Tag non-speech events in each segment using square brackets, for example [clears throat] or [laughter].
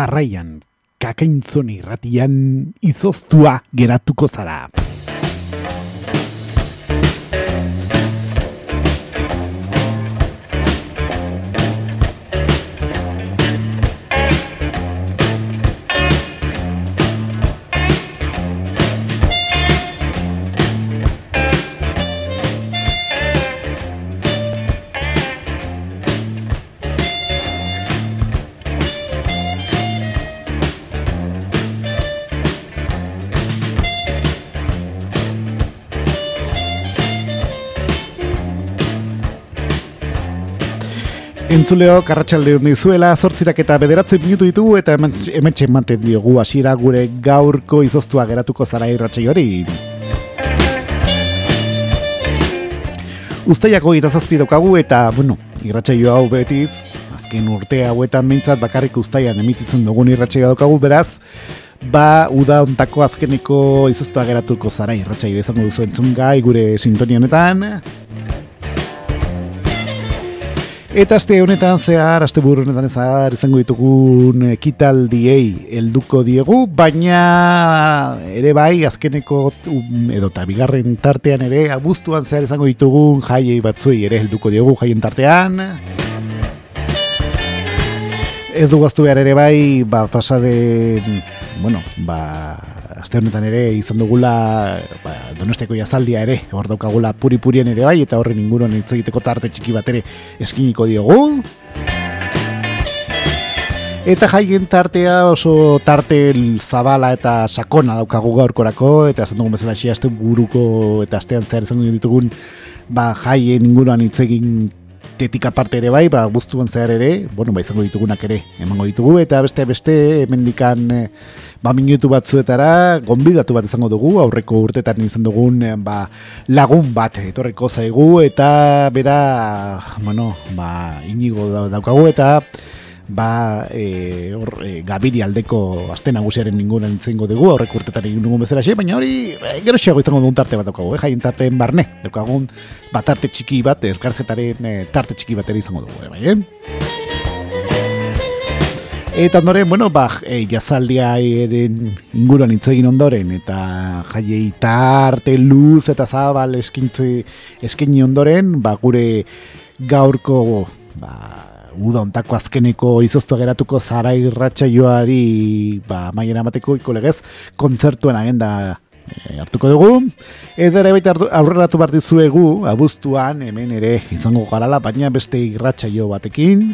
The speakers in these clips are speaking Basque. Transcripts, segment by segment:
jarraian kakaintzon irratian izoztua geratuko zara. Entzuleo, karratxalde hon dizuela, zortzirak eta bederatzen minutu ditugu eta hemen txematen diogu hasiera gure gaurko izoztua geratuko zara irratxei hori. Uztaiako zazpi daukagu eta, bueno, irratxei hau betiz, azken urte hauetan mintzat bakarrik ustaian emititzen dugun irratxei daukagu, beraz, ba, uda ontako azkeniko izoztua geratuko zara irratxei bezango duzu entzungai gure sintonia honetan, Eta aste honetan zehar, aste burro honetan zehar, izango ditugun ekitaldiei helduko diegu, baina ere bai, azkeneko um, edo eta bigarren tartean ere, abuztuan zehar izango ditugun jaiei batzui ere helduko diegu jaien tartean. Ez du behar ere bai, ba, pasade, bueno, ba, aste honetan ere izan dugula ba, donosteko jazaldia ere hor daukagula puri purien ere bai eta horren inguruan hitz egiteko tarte txiki bat ere eskiniko diogu. Eta jaien tartea oso tarte zabala eta sakona daukagu gaurkorako eta esan dugun bezala aste buruko eta astean zer izango ditugun ba jaien inguruan hitz egin tetik aparte ere bai, ba, guztuan zehar ere, bueno, ba, izango ditugunak ere, emango ditugu, eta beste, beste, hemendikan eh, ba, minutu batzuetara, gonbidatu bat izango dugu, aurreko urtetan izan dugun, eh, ba, lagun bat, etorreko zaigu, eta bera, bueno, ba, inigo daukagu, eta, ba e, or, e, gabiri aldeko aste nagusiaren ningunen zengo dugu horrek urtetan egin dugun bezala xe, baina hori e, gero xeago izango dugun tarte bat daukagu, eh? jaien tarteen barne daukagun bat tarte txiki bat eskarzetaren e, tarte txiki bat ere izango dugu eh, bai, eh? Eta ondoren, bueno, ba, e, jazaldia eren inguruan itzegin ondoren, eta jaiei tarte, luz eta zabal eskintzi, eskini ondoren, ba, gure gaurko, ba, uda ontako azkeneko izoztu geratuko zara irratxa joari ba, maien amateko ikolegez kontzertuen agenda e, hartuko dugu. Ez ere baita aurreratu bat dizuegu, abuztuan, hemen ere izango garala, baina beste irratxa jo batekin.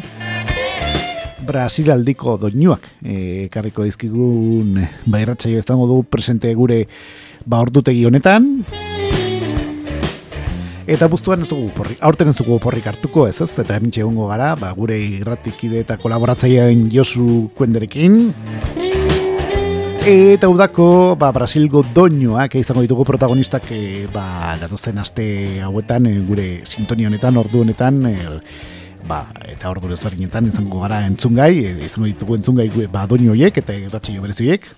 Brasil aldiko doinuak e, karriko dizkigun ba, irratxa jo izango dugu presente gure ba, ordutegi honetan. Eta buztuan ez dugu porri, aurten ez dugu porrik hartuko ez ez, eta hemen txegongo gara, ba, gure irratikide eta kolaboratzailean Josu Kuenderekin. Eta udako, ba, Brasilgo doinoak izango ditugu protagonistak, e, ba, datozen aste hauetan, e, gure sintonia honetan, ordu honetan, e, ba, eta ordu ezberdinetan izango gara entzungai, e, izango ditugu entzungai ba, doinoiek eta irratxio bereziek.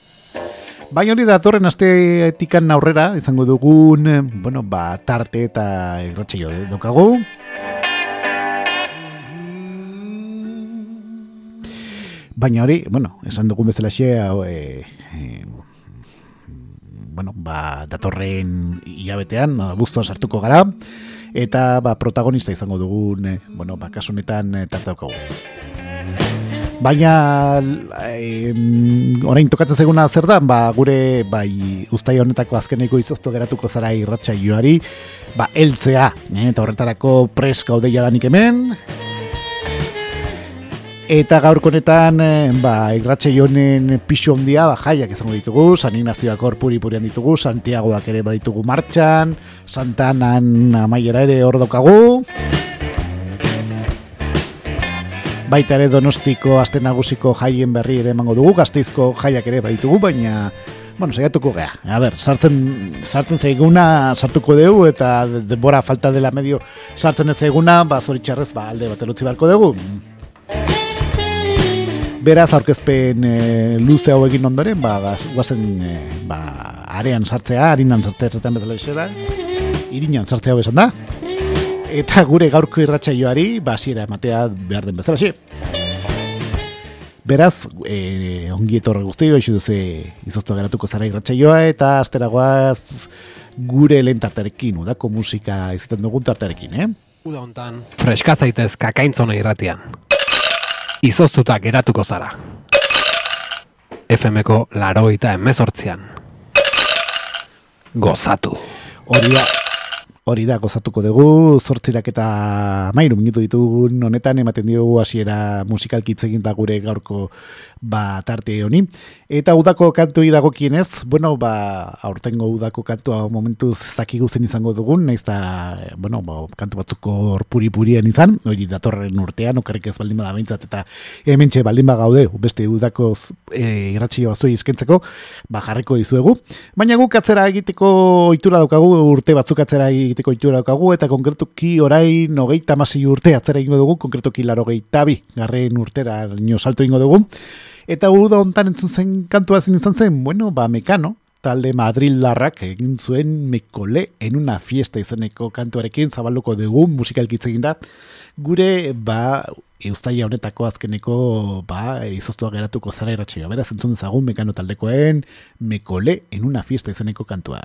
Baina hori datorren aste etikan aurrera izango dugun, eh, bueno, ba, tarte eta irratxeio dokagu. Baina hori, bueno, esan dugun bezala xe, e, bueno, ba, datorren iabetean, guztuan sartuko gara, eta ba, protagonista izango dugun, bueno, ba, kasunetan tarte dokagu. Baina e, orain tokatzen zeguna zer da, ba, gure bai ustai honetako azkeneko izozto geratuko zara irratxa joari, ba, eltzea, eh, eta horretarako preska odeia danik hemen. Eta gaur konetan, eh, ba, irratxa joanen pixo ondia, ba, jaiak izango ditugu, San Ignazioak hor puri purian ditugu, Santiagoak ere baditugu martxan, Santanan amaiera ere hor dokagu baita ere donostiko aste nagusiko jaien berri ere emango dugu, gazteizko jaiak ere baitugu, baina, bueno, saiatuko gea. A ber, sartzen, sartzen zaiguna sartuko dugu, eta denbora falta dela medio sartzen ez zaiguna, ba, zoritxarrez, ba, alde bat elutzi barko dugu. Beraz, aurkezpen e, luze hau egin ondoren, ba, guazen, e, ba, arean sartzea, harinan sartzea zaten bezala isera, irinan sartzea hau esan da eta gure gaurko irratsaioari basiera ematea behar den bezala Beraz, e, ongi etorre guzti, hoxe duze izoztu geratuko zara irratxaioa, eta asteragoaz gure lehen tartarekin, udako musika izaten dugun tartarekin, eh? Uda hontan, freska zaitez kakaintzona irratian. Izoztuta geratuko zara. FMko laroita emezortzian. Gozatu. Hori da, hori da, gozatuko dugu, zortzirak eta mairu minutu ditugun honetan, ematen diogu hasiera musikalki egin da gure gaurko ba, tarte honi. Eta udako kantu dagokienez, bueno, ba, aurtengo udako kantua momentu zakigu zen izango dugun, naiz da, bueno, ba, kantu batzuko puri-purien izan, hori datorren urtean, okarrik ez baldin bada bintzat, eta hemen txe baldin gaude, beste udako e, irratxio bazoi izkentzeko, ba, jarriko izuegu. Baina guk atzera egiteko ohitura daukagu, urte batzuk atzera egiteko ohitura daukagu, eta konkretuki orain hogeita masi urte atzera ingo dugu, konkretuki laro gehieta bi, garren urtera nio salto ingo dugu. Eta uda hontan entzun zen kantua zin izan zen, bueno, ba, mekano, talde Madrildarrak egin zuen mekole en una fiesta izeneko kantuarekin zabalduko dugu musikalkitze egin da. Gure, ba, eustaia honetako azkeneko, ba, izoztua geratuko zara irratxea. Beraz, entzun dezagun mekano taldekoen mekole en una fiesta izeneko kantua.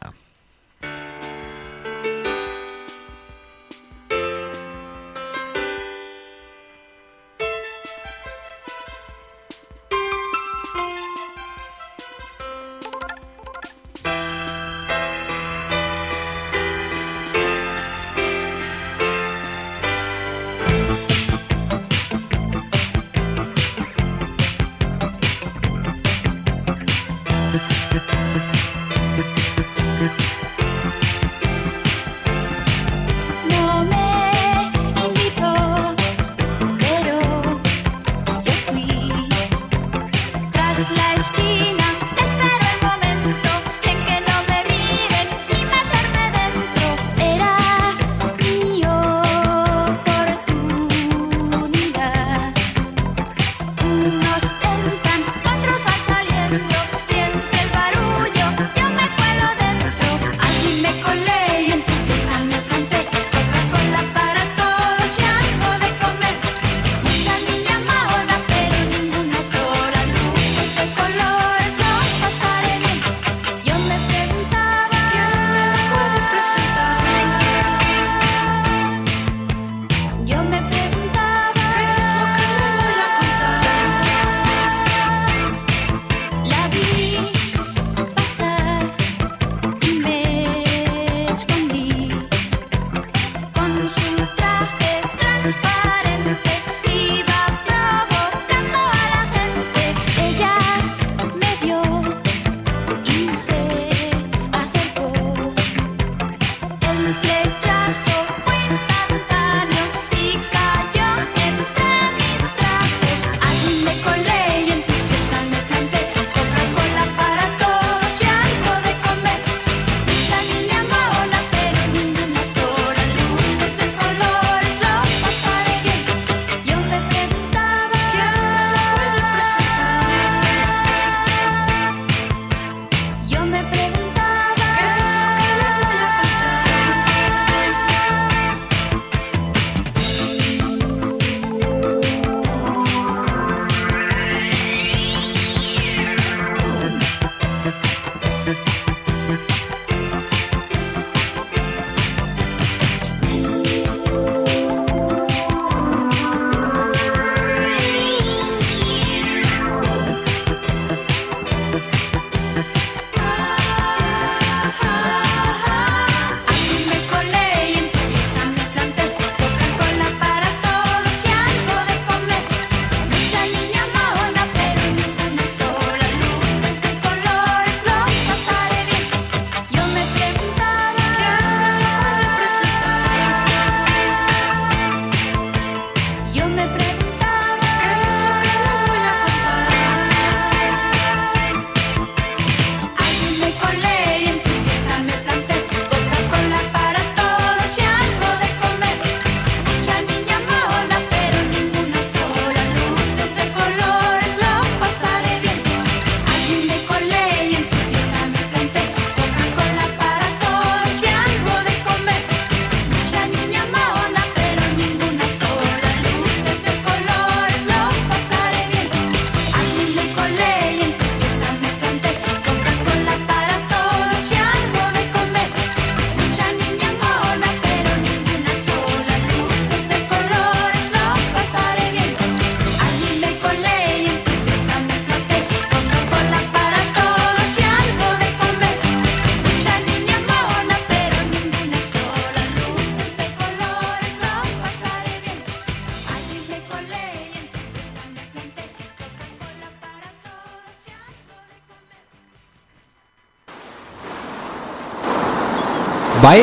Bai?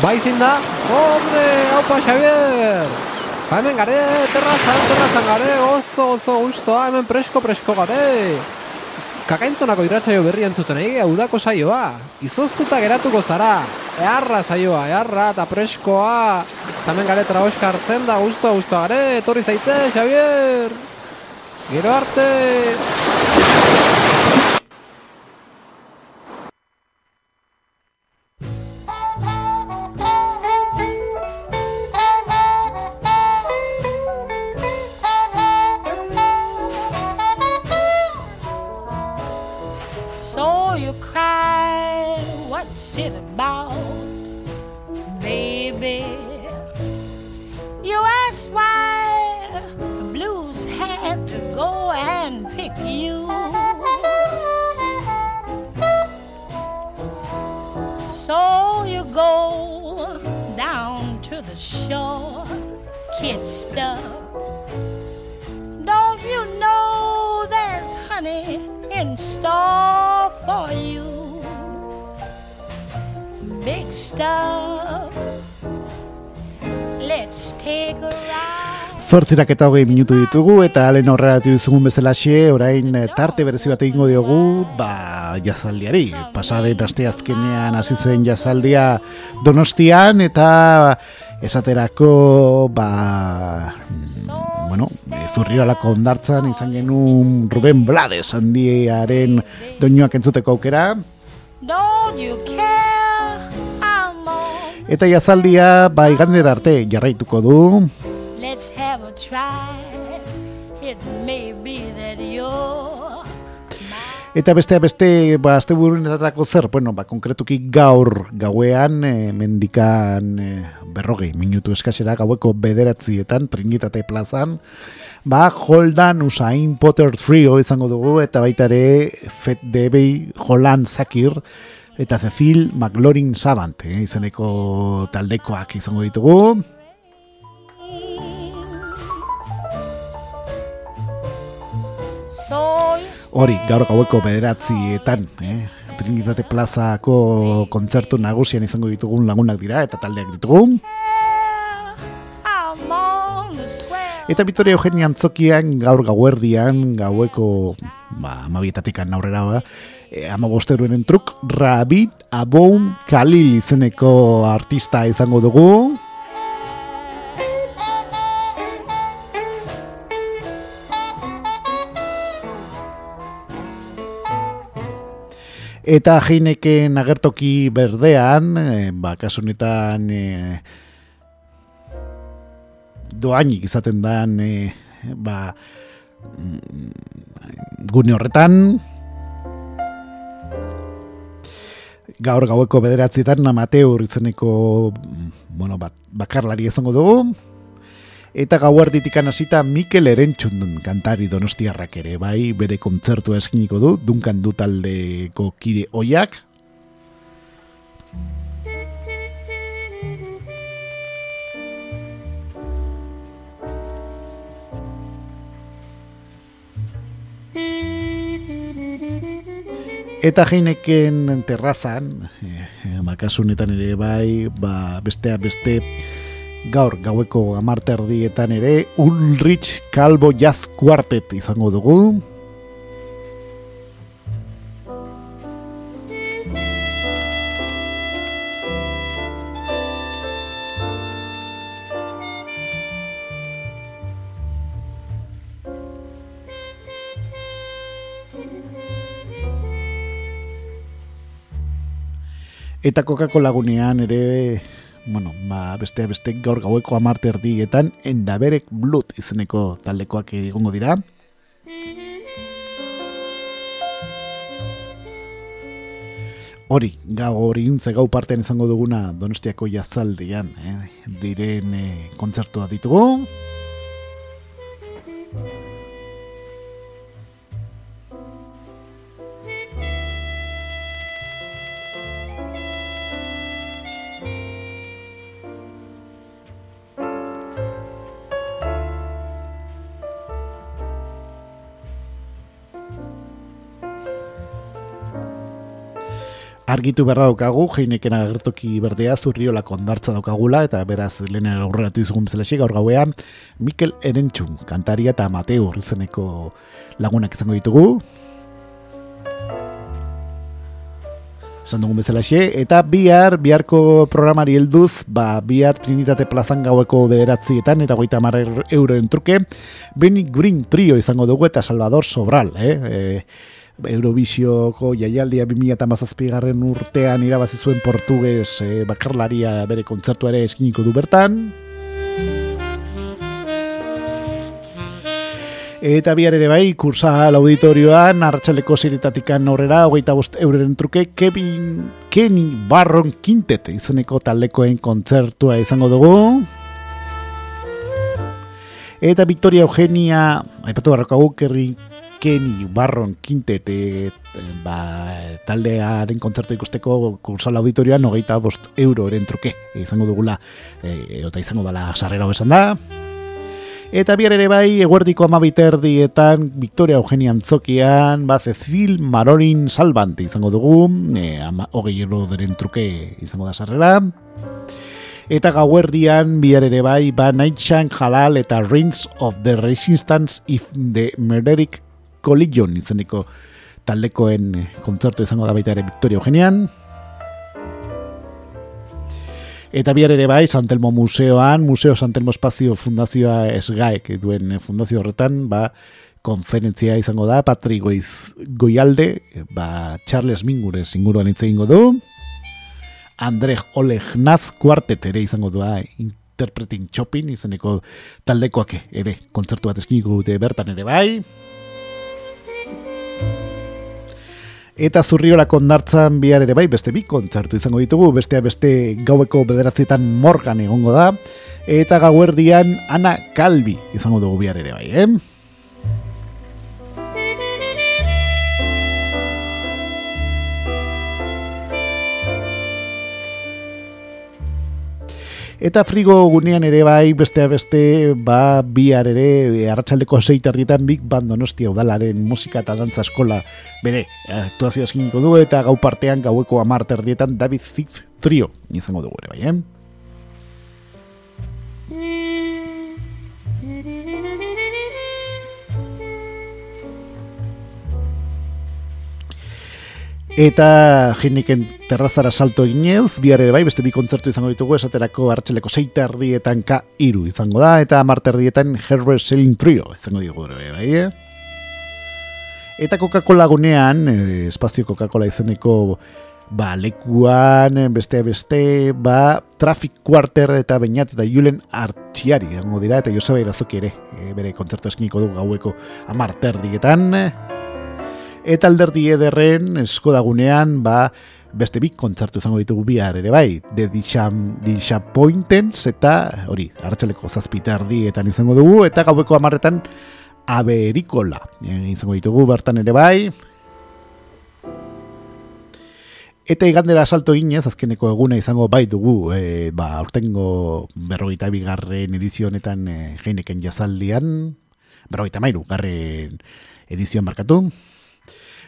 Bai zin da? Hombre, haupa Xavier! Ba hemen gare, terrazan, terrazan gare, oso, oso gustoa, hemen presko, presko gare! Kakaintzonako irratsaio berri entzuten egi, udako saioa. Izoztuta geratuko zara. Earra saioa, earra eta preskoa. Tamen gare traoska hartzen da, gustoa, gustoa gare, etorri zaite, Xavier! Gero arte! Zortzirak eta hogei minutu ditugu eta alen horrela duzugun bezalaxe, orain eh, tarte berezi bat egingo diogu, ba, jazaldiari. Pasaden aste azkenean hasi zen jazaldia donostian eta esaterako, ba, mm, bueno, zurriolako ondartzan izan genuen Ruben Blades handiaren doinuak entzuteko aukera. Don't you care? Eta jazaldia, ba, igandera arte jarraituko du. Let's have a try. It may be that you're Eta beste beste ba asteburunetarako zer, bueno, ba konkretuki gaur gauean e, mendikan e, berrogei minutu eskasera gaueko bederatzietan Trinitate plazan ba Holdan Usain Potter Trio izango dugu eta baita ere Fet Debey Holland Zakir eta Cecil McLaurin Savant eh, izeneko taldekoak izango ditugu. Hori, gaur gaueko bederatzietan, eh? Trinitate plazako kontzertu nagusian izango ditugun lagunak dira eta taldeak ditugu. Eta Vitoria Eugenia Antzokian gaur gauerdian, gaueko ba, amabietatikan aurrera ba, e, amabosteruenen truk, Rabit Aboum Khalil izeneko artista izango dugu. Eta jeineken agertoki berdean, e, ba, kasu honetan, e, doainik izaten dan e, ba, mm, gune horretan. Gaur gaueko bederatzietan amateur izeneko mm, bueno, bat, bakarlari izango dugu eta gauerditikan hasita Mikel Erentxundun kantari donostiarrak ere bai bere kontzertua eskiniko du Dunkan du taldeko kide oiak Eta jeineken terrazan, eh, makasunetan ere bai, ba, bestea beste gaur gaueko amarterdietan ere Ulrich Calvo Jazz Quartet izango dugu. Eta kokako lagunean ere, bueno, ba, beste beste gaur gaueko amarte erdietan, endaberek blut izeneko taldekoak egongo dira. Hori, gau hori untze gau partean izango duguna Donostiako jazaldean, eh? diren eh, kontzertua ditugu. Argitu berra daukagu, jeineken agertoki berdea zurriolako ondartza daukagula, eta beraz lehen aurreratu izugun bezalaxi gaur gauean, Mikel Erentxun, kantaria eta Mateo izeneko lagunak izango ditugu. Esan dugun bezalaxe, eta bihar, biharko programari helduz, ba, bihar Trinitate plazan gaueko bederatzietan, eta goita marra euroen truke, Benny Green Trio izango dugu, eta Salvador Sobral, eh? E, Eurovisioko jaialdia 2008 garren urtean irabazi zuen portugues e, bakarlaria bere kontzertu ere eskiniko du bertan. Eta bihar ere bai, kursa auditorioan, arratsaleko ziritatikan aurrera, hogeita bost euren truke, Kevin Kenny Barron Quintet izeneko taldekoen kontzertua izango dugu. Eta Victoria Eugenia, aipatu barrokagu, kerri Kenny Barron Quintet e, ba, taldearen kontzertu ikusteko kursal auditorioan hogeita bost euro eren truke izango dugula e, eta izango dela sarrera besan da Eta bihar ere bai, eguerdiko amabiterdietan, Victoria Eugenia Antzokian, ba, Cecil Marorin Salvant izango dugu, e, ama, hogei euro deren truke izango da sarrera. Eta gauerdian, bihar ere bai, ba, Nightshine Halal eta Rings of the Resistance if the Merderic Collision izeneko taldekoen eh, kontzertu izango da baita ere Victoria Eugenian. Eta bihar ere bai, Santelmo Museoan, Museo Santelmo Espazio Fundazioa Esgaek duen fundazio horretan, ba, konferentzia izango da, Patri Goiz Goialde, ba, Charles Mingures inguruan hitz egingo du, Andre Oleg Naz Quartet ere izango du, Interpreting Shopping, izeneko taldekoak ere, kontzertu bat eskiniko dute bertan ere bai, Eta zurriola kondartzan bihar ere bai, beste bi kontzertu izango ditugu, bestea beste gaueko bederatzietan morgan egongo da, eta gauerdian Ana Kalbi izango dugu bihar ere bai, eh? Eta frigo gunean ere bai, beste beste, ba, bihar ere, arratsaldeko zeitardietan big band donostia udalaren musika eta dantza eskola bere, aktuazio eskiniko du, eta gau partean gaueko amarterdietan David Zitz trio izango dugu ere bai, eh? Eta jeniken terrazara salto eginez, bihar ere bai, beste bi kontzertu izango ditugu, esaterako hartxeleko seita erdietan ka iru izango da, eta marte erdietan Herbert Selling Trio izango ditugu ere bai, eh? Eta Coca-Cola gunean, eh, espazio Coca-Cola izeneko ba, lekuan, beste beste, ba, Traffic Quarter eta Beñat eta Julen Artxiari, dira, eta Joseba Irazoki ere, e, bere kontzertu eskiniko du gaueko amarte erdietan, Eta alderdi ederren eskodagunean, ba, beste bik kontzertu izango ditugu bihar ere bai, The Disappointments eta hori, hartxaleko zazpiterdi eta izango dugu, eta gaueko amarretan aberikola e, izango ditugu bertan ere bai. Eta igandera salto ginez, azkeneko eguna izango bai dugu, e, ba, urtengo berrogeita bigarren edizionetan e, jeineken jazaldian, berrogeita mairu, garren edizioan markatu,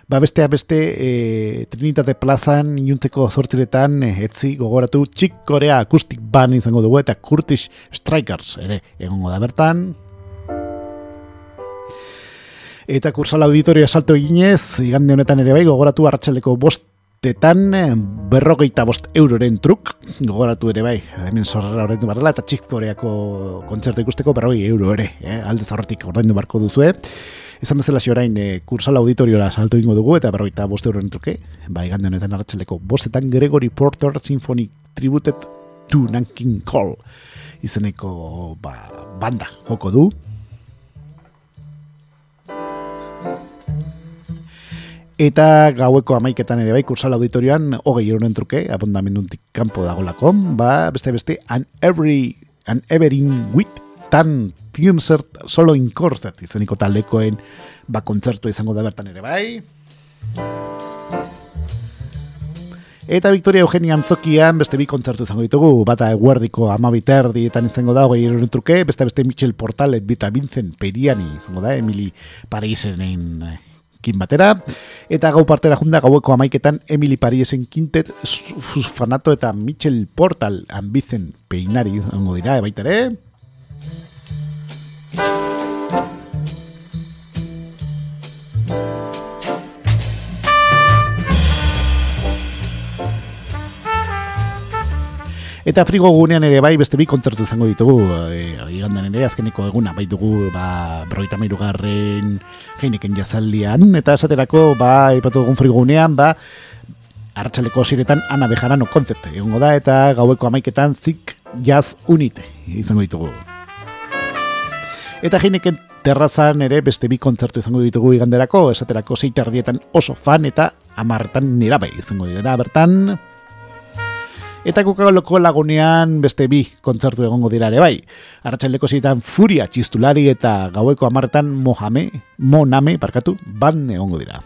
Ba bestea beste e, Trinitate plazan inuntzeko zortziretan e, etzi gogoratu txik korea akustik ban izango dugu eta Kurtish Strikers ere egongo da bertan. Eta kursala auditoria salto eginez, igande honetan ere bai, gogoratu hartxaleko bostetan berrogeita bost euroren truk, gogoratu ere bai, hemen zorrera ordendu barrela, eta txik koreako kontzertu ikusteko berrogei euro ere, eh? alde zaurretik ordendu barko duzu, Ezan bezala orain e, kursal auditoriora salto ingo dugu eta berroita boste horren truke, ba, igande honetan arratxeleko bostetan Gregory Porter Symphony Tributed to Nanking Call izeneko ba, banda joko du. Eta gaueko amaiketan ere bai kursal auditorioan hogei euronen truke, abondamenduntik kanpo dagolako, ba, beste beste, an every, an everin wit tan tienzert solo inkortzat izeniko taldekoen ba kontzertu izango da bertan ere bai. Eta Victoria Eugenia Antzokian beste bi kontzertu izango ditugu, bata eguerdiko amabiterdi eta izango da, hogei truke, beste beste Michel Portalet, Bita Vincent Periani izango da, Emily Parisenen kin batera. Eta gau partera junda gaueko amaiketan Emily Pariesen Quintet Fanato eta Mitchell Portal Ambizen peinari ongo dira, baita ere. Eta frigo gunean ere bai beste bi kontzertu izango ditugu. E, igandan ere azkeniko eguna bai dugu ba, broita garren geineken jazaldian. Eta esaterako ba, ipatu dugun frigo gunean ba, hartxaleko ziretan ana bejarano kontzerte egongo da eta gaueko amaiketan zik jaz unite izango ditugu. Eta geineken terrazan ere beste bi kontzertu izango ditugu iganderako esaterako zeitardietan oso fan eta amartan nira bai izango dira bertan Eta kukaloko lagunean beste bi kontzertu egongo dira ere bai. Arratxaldeko zitan Furia txistulari eta gaueko amartan Mohame, Moname, parkatu, ban egongo dira.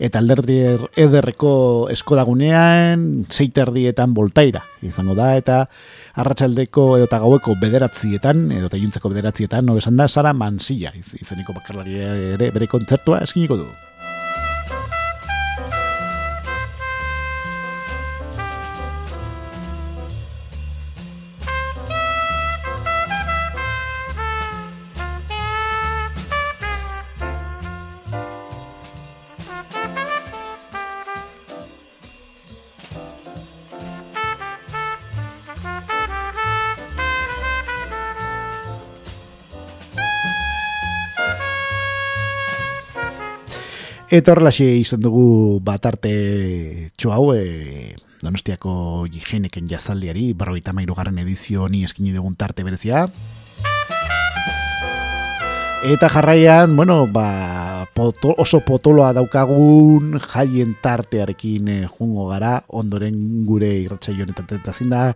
Eta alderdi ederreko eskodagunean, zeiterdietan voltaira izango da, eta arratsaldeko edo eta gaueko bederatzietan, edo eta juntzeko bederatzietan, no esan da, Sara Mansilla, izaniko bakarlari ere bere kontzertua eskiniko du. Eta horrelaxe izan dugu bat arte txo hau, e, donostiako jigeneken jazaldiari, barroita mairu garren edizio ni eskini dugun tarte berezia. Eta jarraian, bueno, ba, oso potoloa daukagun jaien tartearekin e, jungo gara, ondoren gure irratxaioan eta zinda,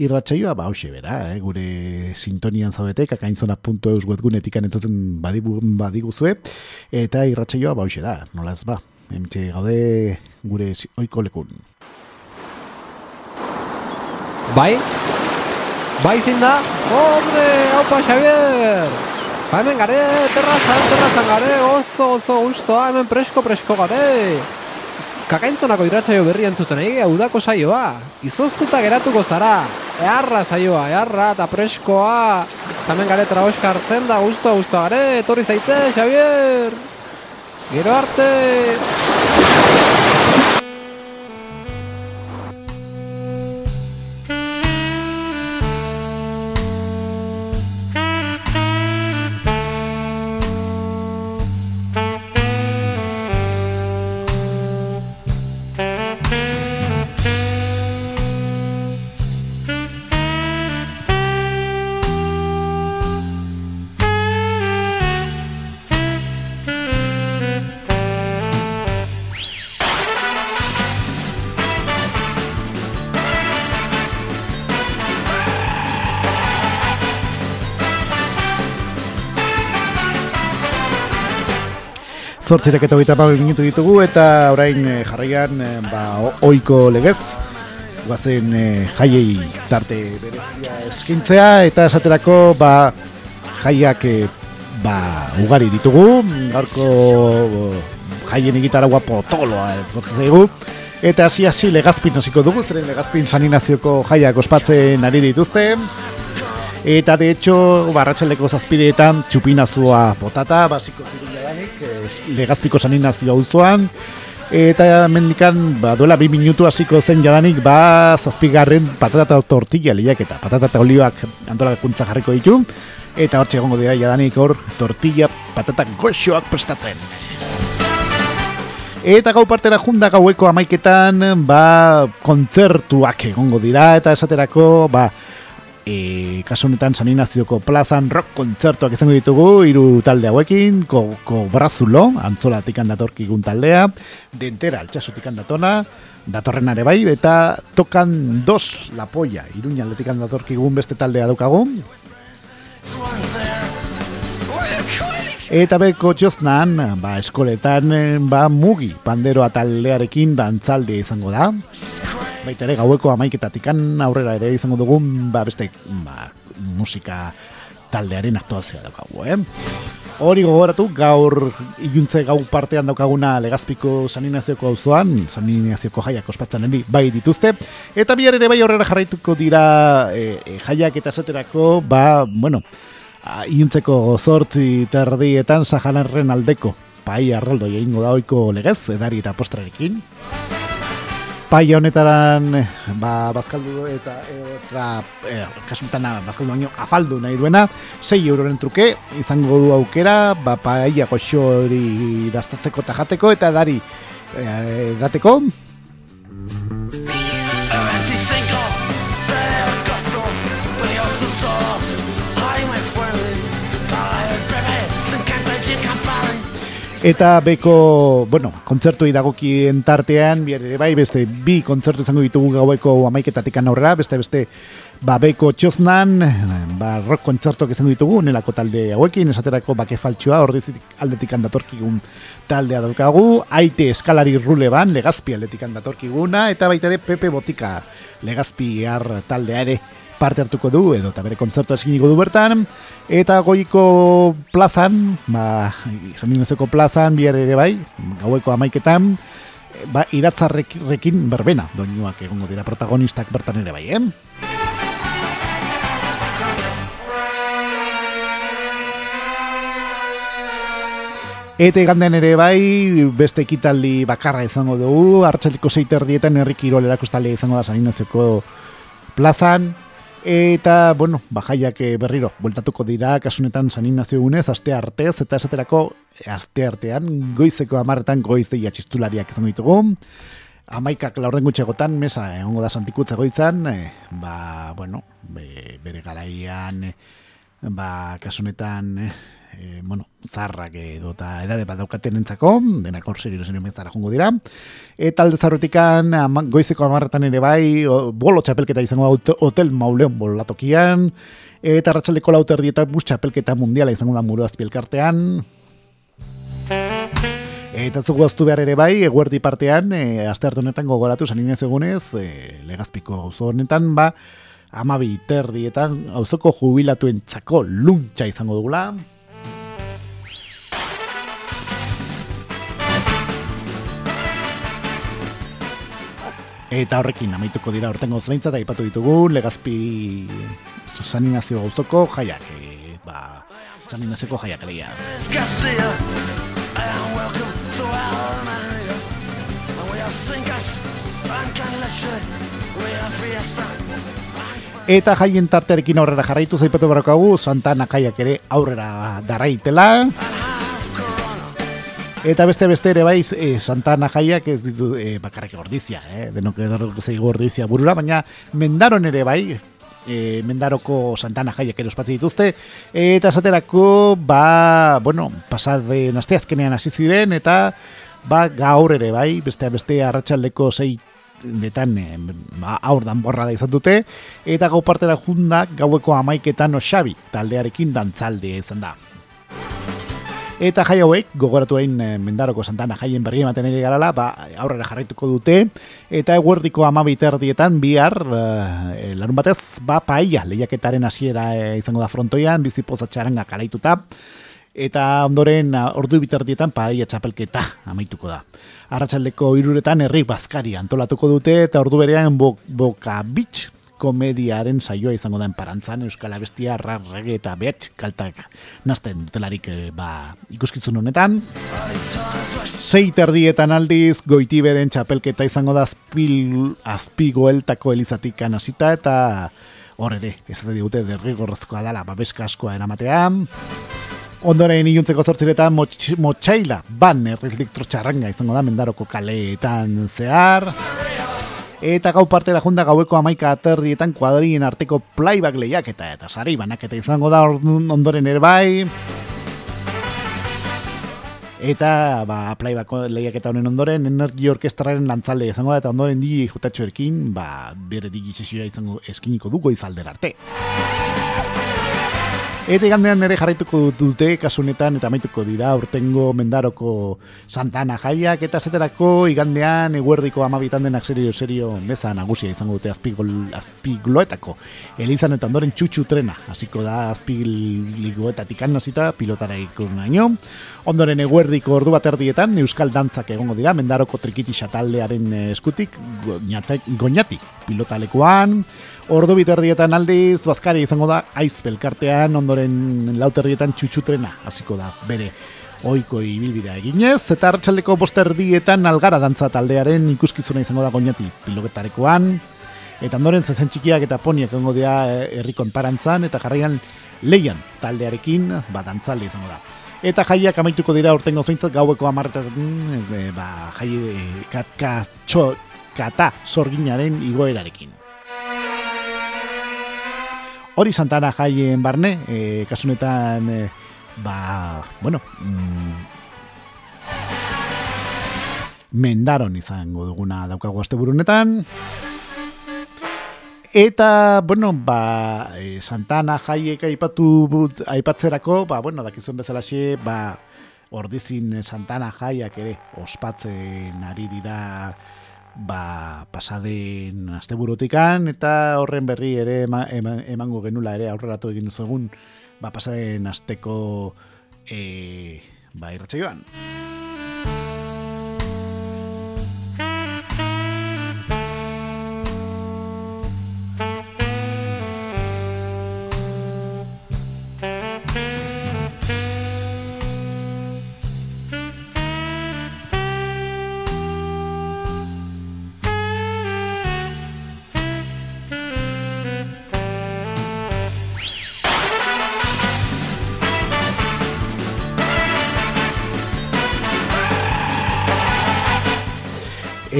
irratxaioa ba hause bera, eh? gure sintonian zaudete, kakainzona.eus webgunetik anetzoten badigu, badiguzue, eta irratxaioa ba hause da, nola ez ba, emitxe gaude gure oiko lekun. Bai? Bai zein da? Hombre, haupa Xavier! Ba hemen gare, terrazan, terrazan gare, oso, oso, ustoa, hemen presko, presko gare! Kakaintzonako iratsaio berri entzuten egi udako saioa. Izoztuta geratuko zara. Earra saioa, earra eta preskoa. Tamen gare traoska hartzen da, guztua, guztua gare. Etorri zaite, Xavier. Gero arte. Zortzirek eta hogeita minutu ditugu eta orain e, jarraian e, ba, oiko legez guazen e, jaiei tarte berezia eskintzea eta esaterako ba, jaiak e, ba, ugari ditugu. Gaurko jaien egitaragua potoloa e, eta hasi hasi legazpin hasiko dugu zeren legazpin saninazioko jaiak ospatzen ari dituzte. Eta de hecho, barratxaleko zazpideetan txupinazua botata, basiko zirin legazpiko saninazioa uzoan. Eta mendikan, ba, duela bi minutu hasiko zen jadanik, ba, zazpigarren patata tortilla lehiak eta patata eta olioak antolakuntza jarriko ditu. Eta hor egongo dira jadanik hor tortilla patata goxoak prestatzen. Eta gau partera junda gaueko amaiketan, ba, kontzertuak egongo dira, eta esaterako, ba, e, kasu honetan Saninazioko plazan rock kontzertuak izango ditugu hiru talde hauekin, ko, brazulo, antzolatik handatorkigun taldea, dentera altxasotik handatona, datorren are bai, eta tokan dos la polla, iruña aldetik handatorkigun beste taldea daukagu. Eta beko txoznan, ba, eskoletan, ba, mugi, panderoa taldearekin dantzalde izango da baita ere gaueko amaiketatikan aurrera ere izango dugun ba, beste ba, musika taldearen aktuazioa daukagu, eh? Hori gogoratu, gaur iluntze gau partean daukaguna legazpiko saninazioko auzoan, saninazioko jaiak ospatzen eri bai dituzte, eta bihar ere bai horrela jarraituko dira e, jaiak eta esaterako, ba, bueno, iluntzeko zortzi terdietan sahalarren aldeko, pai arraldo egingo da oiko legez, edari eta postrarekin pai honetaran eh, ba, bazkaldu eta eta e, kasutan bazkaldu baino afaldu nahi duena. 6 euroren truke izango du aukera ba, paia goxori dastatzeko eta jateko eta dari e, gateko Eta beko, bueno, kontzertu idagokien tartean, ere bai, beste bi kontzertu izango ditugu gaueko amaiketatik aurrera, beste beste ba beko txoznan, ba rock kontzertuak izango ditugu, nelako talde hauekin, esaterako bake faltxua, ordizitik aldetik handatorkigun taldea daukagu, aite eskalari rule ban, legazpi aldetik handatorkiguna, eta baita ere Pepe Botika legazpi ar taldea ere parte hartuko du edo eta bere kontzertu eskiniko du bertan eta goiko plazan ba, izan plazan bihar ere bai gaueko amaiketan ba, iratzarrekin berbena doinuak egongo dira protagonistak bertan ere bai eh? Eta igandean ere bai, beste ekitaldi bakarra izango dugu, hartzaliko zeiter dietan herrik irolerako izango da saninatzeko plazan, Eta, bueno, bajaiak eh, berriro, bueltatuko dira, kasunetan San Ignacio egunez, aste artez, eta esaterako, aste artean, goizeko amarretan goiz deia txistulariak izango ditugu. Amaikak laurden gutxegotan, mesa, egongo da santikutza goizan, e, ba, bueno, bere garaian, e, ba, kasunetan, e, e, bueno, zarrak edo eta edade bat daukaten entzako, denak hor serio zenio mezara jongo dira. Eta alde zarrutikan, goizeko amarretan ere bai, bolo txapelketa izango da hotel mauleon bolatokian, eta ratxaleko lauter dieta bus txapelketa mundiala izango da muro azpielkartean. Eta zugu aztu behar ere bai, eguerdi partean, e, aste hartu honetan gogoratu saninez egunez, e, legazpiko gauzo honetan, ba, amabi terdietan, hauzoko jubilatu entzako luntxa izango dugula. Eta horrekin amaituko dira hortengo eta ipatu ditugu legazpi saninazio gauzoko jaiak. E, ba, saninazioko jaiak leia. Eta jaien tartearekin aurrera jarraitu zaipatu barakagu, Santana jaiak ere aurrera daraitela. Eta beste beste ere bai e, Santana jaiak ez ditu e, bakarrik gordizia, eh? denok edo gordizia burura, baina mendaron ere bai, e, mendaroko Santana jaiak ere ospatzi dituzte, eta esaterako, ba, bueno, pasade nasteazkenean hasi ziren, eta ba, gaur ere bai, beste beste arratsaldeko zei netan e, ba, aur dan borra da izan dute, eta gau partera jundak gaueko amaiketan osabi taldearekin dantzalde izan da. Eta jai hauek, gogoratu egin e, Mendaroko Santana jaien berri ematen ere garala, ba, aurrera jarraituko dute, eta eguerdiko amabiter dietan bihar, e, larun batez, ba, paia, lehiaketaren hasiera e, izango da frontoian, bizipoza txaranga kalaituta, eta ondoren ordu bitardietan paia txapelketa amaituko da. Arratxaldeko iruretan herri bazkari antolatuko dute, eta ordu berean boka bitx, komediaren saioa izango da parantzan Euskal Abestia rarrege eta behatx kaltak nazten dutelarik e, ba, ikuskitzun honetan. Sei terdietan aldiz goitiberen txapelketa izango da azpil, azpigoeltako elizatik anasita eta hor ere, ez da digute derrigorrezkoa dela babeska askoa eramatea. Ondoren iluntzeko zortziretan motxaila ban errizik trotxarranga izango da mendaroko kaleetan zehar. Eta gau parte da junda gaueko amaika aterrietan kuadrien arteko playback lehiak eta eta sari banaketa izango da ondoren ere bai. Eta ba, playback lehiak eta honen ondoren energi orkestraren lantzalde izango da eta ondoren digi jutatxo erkin ba, bere digi izango eskiniko dugo izalder arte. Eta igandean nire jarraituko dute kasunetan eta amaituko dira urtengo mendaroko Santana jaiak eta zeterako igandean eguerdiko amabitan denak serio serio meza nagusia izango dute azpigol, azpigloetako. Elizan eta ondoren txutxu trena hasiko da azpigligoetatik annazita pilotara naino. Ondoren eguerdiko ordu bat erdietan euskal dantzak egongo dira mendaroko trikiti taldearen eskutik goñati pilotalekuan Ordu biterdietan aldiz, bazkari izango da, aiz belkartean, ondoren lauterrietan txutxutrena, hasiko da, bere oiko ibilbidea eginez, eta hartxaldeko bosterdietan algara dantza taldearen ikuskizuna izango da goñati pilogetarekoan, eta ondoren zezen txikiak eta poniak egongo dira eh, herrikon parantzan, eta jarraian leian taldearekin, ba, dantzalde izango da. Eta jaiak amaituko dira urtengo zeintzat gaueko amarretan, e, ba, jai, e, kat, kata sorginaren igoerarekin. Hori Santana jaien barne, e, kasunetan, e, ba, bueno, mm, mendaron izango duguna daukagu azte burunetan. Eta, bueno, ba, e, Santana jaiek aipatu aipatzerako, ba, bueno, dakizuen bezala xe, ba, ordizin Santana jaiak ere, ospatzen ari dira, ba, pasaden asteburotikan eta horren berri ere emango genula ere aurreratu egin duzugun ba, pasaden asteko e, ba, irratxe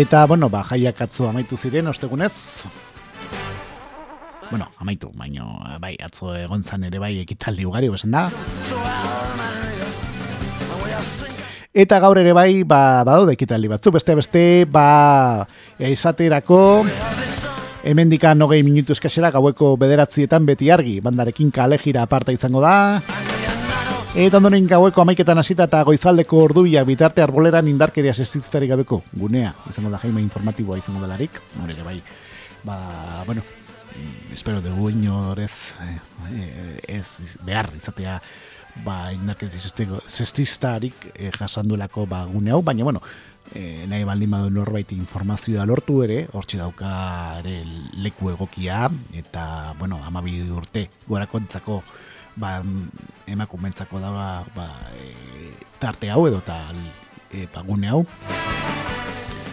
Eta, bueno, ba, jaiak atzo amaitu ziren, ostegunez. Bueno, amaitu, baino, bai, atzo egon zan ere bai ekitaldi ugari, besan da. Eta gaur ere bai, ba, badaude ekitaldi batzu, beste beste, ba, izaterako, hemendika nogei minutu eskasera, gaueko bederatzietan beti argi, bandarekin kale jira aparta izango da. Eta ondoren gaueko amaiketan hasita eta goizaldeko ordubia bitarte arboleran indarkeria sestitzari gabeko gunea. Izango da jaime informatiboa izango delarik. Hore bai, ba, bueno, mm, espero dugu inorez eh, ez behar izatea ba, indarkeria sestistarik eh, jasanduelako ba, gune hau, baina bueno, eh, nahi baldin badu norbait informazioa lortu ere, hortxe dauka ere leku egokia, eta, bueno, amabi urte gorakontzako ba, emakumentzako da ba, e, tarte hau edo eta e, pagune hau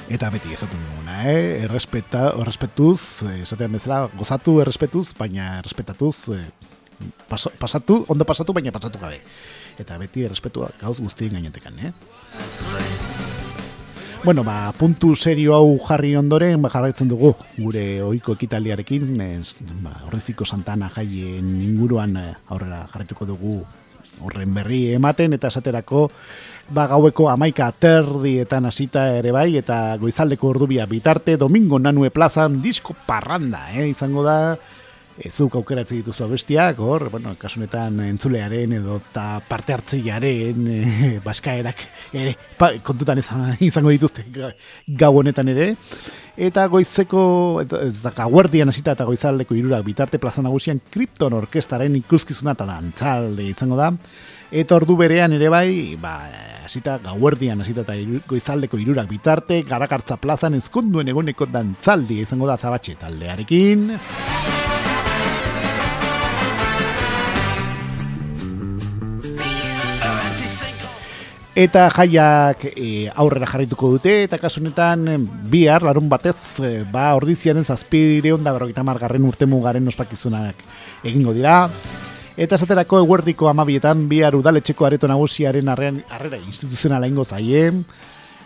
eta beti esatu duguna, eh? errespeta, errespetuz, esatean bezala, gozatu errespetuz, baina errespetatuz e, pasatu, ondo pasatu, baina pasatu gabe eta beti errespetua gauz guztien gainetekan, eh? Bueno, ba, puntu serio hau jarri ondoren, ba, jarraitzen dugu gure ohiko ekitaldiarekin, ez, ba, horreziko santana jaien inguruan eh, aurrera jarraituko dugu horren berri ematen, eta esaterako ba, gaueko amaika aterdietan hasita ere bai, eta goizaldeko ordubia bitarte, domingo nanue plazan disko parranda, eh, izango da, ezuk aukeratzi dituzu abestiak, hor, bueno, kasunetan entzulearen edo ta parte hartziaren e, [laughs] baskaerak ere, pa, kontutan izan, izango dituzte gau honetan ere. Eta goizeko, eta, eta gauerdian hasita eta goizaldeko irurak bitarte plaza nagusian Krypton Orkestaren ikuskizuna eta dantzalde izango da. Eta ordu berean ere bai, ba, hasita gauerdian hasita eta goizaldeko irurak bitarte, garakartza plazan ezkonduen egoneko dantzaldi izango da zabatxe taldearekin. Eta jaiak e, aurrera jarrituko dute, eta kasunetan bihar, larun batez, e, ba, ordiziaren zazpire onda berrogeita margarren urte mugaren ospakizunak egingo dira. Eta esaterako eguerdiko amabietan bihar udaletxeko areto nagusiaren arrean, arrera instituzionala ingo zaien.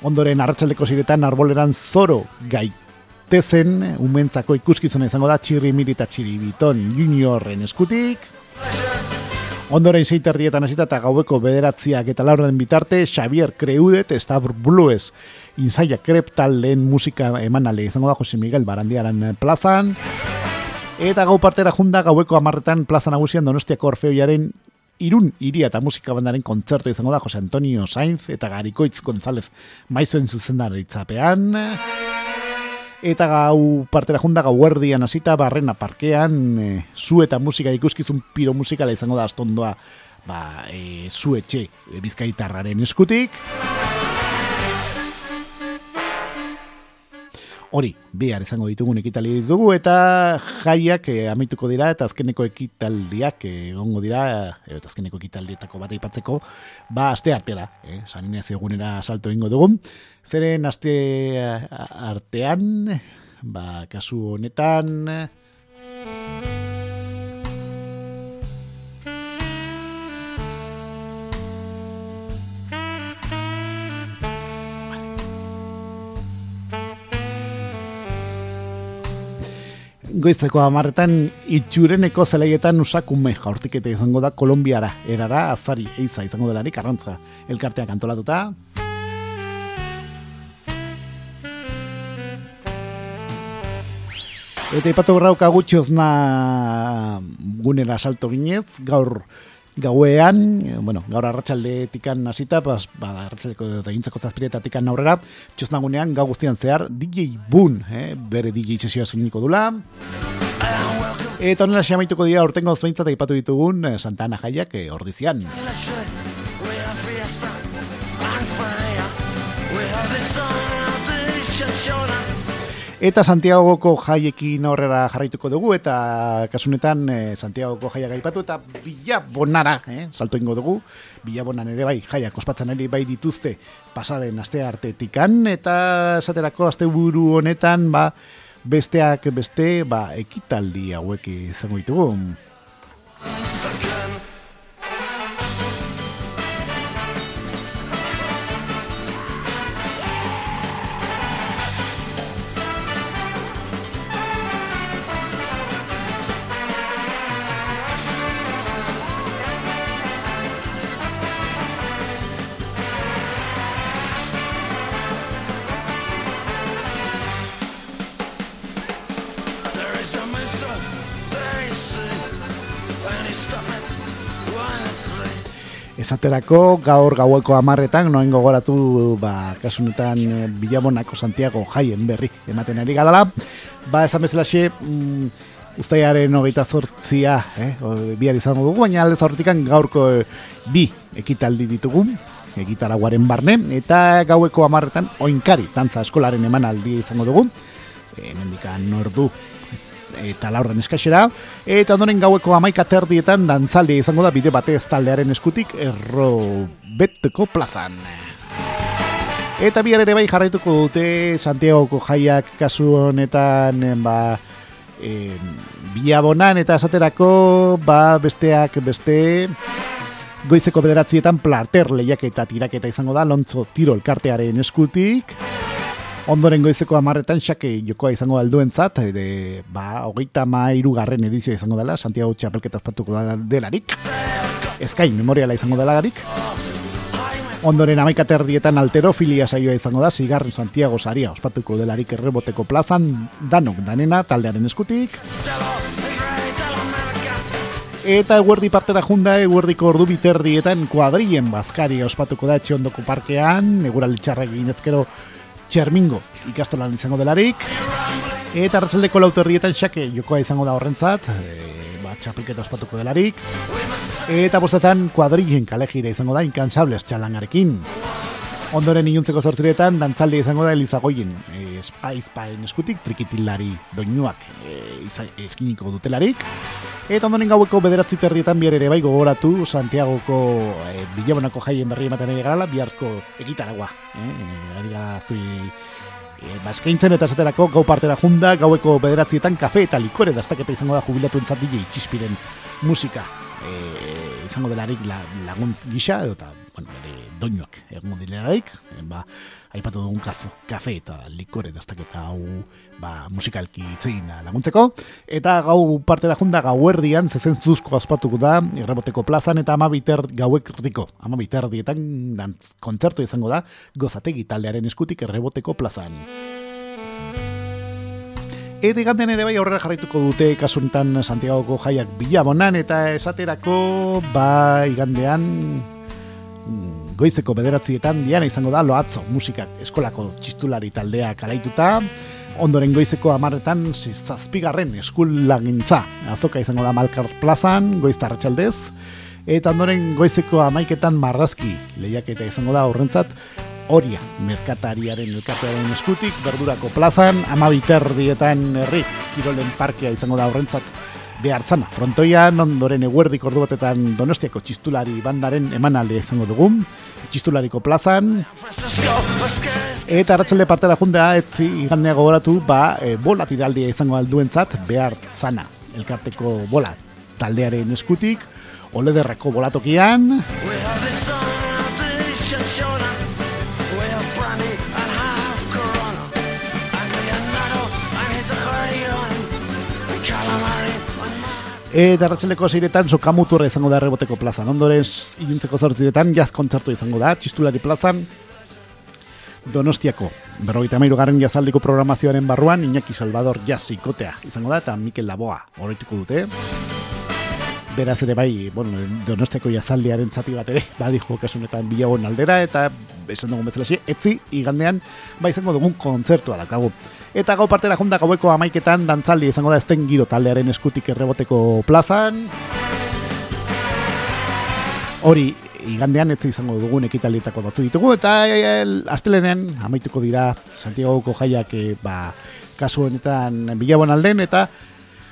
Ondoren arratsaldeko ziretan arboleran zoro gaitezen, umentzako ikuskizuna izango da txirri mirita txirri biton juniorren eskutik. Ondoren zeiterrietan hasita eta gaueko bederatziak eta laurren bitarte, Xavier Creudet, Stabr Blues, Insaia Krep lehen musika emanale izango da Jose Miguel Barandiaran plazan. Eta gau partera junda gaueko amarretan plaza nagusian donostiako orfeoiaren irun iria eta musika bandaren kontzertu izango da Jose Antonio Sainz eta Garikoitz González maizuen zuzendaritzapean. Eta gau partera junda gau erdian barrena parkean e, zu eta musika ikuskizun piro musikala izango da astondoa ba, e, zu etxe e, bizkaitarraren eskutik. hori, bihar izango ditugun ekitaldi ditugu eta jaiak e, amituko dira eta azkeneko ekitaldiak egongo dira e, eta azkeneko ekitaldietako bat aipatzeko ba aste artera, eh, saninazio egunera salto ingo dugu. Zeren aste artean, ba, kasu honetan... goizeko amarretan itxureneko zelaietan usakume jaurtiketa izango da Kolombiara, erara azari eiza izango delarik arrantza elkarteak antolatuta. Eta ipatu grauka gutxiozna gunera salto ginez, gaur gauean, eh, bueno, gaur arratsalde tikan hasita, pas, ba, arratsaldeko eta gintzako zazpiretatik aurrera, txosnagunean gau guztian zehar DJ Boon, eh, bere DJ sesioa ziniko dula. Eta honela xamaituko dira ortengo zbeintzat ipatu ditugun eh, Santana jaiak eh, ordizian. Eta Santiagoko jaiekin aurrera jarraituko dugu eta kasunetan eh, Santiagoko jaia gaipatu eta Bilabonara, eh, salto ingo dugu. Bilabonan ere bai jaiak ospatzen ere bai dituzte pasaden aste artetikan eta esaterako asteburu honetan ba besteak beste ba ekitaldi hauek izango ditugu. Esaterako gaur gaueko amarretan noen gogoratu ba, kasunetan e, Bilabonako Santiago jaien berri ematen ari galala ba esan bezala xe mm, ustaiaren hogeita zortzia eh, bihar izango dugu baina alde zortzikan gaurko e, bi ekitaldi ditugu egitaraguaren barne eta gaueko amarretan oinkari tantza eskolaren emanaldi izango dugu. E, mendikan nordu eta laurren eskaxera, eta ondoren gaueko amaika terdietan dantzaldi izango da bide bate ez taldearen eskutik erro beteko plazan. Eta bihar ere bai jarraituko dute Santiagoko jaiak kasu honetan ba, e, biabonan eta esaterako ba, besteak beste goizeko bederatzietan plater lehiak eta tiraketa izango da Lontzo Tiro elkartearen eskutik. Ondoren goizeko amarretan xake jokoa izango alduentzat, de, ba, hogeita mairu garren edizio izango dela, Santiago Txapelketa ospatuko da delarik, ezkain memoriala izango delarik, Ondoren amaikaterdietan alterofilia saioa izango da, zigarren Santiago Saria ospatuko delarik erreboteko plazan, danok danena taldearen eskutik. Eta eguerdi partera junda, eguerdiko ordu biterdietan kuadrien bazkari ospatuko da etxiondoko parkean, eguralitxarrak ginezkero Txermingo ikastolan izango delarik. Eta ratzaldeko lauterdietan xake jokoa izango da horrentzat, e, ba, txapelketa ospatuko delarik. Eta bostetan kuadrien kalejire izango da inkansables txalangarekin. Ondoren iluntzeko zortziretan, dantzalde izango da Elizagoien e, espaizpaen eskutik, trikitilari doinuak e, eskiniko dutelarik. Eta ondoren gaueko bederatzi terrietan biar ere bai gogoratu Santiagoko e, bilabonako jaien berri ematen ere gara, biharko egitaragua. E, e, zui, e, bazkaintzen eta esaterako gau partera junda, gaueko bederatzietan kafe eta likore daztaketa izango da jubilatu entzat DJ txispiren musika. E, izango delarik lagun gisa, edo eta bueno, ere doinuak egon dileraik, eh, ba, aipatu dugun kafe, kafe eta likore daztaketa hau ba, musikalki itzegin laguntzeko. Eta gau parte da junda gau erdian, zezen zuzko azpatuko da, erreboteko plazan eta ama biter gauek erdiko. Ama biter dietan kontzertu izango da, gozategi taldearen eskutik erreboteko plazan. Eta igandean ere bai aurrera jarraituko dute kasuntan Santiagoko jaiak bilabonan eta esaterako ba igandean mm, goizeko bederatzietan diana izango da loatzo musikak eskolako txistulari taldea kalaituta ondoren goizeko amarretan zazpigarren eskulagintza azoka izango da Malkar plazan goizta ratxaldez eta ondoren goizeko amaiketan marrazki lehiaketa izango da horrentzat Oria, merkatariaren elkartearen eskutik, berdurako plazan, amabiter dietan herri, kirolen parkea izango da horrentzat behartzana. Frontoian, ondoren eguerdik ordu batetan donostiako txistulari bandaren emanalde izango dugun, txistulariko plazan, eta ratxalde partera jundea, etzi igandea gogoratu, ba, e, bola tiraldia izango alduentzat behar zana. Elkarteko bola taldearen eskutik, olederrako bolatokian, Eta ratxeleko zeiretan sokamuturra izango da erreboteko plazan. Ondoren iluntzeko zortziretan jaz kontzertu izango da, txistulari plazan. Donostiako, berrogeita mairu garen jazaldiko programazioaren barruan, Iñaki Salvador jaz ikotea izango da, eta Mikel Laboa horretuko dute. Beraz ere bai, bueno, Donostiako jazaldiaren zati bat ere, badi jo kasunetan bilagon aldera, eta esan dugun bezala etzi, igandean, ba izango dugun kontzertua dakagu. Eta gau partera junta gaueko amaiketan dantzaldi izango da ezten giro taldearen eskutik erreboteko plazan. Hori, igandean ez izango dugun ekitaldietako batzu ditugu, eta el, astelenean amaituko dira Santiago jaiak e, ba, kasu honetan bilabon alden, eta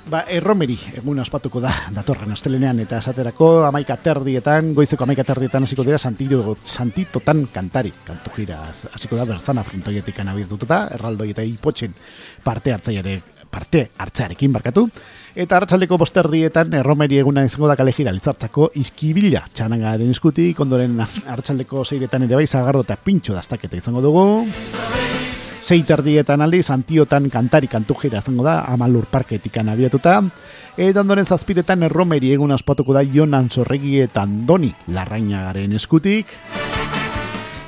Ba, erromeri, egun ospatuko da, datorren astelenean, eta esaterako amaika terdietan, goizeko amaika terdietan hasiko dira santito, santitotan kantari, kantu gira, hasiko da berzana frontoietik anabiz dututa, erraldoi eta ipotxen parte hartzaiare, parte hartzearekin barkatu, eta hartzaleko bosterdietan erromeri eguna izango da kale gira litzartzako izkibila. Txanangaren eskutik, ondoren hartzaleko zeiretan ere bai zagardo eta pintxo daztaketa izango dugu. Seiterdietan aldi, santiotan kantari kantu jira zengo da, amalur parketik abiatuta. Eta ondoren zazpiretan erromeri egun aspatuko da Jonan Zorregi eta Andoni Larrainagaren eskutik.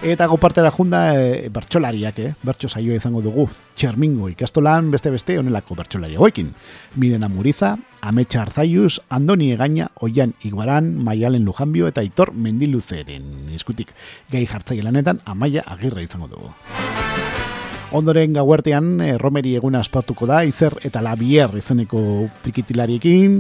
Eta gopartera junda e, bertxolariak, eh? bertxo saioa izango dugu. Txermingo ikastolan beste-beste onelako bertxolari hauekin. Miren Amuriza, Ametsa Arzaius, Andoni Egaña, Oian Iguaran, Maialen Lujanbio eta Itor Mendiluzeren eskutik. Gai jartzaile lanetan, Amaia Agirre izango dugu. Ondoren gauertean, e, Romeri eguna aspatuko da, izer eta labier izeneko trikitilariekin,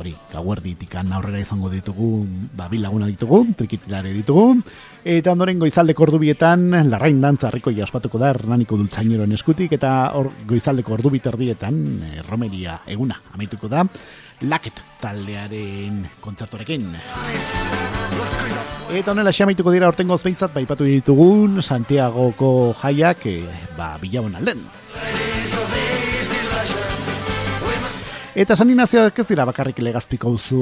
hori, gauerditik aurrera izango ditugu, babi laguna ditugu, trikitilare ditugu, eta ondoren goizaldeko ordubietan, larrain dantza harriko jaspatuko da, hernaniko dultzaineroen eskutik, eta or, goizaldeko ordubiterdietan, e, Romeria eguna amaituko da, laket taldearen kontzertorekin. Eta honela xamaituko dira ortengoz behintzat, baipatu ditugun Santiagoko jaiak, e, ba, bilabon alden. Eta San Inazio ez dira bakarrik legazpiko uzu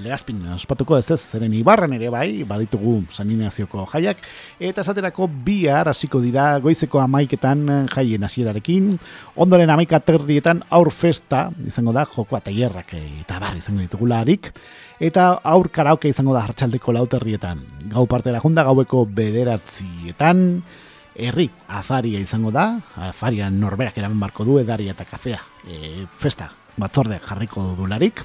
legazpin ospatuko ez ez, zeren ibarren ere bai, baditugu San Inazioko jaiak, eta esaterako bihar hasiko dira goizeko amaiketan jaien hasierarekin, ondoren amaika terdietan aur festa, izango da, joko eta hierrak eta bar izango ditugularik, eta aur karaoke izango da hartxaldeko lauterdietan. Gau parte da junda, gaueko bederatzietan, herri afaria izango da, afaria norberak eramen barko du, edaria eta kafea, e, festa batzorde jarriko dularik.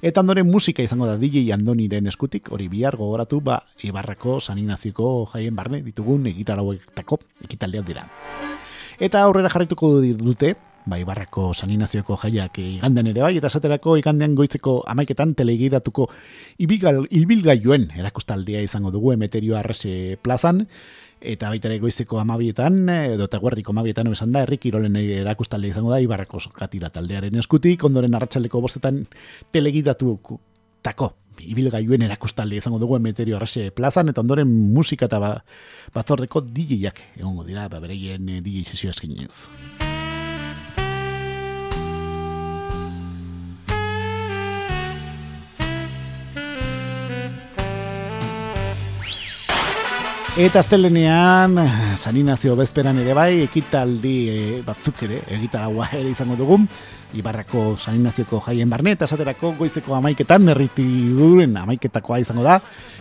Eta ondoren musika izango da DJ Andoniren eskutik, hori bihar gogoratu, ba, Ibarrako Saninaziko jaien barne ditugun egitarauetako ekitaldean dira. Eta aurrera jarrituko dute, ba, Ibarrako Saninazioko jaiak igandean ere bai, eta esaterako igandean goitzeko amaiketan telegiratuko ibilgailuen erakustaldea izango dugu emeterio arrese plazan, eta baita ere goizeko amabietan, edo eta guardiko amabietan esan da, errik irolen erakustalde izango da, ibarrako katila taldearen eskutik, ondoren arratsaldeko bostetan telegidatu tako, ibilgailuen erakustalde izango dugu emeterio arrase plazan, eta ondoren musika eta ba, batzordeko DJ-ak egongo dira, ba, bereien eh, DJ sesio eskinez. Eta astelenean, San Inazio bezperan ere bai, ekitaldi e, batzuk ere, egitaragua ere izango dugu, Ibarrako San Inazioko jaien barne, eta esaterako goizeko amaiketan, erriti duren amaiketakoa izango da,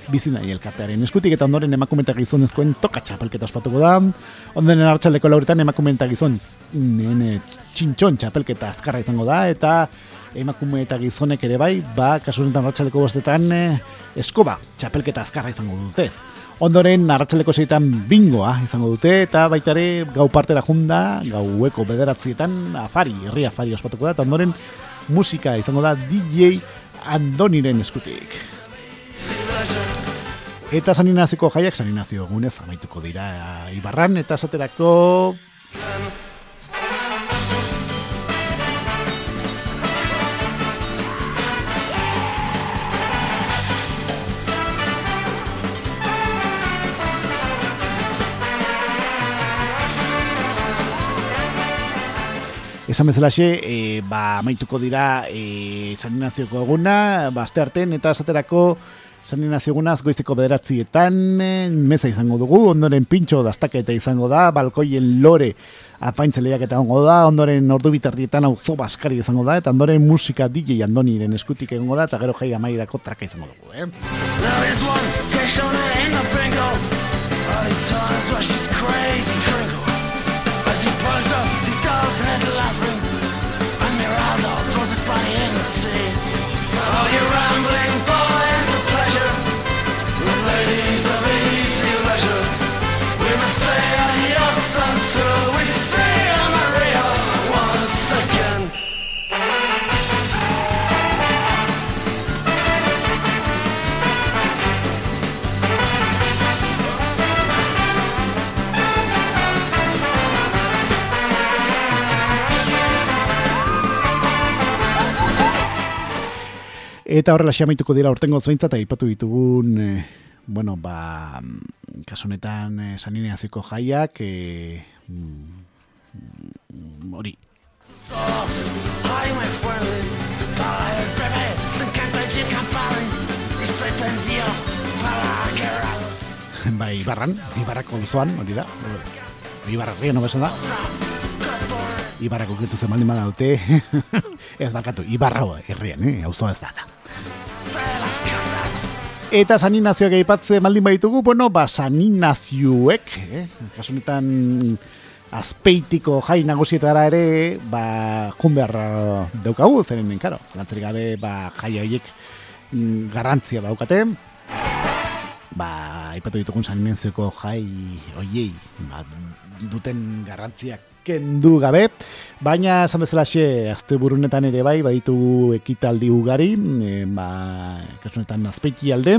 bizina elkartearen eskutik, eta ondoren emakumentak gizonezkoen toka txapelketa ospatuko da, ondoren hartxaleko lauretan emakumentak gizon, nene txintxon txapelketa azkarra izango da, eta emakume eta gizonek ere bai, ba, kasu honetan ratxaleko bostetan, eh, eskoba txapelketa azkarra izango dute. Ondoren, narratxaleko zeitan bingoa izango dute, eta baita ere gau partera junda, gaueko bederatzietan, afari, herri afari ospatuko da, eta ondoren musika izango da DJ Andoniren eskutik. Eta saninaziko jaiak saninazio egunez amaituko dira Ibarran eta esaterako Esan bezalaxe, e, ba, amaituko dira e, saninazioko eguna, ba, aste arten, eta esaterako sanina zigunaz goizeko bederatzietan meza izango dugu, ondoren pintxo dastaketa izango da, balkoien lore apaintzeleak eta ongo da, ondoren ordu bitardietan hau zo baskari izango da, eta ondoren musika DJ Andoniren eskutik egongo da, eta gero jai amairako traka izango dugu, eh? Eta horrela xamaituko dira urtengo zaintza eta ipatu ditugun, e, bueno, ba, kasunetan e, eh, sanineaziko jaiak, e, hori. Bai, ibarran, ibarrako zoan, hori da. Ibarra ria, no da? Ibarrako getu zemaldi mala [laughs] dute. ez bakatu, ibarra herrian, eh? Hau ez da. Eta saninazioak aipatze maldin baitugu, bueno, ba, saninazioek, eh? kasunetan azpeitiko jai nagusietara ere, ba, jun behar daukagu, zeren, karo, zantzerik gabe, ba, jai horiek mm, garrantzia daukate, ba, aipatu ditugun saninazioko jai hoiei, ba, duten garrantziak kendu gabe, baina esan bezala xe, azte burunetan ere bai, baditu ekitaldi ugari, e, ba, kasunetan azpeiki alde,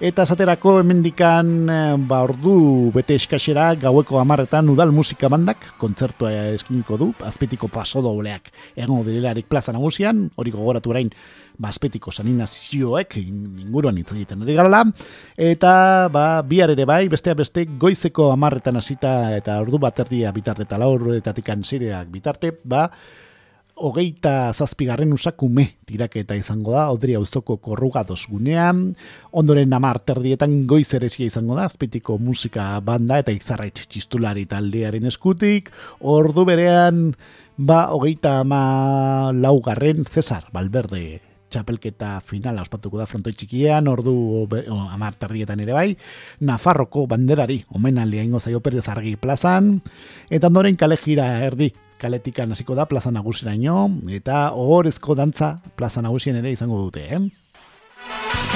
eta esaterako hemendikan e, ba, ordu bete eskasera gaueko amarretan udal musika bandak, kontzertua eskiniko du, azpetiko paso dobleak egon direlarik plaza nagusian, hori gogoratu orain, baspetiko saninazioek inguruan hitz egiten ari gala eta ba bihar ere bai besteak beste goizeko 10etan hasita eta ordu bat erdia bitarte eta lauretatik ansireak bitarte ba hogeita zazpigarren usakume tiraketa izango da, odri auzoko korrugados gunean, ondoren namar terdietan goiz eresia izango da, azpitiko musika banda eta izarraitz txistulari taldearen eskutik, ordu berean, ba, hogeita ama laugarren Cesar Valverde txapelketa finala ospatuko da frontoi txikian, ordu amar tardietan ere bai, Nafarroko banderari, omenaldia ingo zaio perez argi plazan, eta ondoren kale jira erdi, kaletikan hasiko da plaza nagusiraino, eta ohorezko dantza plaza nagusien ere izango dute, eh?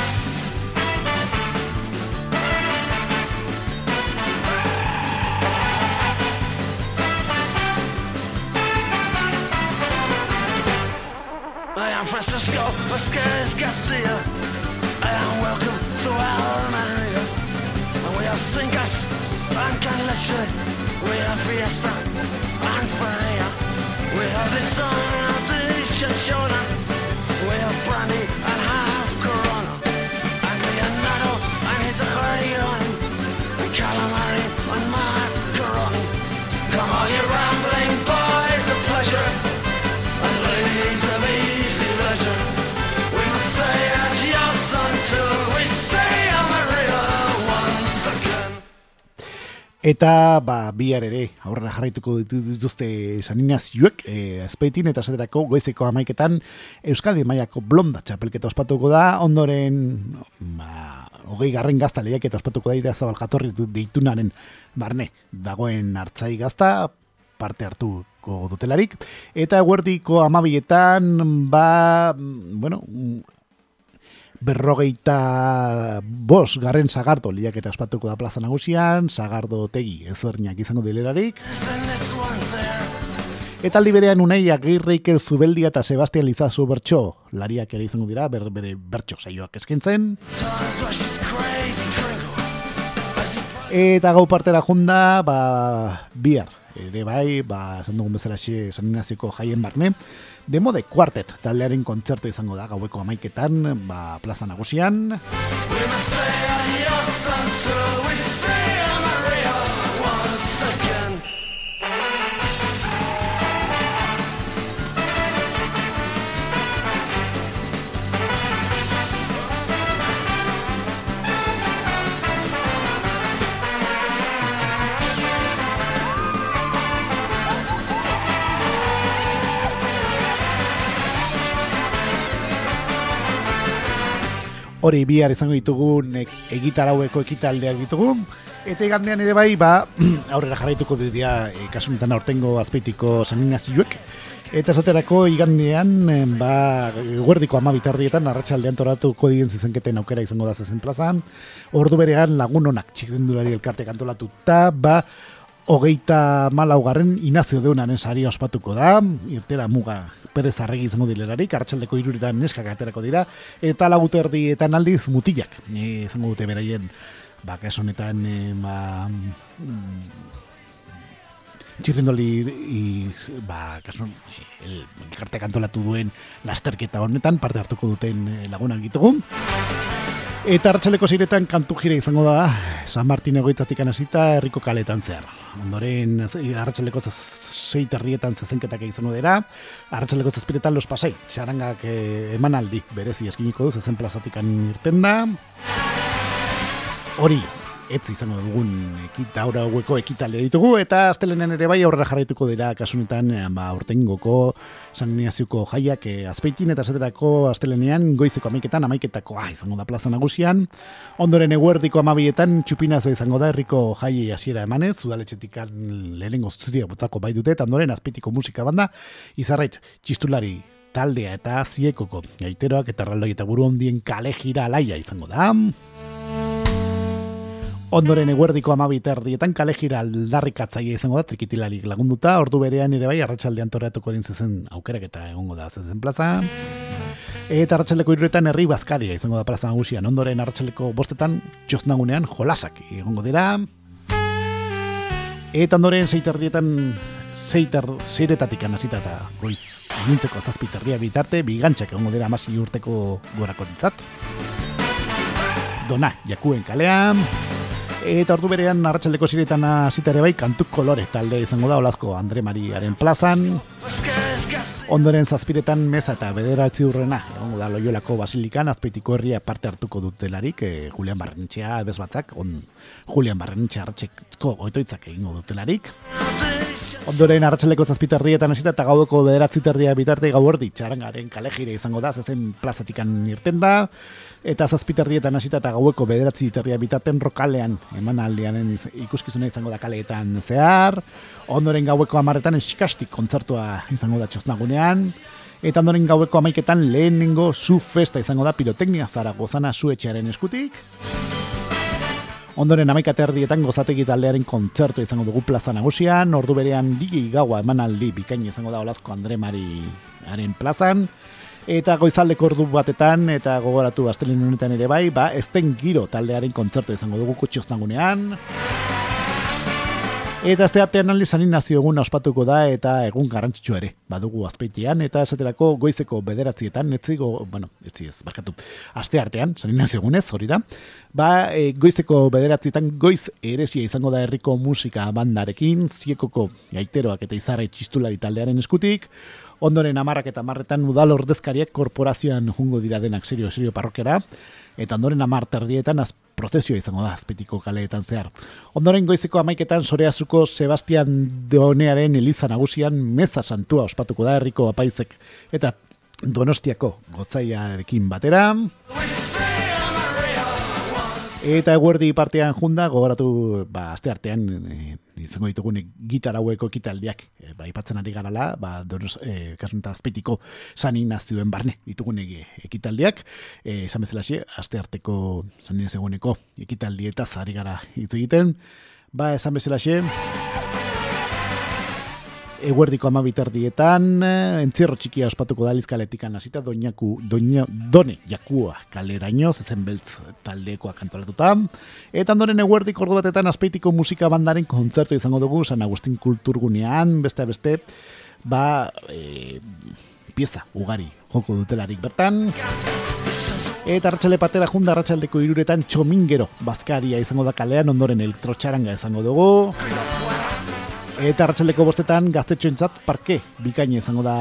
Eta, ba, bihar ere, aurrera jarraituko dituzte saninazioek, e, azpeitin eta zaterako goizeko amaiketan Euskadi Maiako blonda txapelketa ospatuko da, ondoren, ba, hogei garren gazta lehiak eta ospatuko da, idea zabal jatorri deitunaren barne, dagoen hartzai gazta, parte hartu ospatuko dutelarik. Eta eguerdiko amabietan, ba, bueno, berrogeita bos garren zagardo liak eta ospatuko da plaza nagusian, zagardo tegi ezberdinak izango dilerarik. Eta aldi berean unai agirreik zubeldia eta Sebastian Lizazu bertxo, lariak ere izango dira, ber, bere bertxo saioak eskintzen. Eta gau partera junda, ba, bihar, ere bai, ba, esan dugun bezala xe, jaien barne, demo de quartet taldearen kontzertu izango da gaueko amaiketan, ba, plaza nagusian. Hori bihar izango ditugun egitaraueko ekitaldeak ditugu eta igandean ere bai ba [clears throat] aurrera jarraituko dut dia e, kasunetan aurtengo azpeitiko saninazioek eta esaterako igandean e, ba guerdiko ama bitarrietan arratsaldean toratuko diren zizenketen aukera izango da zezen plazan. Ordu berean lagun honak txikendulari elkarte kantolatuta ba hogeita malaugarren inazio deunaren sari ospatuko da, irtera muga perez arregi izango dilerarik, hartxaldeko iruritan neskak aterako dira, eta lagut erdietan aldiz mutilak, e, izango dute beraien, ba, honetan, e, ba, mm, txirrindoli i, ba, kasun, el, el, kantolatu duen lasterketa honetan, parte hartuko duten e, lagunak ditugu. Eta hartxaleko ziretan kantu jire izango da, San Martin egoitzatik anasita herriko kaletan zehar. Ondoren, hartxaleko zeiterrietan zezenketak izango dira, hartxaleko zazpiretan los pasei, txarangak eh, emanaldi berezi eskiniko du, zezen plazatik irten da. Hori, ez izango dugun ekita aurra hueko ekitalde ditugu eta astelenen ere bai aurrera jarraituko dira kasunetan eh, ba urtengoko saniniazioko jaiak e, azpeitin eta esaterako astelenean goizeko amaiketan amaiketako ah, izango da plaza nagusian. Ondoren eguerdiko amabietan txupinazo izango da herriko jai hasiera emanez udaletxetik lehenengo zuzidia botako bai dute eta ondoren azpeitiko musika banda izarraitz txistulari taldea eta ziekoko gaiteroak eta raldoi eta buru ondien kale jira alaia izango da Ondoren eguerdiko amabiter dietan kale gira aldarrikatzaia izango da, trikitilalik lagunduta, ordu berean ere bai, arratsaldean torreatuko zen aukerak eta egongo da zezen plaza. Eta arratsaleko iruretan herri bazkaria izango da plaza nagusian, ondoren arratsaleko bostetan txosnagunean jolasak egongo dira. Eta ondoren zeiter zeiretatik anazita eta goiz nintzeko zazpiterria bitarte, bigantxak egongo dira amasi urteko gorako ditzat. Dona, jakuen kalean. Eta ordu berean arratsaldeko ziretan hasita bai kantu kolore talde izango da Olazko Andre Mariaren plazan. Ondoren zazpiretan meza eta bederatzi urrena, egongo da loiolako basilikan, azpeitiko herria parte hartuko dutelarik, e, Julian Barrenetxea, batzak, on, Julian Barrenetxea hartxeko oitoitzak egingo dutelarik. Ondoren arratsaleko zazpiterrietan hasita eta gaudoko bederatzi terdia bitarte gau ordi txarangaren kalejire izango da, zezen plazatikan irten da eta zazpiterrietan hasita eta gaueko bederatzi terria bitaten rokalean eman aldeanen ikuskizuna izango da kaleetan zehar. Ondoren gaueko amaretan eskastik kontzertua izango da txosnagunean eta ondoren gaueko amaiketan lehenengo zu festa izango da piroteknia zara gozana zu etxearen eskutik. Ondoren amaika terdietan gozategi taldearen kontzertu izango dugu plaza nagusian, ordu berean digi gaua emanaldi bikain izango da olazko Andre Mariaren plazan, eta goizaldeko ordu batetan eta gogoratu astelin honetan ere bai, ba, ezten giro taldearen kontzertu izango dugu kutxoznagunean. Eta azte artean zanin nazio egun ospatuko da eta egun garrantzitsu ere. Badugu azpeitian eta esaterako goizeko bederatzietan, netzigo, bueno, etzi ez, barkatu, azte artean, zanin nazio egunez, hori da. Ba, e, goizeko bederatzietan goiz eresia izango da herriko musika bandarekin, ziekoko gaiteroak eta izarra txistulari taldearen eskutik, ondoren amarrak eta marretan udal ordezkariak korporazioan jungo dira denak serio serio parrokera, eta ondoren amar terdietan az prozesio izango da azpetiko kaleetan zehar. Ondoren goizeko amaiketan soreazuko Sebastian Deonearen eliza nagusian meza santua ospatuko da herriko apaizek eta donostiako gotzaiarekin batera. Eta eguerdi partean junda, gogoratu, ba, aste artean, e, izango ditugun gitar haueko ekitaldiak, e, ba, ipatzen ari garala, ba, donos, e, kasunta azpetiko sani nazioen barne, ditugun ekitaldiak, e, esan bezala xe, aste arteko sani nazioeneko ekitaldietaz ari gara hitz egiten, ba, esan bezala xe, eguerdiko amabiterdietan, eh, entzierro txikia ospatuko da lizkaletikan hasita doinaku, doina, done jakua kaleraino, zezen beltz taldekoa kantolatuta. Eta ondoren eguerdiko ordu batetan aspeitiko musika bandaren kontzertu izango dugu, San Agustin kulturgunean, beste beste, ba, e, pieza, ugari, joko dutelarik bertan. Eta ratxale patera junda ratxaldeko iruretan txomingero, bazkaria izango da kalean, ondoren elektrotxaranga izango dugu. Eta hartzeleko bostetan gaztetxoentzat parke bikain izango da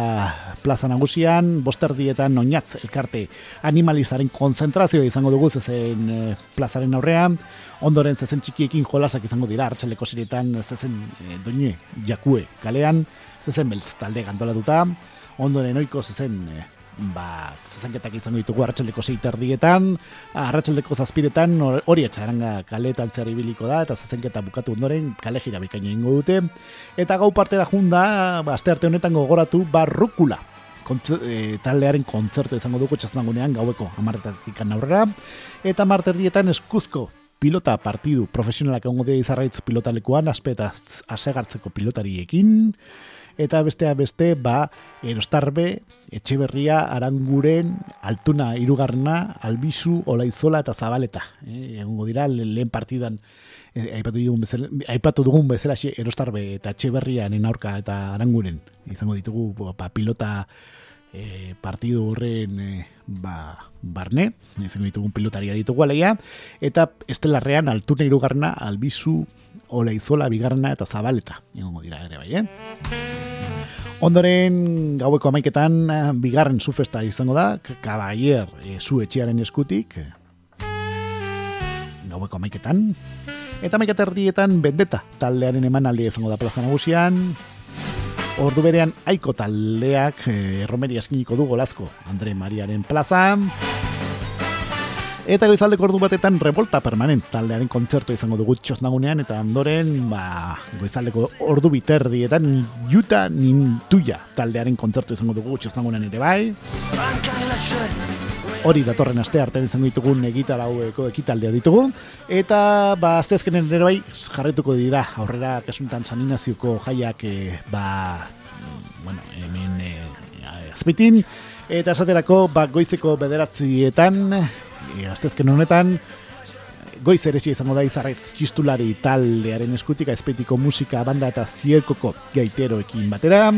plaza nagusian, bosterdietan oinatz elkarte animalizaren konzentrazio izango dugu zezen e, plazaren aurrean, ondoren zezen txikiekin jolasak izango dira hartzeleko zirietan zezen e, doine jakue kalean, zezen beltz talde gandolatuta, ondoren oiko zezen e, ba, zazanketak izango ditugu arratxaldeko zeiterdietan, arratxaldeko zazpiretan hori etxaranga kaletan zer ibiliko da, eta zazenketa bukatu ondoren kale jira bikaino ingo dute. Eta gau parte da junda, ba, aste arte honetan gogoratu, barrukula. E, taldearen kontzertu izango dugu txaznagunean gaueko amarretatik aurrera eta marterdietan eskuzko pilota partidu profesionalak egongo dira izarraitz pilotalekuan aspetaz asegartzeko pilotariekin eta bestea beste ba erostarbe etxeberria aranguren altuna irugarna albizu olaizola eta zabaleta. Eh, egongo dira lehen partidan. Eh, aipatu dugun bezala aipatu dugun bezala erostarbe eta etxeberrianen aurka eta aranguren. Izango ditugu ba, pilota e, partidu horren e, ba, barne, izango ditugun pilotaria ditugu aleia, eta estelarrean altuna irugarna, albizu, olaizola, bigarna eta zabaleta, egongo dira ere bai, eh? Ondoren gaueko amaiketan bigarren zufesta izango da, kabaier e, zu etxearen eskutik, gaueko amaiketan, eta amaiketan bendeta taldearen eman aldi izango da plaza nagusian, ordu berean aiko taldeak e, romeri askiniko du golazko Andre Mariaren plazan, Eta goizaldeko ordu batetan revolta permanent taldearen kontzertu izango dugu txosnagunean eta ondoren ba, goizaldeko ordu biterdietan juta nintuia taldearen kontzertu izango dugu txosnagunean ere bai. Hori datorren aste arte izango ditugun egitaraueko ekitaldea ditugu. Eta ba, aztezkenen ere bai jarretuko dira aurrera kasuntan saninazioko jaiak e, ba, bueno, hemen e, azpitin. Eta esaterako ba, goizeko bederatzietan e, astezken honetan goiz ere izango da izarrez txistulari taldearen eskutik aizpetiko musika banda eta zierkoko gaiteroekin batera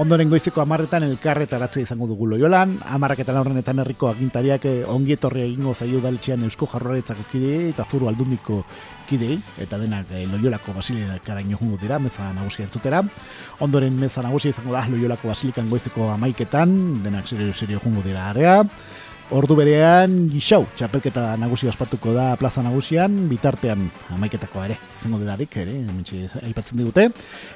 ondoren goizeko amarretan elkarretaratze izango dugu loiolan amarraketan horrenetan herriko agintariak eh, ongi etorri egingo zaio daltxean eusko jarroretzak kide eta furu aldundiko kidei, eta denak e, loiolako basilikara inohungo dira, meza nagusia entzutera. Ondoren meza nagusia izango da loiolako basilikan goizeko amaiketan, denak serio serio jungo dira area. Ordu berean gixau, txapelketa nagusia ospatuko da plaza nagusian, bitartean amaiketako ere, zengo delarik, ere, mentxe, aipatzen digute.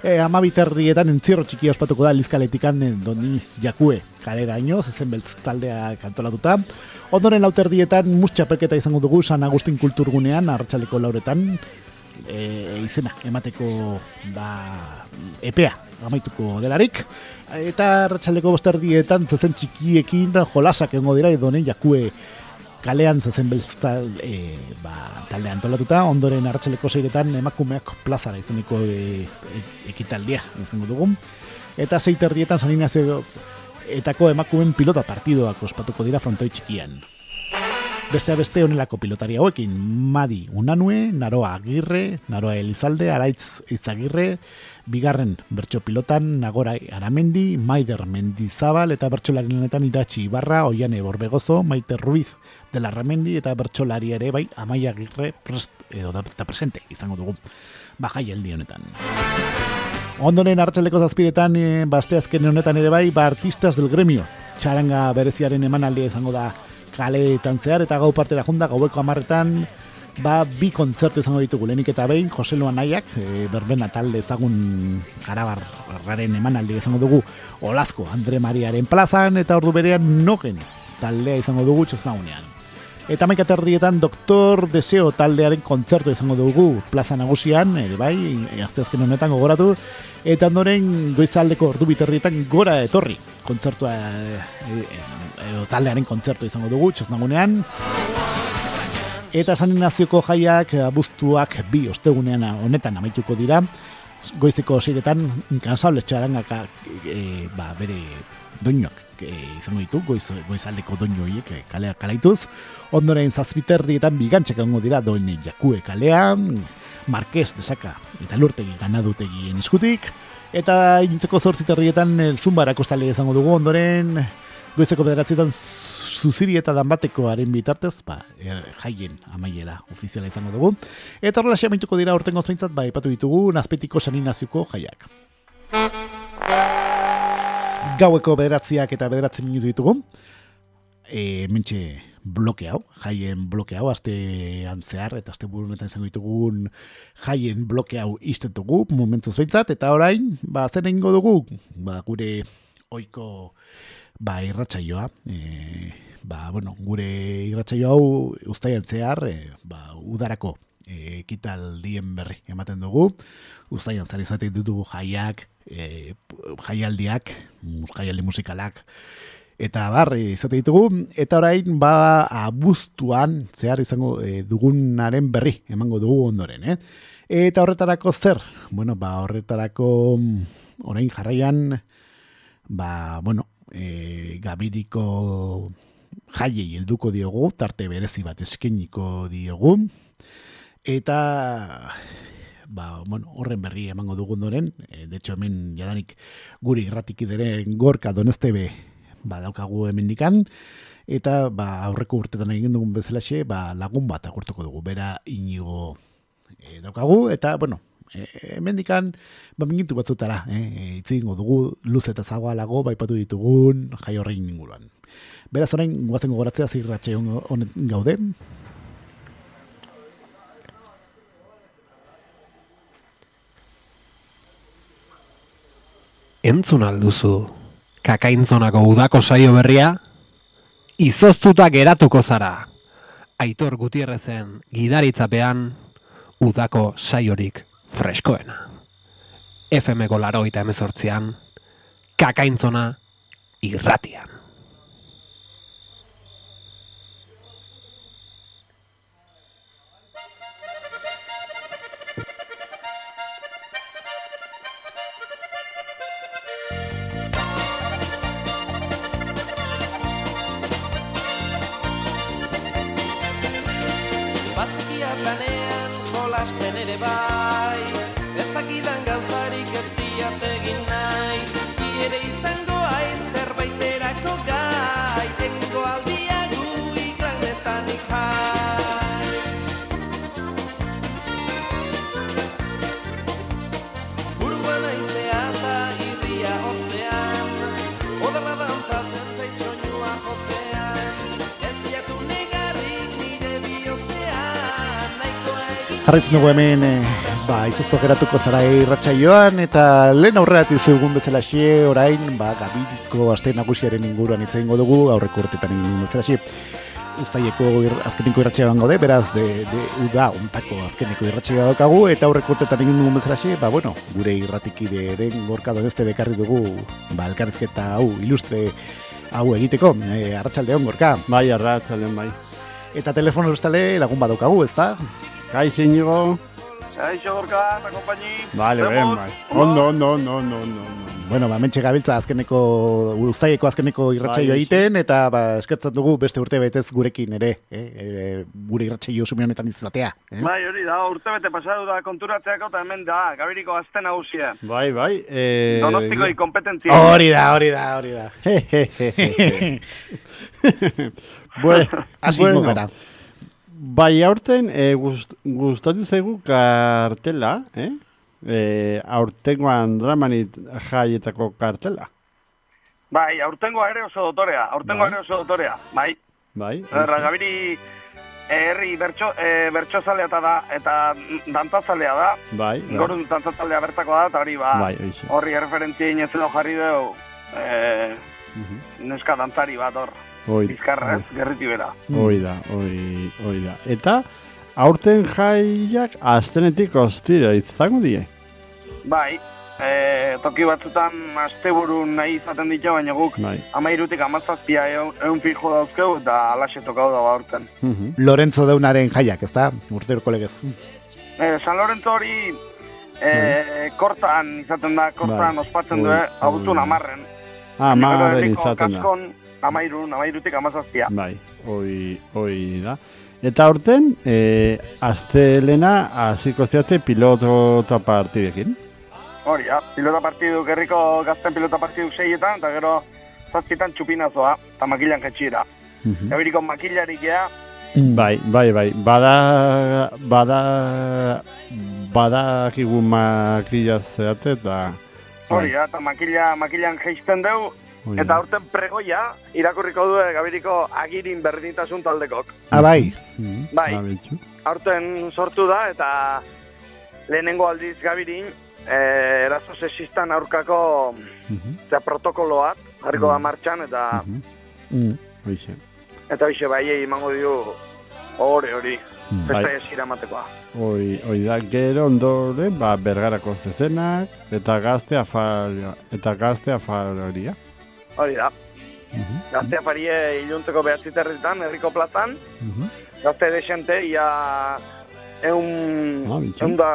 E, ama biterrietan entzirro txiki ospatuko da lizkaletikan e, doni jakue kalera ino, zezen beltz taldea kantolatuta. Ondoren lauter dietan mus txapelketa izango dugu San Agustin kulturgunean, arratsaleko lauretan, e, izena, emateko da, epea, amaituko delarik eta ratxaldeko bosterdietan zezen txikiekin jolasak egongo dira edo ne jakue. Kalean zezen belztal e, ba, talde antolatuta ondoren arratsaleko zeiretan emakumeak plazara izeneko e, e, ekitaldia izango dugun eta zeiterdietan saninazio etako emakumen pilota partidoak ospatuko dira frontoi txikian. Beste beste honelako pilotari hauekin, Madi Unanue, Naroa Agirre, Naroa Elizalde, Araitz Izagirre, bigarren bertso pilotan Nagora Aramendi, Maider Mendizabal eta bertsolaren honetan Idatxi Ibarra, Oiane Borbegozo, Maite Ruiz de la Ramendi eta bertsolari ere bai Amaia Agirre prest, edo da presente izango dugu. Bajai eldi honetan. Ondoren hartxaleko zazpiretan, e, basteazken honetan ere bai, ba artistas del gremio. Txaranga bereziaren emanaldia izango da kaleetan zehar eta gau partera junda gaueko amarretan ba bi kontzertu izango ditugu lehenik eta behin Jose Luan Aiak e, berbena talde ezagun garabarraren emanaldi izango dugu Olazko Andre Mariaren plazan eta ordu berean noken taldea izango dugu txosnaunean Eta maika terdietan Doktor Deseo taldearen kontzertu izango dugu plaza nagusian, ere bai, azteazken honetan gogoratu, eta ondoren goizaldeko ordu biterrietan gora etorri kontzertua e, e, taldearen kontzertu izango dugu, txosnagunean. Eta zanen nazioko jaiak abuztuak bi ostegunean honetan amaituko dira, goizeko ziretan inkansable txarangaka e, ba, bere doinoak e, izango ditu, goiz, goizaldeko doinu horiek e, kalea kalaituz. Ondoren zazpiterrietan bigantxek egongo dira doine jakue kalean, Marquez desaka eta lurtegi ganadutegien eskutik. Eta intzeko zortziterrietan el zumbara kostale izango dugu ondoren goizeko bederatzietan zuziri eta danbatekoaren bitartez, ba, er, jaien amaiera ofiziala izango dugu. Eta horrela amaituko dira orten gozpeintzat, ba, ipatu ditugu, nazpetiko saninazioko jaiak. Gaueko bederatziak eta bederatzi minutu ditugu. E, mentxe bloke hau, jaien bloke hau, azte antzear, eta azte burunetan izango ditugun jaien bloke hau iztetugu, momentuz behintzat, eta orain, ba, zen egingo dugu, ba, gure oiko ba, irratsaioa, e, ba, bueno, gure irratsaio hau ustaian zehar, e, ba, udarako e, ekitaldien berri ematen dugu, ustaian zari izaten ditugu jaiak, e, jaialdiak, jaialdi musikalak, eta barri izate ditugu, eta orain ba abuztuan zehar izango e, dugunaren berri emango dugu ondoren, eh? Eta horretarako zer? Bueno, ba horretarako orain jarraian ba, bueno, e, gabiriko jaiei helduko diogu, tarte berezi bat eskeniko diogu, eta ba, bueno, horren berri emango dugu ondoren, e, de hecho hemen jadanik guri irratik ideren gorka donestebe ba, daukagu hemendikan. Eta ba, aurreko urtetan egin dugun bezalaxe ba, lagun bat agurtuko dugu, bera inigo e, daukagu, eta bueno, e, hemendikan ba, minutu batzutara, e, itzingo dugu. Luz eta zagoalago baipatu ditugun jai horrein inguruan. Beraz orain, guazen gogoratzea zirratxe honet gaude, entzun alduzu kakaintzonako udako saio berria, izoztuta geratuko zara. Aitor Gutierrezen gidaritzapean udako saiorik freskoena. FM-ko laroita emezortzian, kakaintzona irratian. Jarraitzen dugu hemen, e, ba, izoztu geratuko zara irratsaioan eta lehen aurrera egun bezala xie, orain, ba, gabiriko aste nagusiaren inguruan hitz egingo dugu, aurreko urtetan egin bezala xie. Uztaieko ir, azkeniko irratsaioan gaude, beraz, de, de uda, ontako azkeniko irratsaioa daukagu, eta aurreko urtetan egin dugun bezala xie, ba, bueno, gure irratikide den gorka doneste bekarri dugu, ba, elkarrizketa hau, ilustre hau egiteko, e, arratsaldeon gorka. Bai, arratzalen bai. Eta telefono bestale lagun badaukagu, ez? Kaixo inigo. Aixo gorka, eta kompaini. Vale, ben, bai. Ondo, ondo, ondo, ondo, ondo. ondo. Bueno, ba, mentxe gabiltza azkeneko, uztaieko azkeneko irratsaio Bai, egiten, eta ba, eskertzen dugu beste urte betez gurekin ere, eh? e, gure irratsaio sume honetan izatea. Eh? Bai, hori da, urte bete pasatu da konturatzeako, eta hemen da, gabiriko azte nagusia. Bai, bai. Eh, Donostiko inkompetentzia. Hori da, hori da, hori da. [laughs] [laughs] [laughs] Bue, Hasi bueno, gara. Bai, aurten eh, gust, gustatu zaigu kartela, eh? Eh, aurtengoan dramanit jaietako kartela. Bai, aurtengoa ere oso dotorea, aurtengoa Bai. ere oso dotorea. Bai, Bai. Eh, herri bertso, eh, bertsozalea da, eta dantzazalea da, Bai, bai. gorun dantzazalea bertakoa da, eta hori ba, Bai, horri referentzia inetzen jarri dugu, eh, Mhm. neska dantzari bat hor. Oi, bizkarra ez, gerriti bera. oi da, oi, oi da. Eta, aurten jaiak aztenetik ostira izango die. Bai, e, toki batzutan asteburu nahi izaten ditu, baina guk Bai. amairutik amazazpia egun fijo dauzkeu, eta alaxe tokau dago aurten. Mhm. Lorenzo deunaren jaiak, ez da? Urtero kolegez. E, San Lorenzo hori e, kortan izaten da, kortan Bai. ospatzen du, eh, oi. amarren. Ah, Gero marren herriko izaten da. kaskon amairun, amairutik amazazpia. Bai, oi, oi da. Eta aurten, e, astelena hasiko zeate pilota partidekin. Hori, ja, pilota partidu, gerriko gazten pilota partidu seietan, eta gero zazpitan txupinazoa, eta makilan jetxira. Mhm. Gabiriko makilarik ea, Bai, bai, bai. Bada, bada, badakigu makila zeate eta... hori, ja, eta makila, makilan jeisten deu, Oi, eta aurten pregoia, irakurriko du Gabiriko agirin berdintasun taldekok. Ah, bai. Mhm, bai. ba. Aurten sortu da, eta lehenengo aldiz Gabirin, eh, eraso sexistan aurkako Mhm, eta protokoloak jarriko da martxan, eta mhm. Mm. Hoixe. eta bixe baiei emango dio hori hori, Bai, festa esira ematekoa. oi, oi da, gero ondoren, ba, bergarako zezenak, eta gazte afal, eta gazte afaloria. Hori da, Mhm, gaztea farie iluntzeko behatziterritan, herriko plazan, mhm. gazte desente, ia eun, Ah, eun da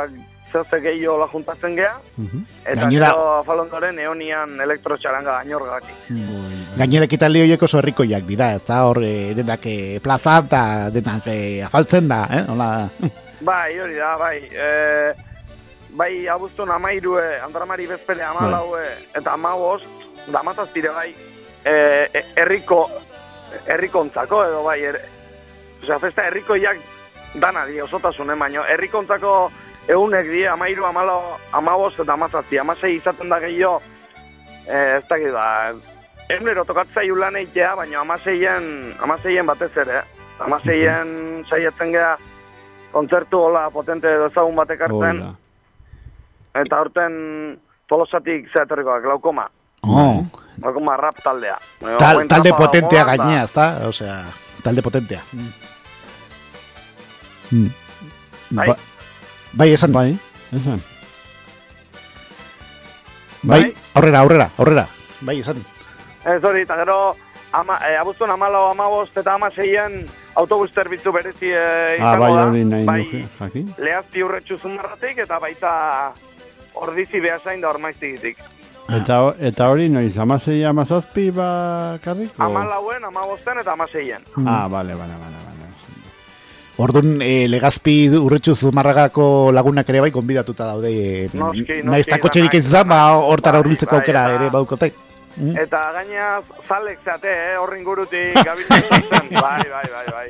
zehazte gehiago la juntatzen gea, Mhm. eta Gainera- gero afalondoren eonian elektrotxaranga gainorgaki. Oi, Gainera ekitaldi horiek oso herrikoiak dira, ez da? Hor, eh, denak eh, plaza eta denak eh, afaltzen da, eh? Hola. [laughs] Bai, hori da, bai. E, bai, abuztun amairue, andramari bezpere amalaue, eta amabost, da amazazpire bai, e, e, herriko, herrikontzako edo bai, er, osea, festa herrikoiak dana di, osotasunen baino, herrikontzako egunek die, amairu, amalo, amabost eta amazazpi, amasei izaten da gehiago, e, ez dakit ba, egunero tokatzea lan eitea, baina amaseien, amaseien batez ere, amaseien saiatzen gea, kontzertu hola potente ezagun batek hartzen, da. eta aurten tolosatik zeatorrikoak, glaukoma. Oh, Glaukoma rap taldea. tal, talde potentea gainea, ez da? Osea, talde potentea. Mm. Bai. Ba, bai, esan. Bai, esan. Bai, Bai. aurrera, aurrera, aurrera. Bai, esan. Ez hori, eta gero, ama, e, abuztun amalo, amabost eta amaseien autobus zerbitzu berezi e, Ah, bai, da. hori nahi bai, jakin. lehazti urretxu zumarratik eta baita ordizi behasain da ormaiztigitik. Eta, eta hori noiz, amasei amazazpi bakarriko? Amalauen, amabosten eta amaseien. Ah, bale, bale, bale, bale. Orduan, e, legazpi urretxu zumarragako lagunak ere bai konbidatuta daude. E, Noski, noski, Naiz ez da, ba, hortara Bai, bai, aukera ere baukote. Mm. Eta gaina zalek zate, eh, horrin gurutik gabiltzen zen. [laughs] Bai, bai, bai, bai.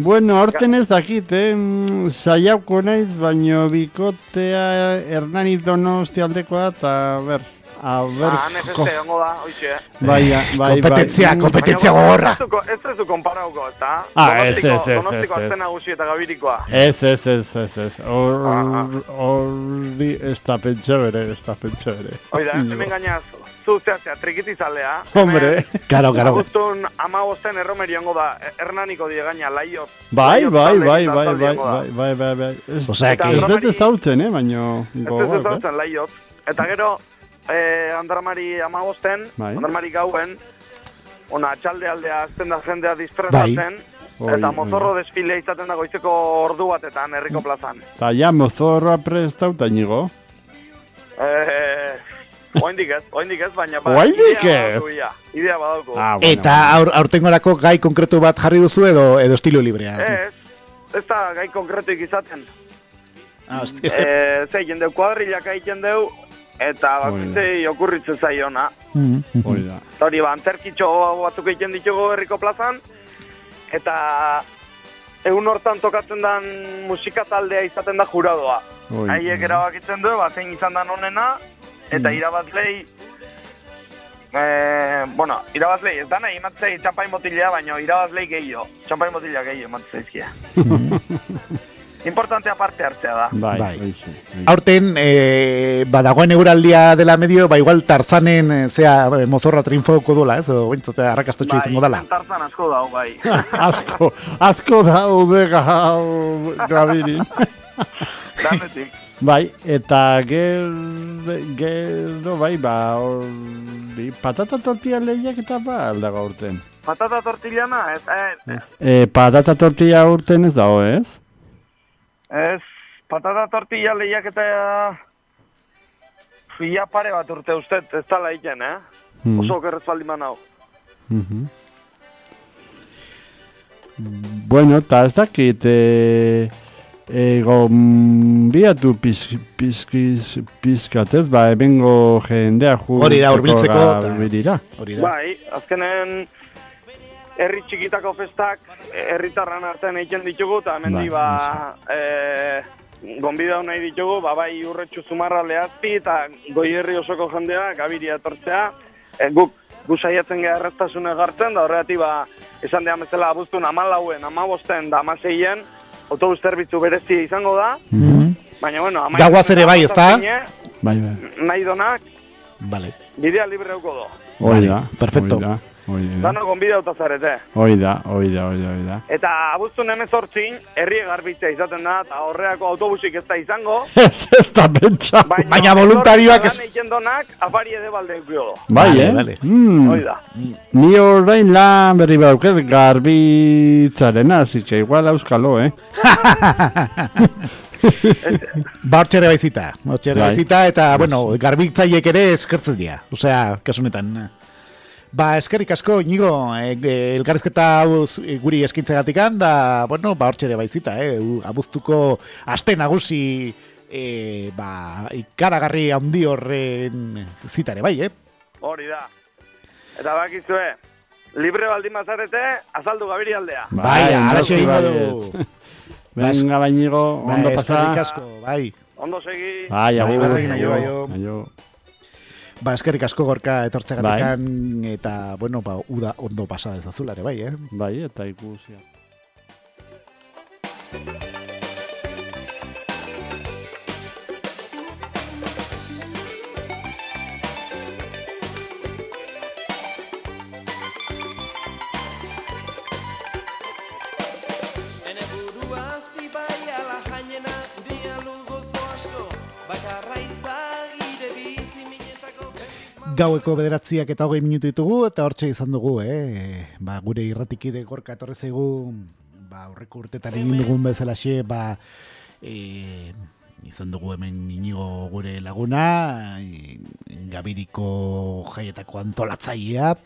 Bueno, horten ez dakit, eh? Mm, Saiauko naiz, baino bikotea Hernani Donosti aldekoa, eta ber, a ber... Ah, nefeste, ongo da, hoxe. Bai, bai, bai. Kompetentzia, kompetentzia gogorra. Ez ez duzu konparauko, ez da? Ah, ez, ez, ez, ez, Donostiko ez. azten nagusi eta gabirikoa. Ez, ez, ez, ez, ez. Hor, hori ez da pentsa bere, ez da pentsa bere. Oida, hemen gainaz, zu zehatzea, trikitizalea. Hombre, Karo, karo. Agustun amabosten erromeriongo da, e- hernaniko die gaina, laiot. bai, bai, bai, eta bai, bai, da. bai, bai, bai, bai. Ez, Osea, Eta que- ez dut Andramari- ezautzen, eh, baino... Ez ez eh? ezautzen laiot. Eta gero, eh, andramari amabosten, Bai. andramari gauen, ona atxalde aldea azten da jendea disfretatzen, Oi, eta mozorro desfilea izaten da goizeko ordu batetan herriko plazan. Ta ja, mozorroa prestauta inigo. Eh, oindik ez, oindik ez, baina ba, Oraindik idea ez? idea badauku. Ah, bueno, Eta aur, aurtengorako gai konkretu bat jarri duzu edo edo estilo librea? Ez, ez da gai konkretuik izaten. Ah, ez- ez- Eh, ze, jendeu kuadrilak egiten deu, eta bakitzei okurritzen zaiona. Mm, mm, Hori da. Eta hori, ba, antzerkitxo batzuk egiten ditugu herriko plazan, eta egun hortan tokatzen den musika taldea izaten da juradoa. Haiek erabakitzen du, ba, zein izan dan onena, eta irabazlei, eh, bueno, irabazlei, ez da nahi ematzei txampain botilea, baina irabazlei gehiago, txampain botila gehiago zaizkia. [laughs] importantea parte hartzea da. Bai, Bai. hoxe, hoxe. Aurten, e, badagoen eguraldia dela medio, ba igual tarzanen, e, zea, e, mozorra triunfoko duela, ez? O, bintzate, arrakastotxo izango dela. tarzan asko dago, bai. [laughs] asko, asko daude gau gabirin. [laughs] Danetik. bai, eta ger, gero, bai, ba, hori, patata tortilla lehiak eta ba, aldago urten. Patata tortillana, ez, eh, E, patata tortilla urten ez dago, ez? Ez, patata tortilla lehiak eta fia pare bat urte ustez, ez tala egiten, eh? Hmm. Oso okerrez baldin manau. Mhm. Bueno, eta ez dakit, e, e, gombiatu piz, pizkiz, pizkat ez, ba, ebengo jendea ju... Hori da, Gabirira. Hori da. Bai, azkenen herri txikitako festak herritarran artean egiten ditugu, eta hemendi Bai, ba, e, gonbidau nahi ditugu, ba, bai urretxu zumarra lehazpi, eta goi herri osoko jendea, gabiria etortzea, e, guk, gu saiatzen geha erreztasune gartzen, da horregatik ba, esan dean bezala abuztun amalauen, amabosten da amaseien, autobus zerbitzu berezia izango da, Mhm. baina bueno, ama Gauaz ere bai, ezta? Bai, bai. Nahi donak, Vale. bidea libreuko do. Hoi Vale, da, perfecto. hoi da, hoi da. Dano gonbidauta zarete. Hoi da, hoi da, hoi da, hoi da. Eta abuztun emezortzin, herri garbitzea izaten da, eta horreako autobusik ez da izango. [laughs] Ez, ez da pentsa. Baina voluntarioak ez-. Lan donak, afari ede balde. Bai, Vale, eh? vale. Mm. Hoi da. Ni orain lan berri bauket garbitzarena, así que igual auskalo, eh? [laughs] Ba, hortxe ere baizita. Hortxe ere Bai. baizita, eta, bueno, garbitzaiek ere eskertzen dira. Osea, kasunetan. Ba, eskerrik asko, inigo, e, e, elkarrizketa hau zu- guri eskintzegatikan, da, bueno, ba, hortxe ere baizita, eh? Abuztuko aste nagusi, e, ba, ikaragarri handi horren zitare, bai, eh? Hori da. Eta bakizue, libre baldin bazarete, azaldu gabiri aldea. Bai, alaxe baietz. du. Venga, bainigo, Bai, ondo pasa. eskerrik asko, bai. Ondo segi. Bai, agur, Bai, bai, aio, aio, aio. Ba, eskerrik asko gorka etortzegatikan, Bai. eta, bueno, ba, uda ondo pasa dezazulare, bai, eh? Bai, eta ikusia. Gaueko bederatziak eta hogei minutu ditugu, eta hortxe izan dugu, eh? Ba, gure irratikide gorka etorri zaigu, ba, aurreko urtetan egin dugun bezalaxe, ba, e, izan dugu hemen inigo gure laguna, e, gabiriko jaietako antolatzailea,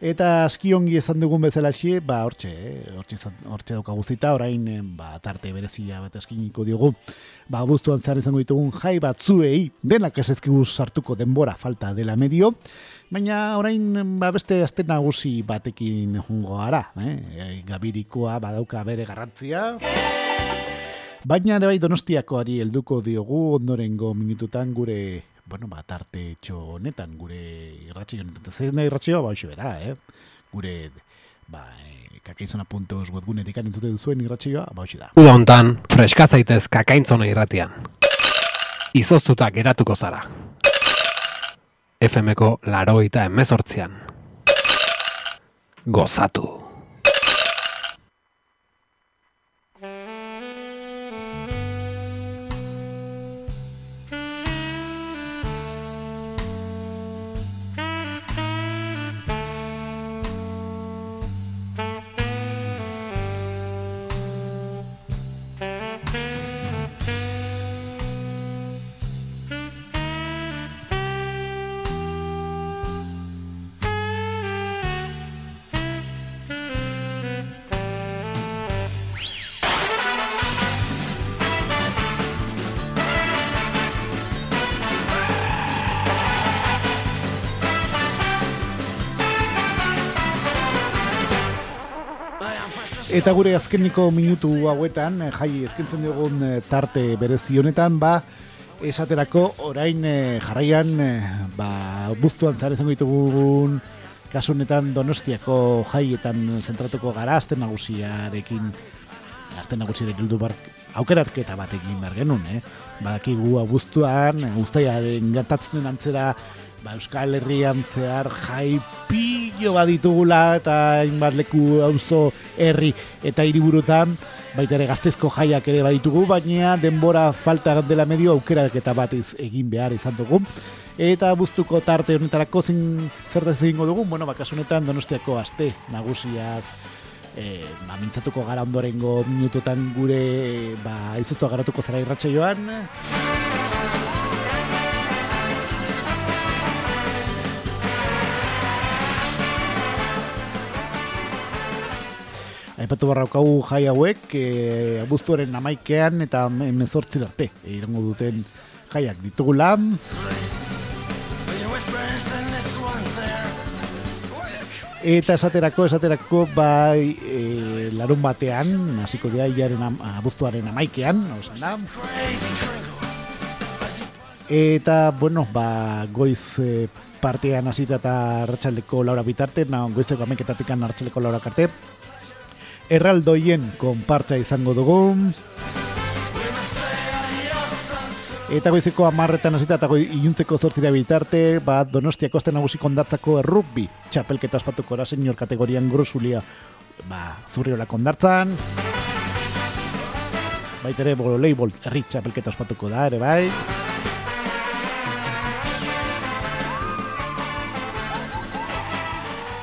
eta aski ongi esan dugun bezalaxe, ba, hortxe, hortxe, hortxe daukagu zita, orain, eh, ba, tarte berezia bat eskiniko diogu, ba, abuztuan zehar izango ditugun jai batzuei, denak ez ezkigu sartuko denbora falta dela medio, baina orain ba, beste aste nagusi batekin jungo gara, eh? Gabirikoa badauka bere garrantzia, baina ere bai donostiakoari helduko diogu ondorengo minututan gure bueno, ba, tarte txo honetan, gure irratxio honetan, zer irratxioa, ba, hoxe bera, eh? gure, ba, e, kakaizona.eus webgunetik entzute duzuen irratxioa, ba, hoxe da. Uda hontan, freska zaitez kakaintzona irratian. Izoztuta geratuko zara. FMko laroita emezortzian. Gozatu. Eta gure azkeniko minutu hauetan, eh, jai eskentzen dugun eh, tarte berezi honetan, ba, esaterako orain eh, jarraian, ba, buztuan zare izango ditugun kasu honetan donostiako jaietan zentratuko gara, azten nagusiarekin, azten nagusiarekin heldu bar, aukeratketa bat egin behar genuen, eh? Badakigu abuztuan, ustaiaren gertatzen antzera, ba, Euskal Herrian zehar jai pillo bat ditugula eta hainbat leku auzo herri eta hiriburutan baita ere gaztezko jaiak ere baditugu, baina denbora falta dela medio aukerak eta bat iz- egin behar izan dugu. Eta buztuko tarte honetarako zin zertaz egingo dugu, bueno, bakasu honetan donostiako aste nagusiaz e, ba, mintzatuko gara ondorengo minututan gure ba, izutu agaratuko zara irratxe joan. Aipatu barraukagu jai hauek, e, abuztuaren amaikean eta emezortzir arte irango duten jaiak ditugula. Eta esaterako, esaterako, bai, e, larun batean, hasiko dira hilaren am, abuztuaren amaikean, osan da. Eta, bueno, ba, goiz e, partean hasita eta arratsaldeko laura bitarte, na, goizteko amaiketatik arratsaldeko laura karte, erraldoien konpartza izango dugu. Eta goizeko amarretan hasita eta goi, iluntzeko zortzira bitarte, ba, donostiako azten nagusi kondartzako errugbi txapelketa ospatuko da senior kategorian grosulia ba, zurriola kondartzan. Baita ere, voleibol herri txapelketa ospatuko da, ere bai.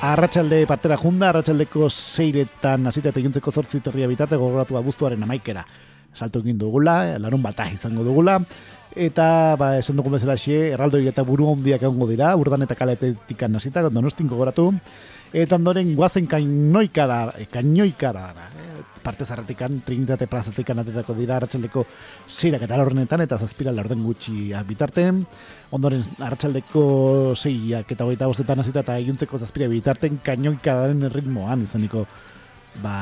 Arratxalde partera junda, arratsaldeko seiretan hasita eta iluntzeko zortzi terria bitate gogoratu abuztuaren amaikera. Salto egin dugula, larun bata izango dugula, eta ba, esan dugun bezala xe, erraldoi eta buru hondiak egongo dira, urdan eta kaletetik hasita, donostin gogoratu, eta ondoren guazen kainoikara, kainoikara, eh, parte zarratikan, trinitate plazatikan atetako dira arratsaldeko zeirak eta horrenetan, eta zazpira laurden gutxi bitarten, ondoren arratsaldeko zeiak eta hogeita bostetan hasita eta iluntzeko zazpira bitarten kainoikadaren ritmoan izaniko ba,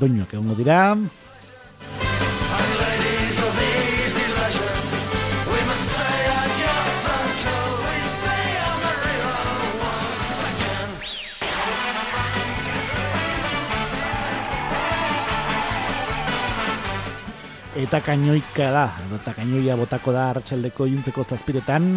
doinuak egongo dira. Eta kainoika da, eta kainoia botako da arratsaldeko iluntzeko zazpiretan.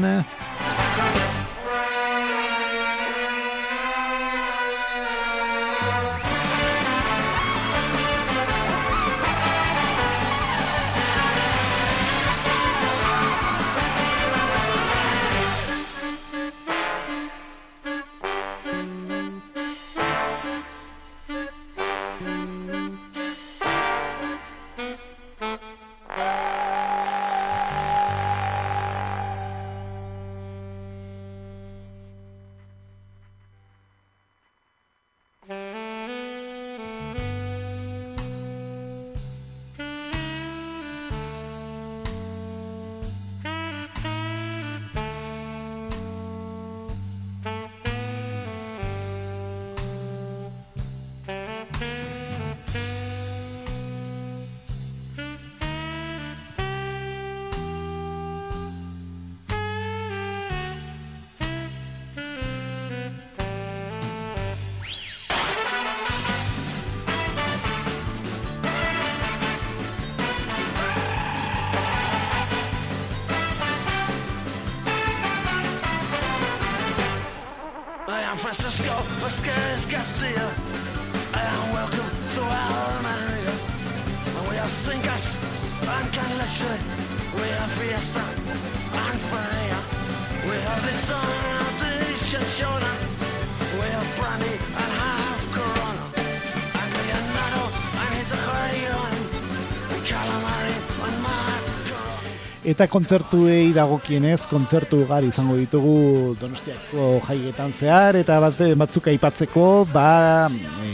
Eta kontzertuei dagokienez, kontzertu ugari izango ditugu Donostiako jaietan zehar, eta bat, batzuk aipatzeko, ba, e,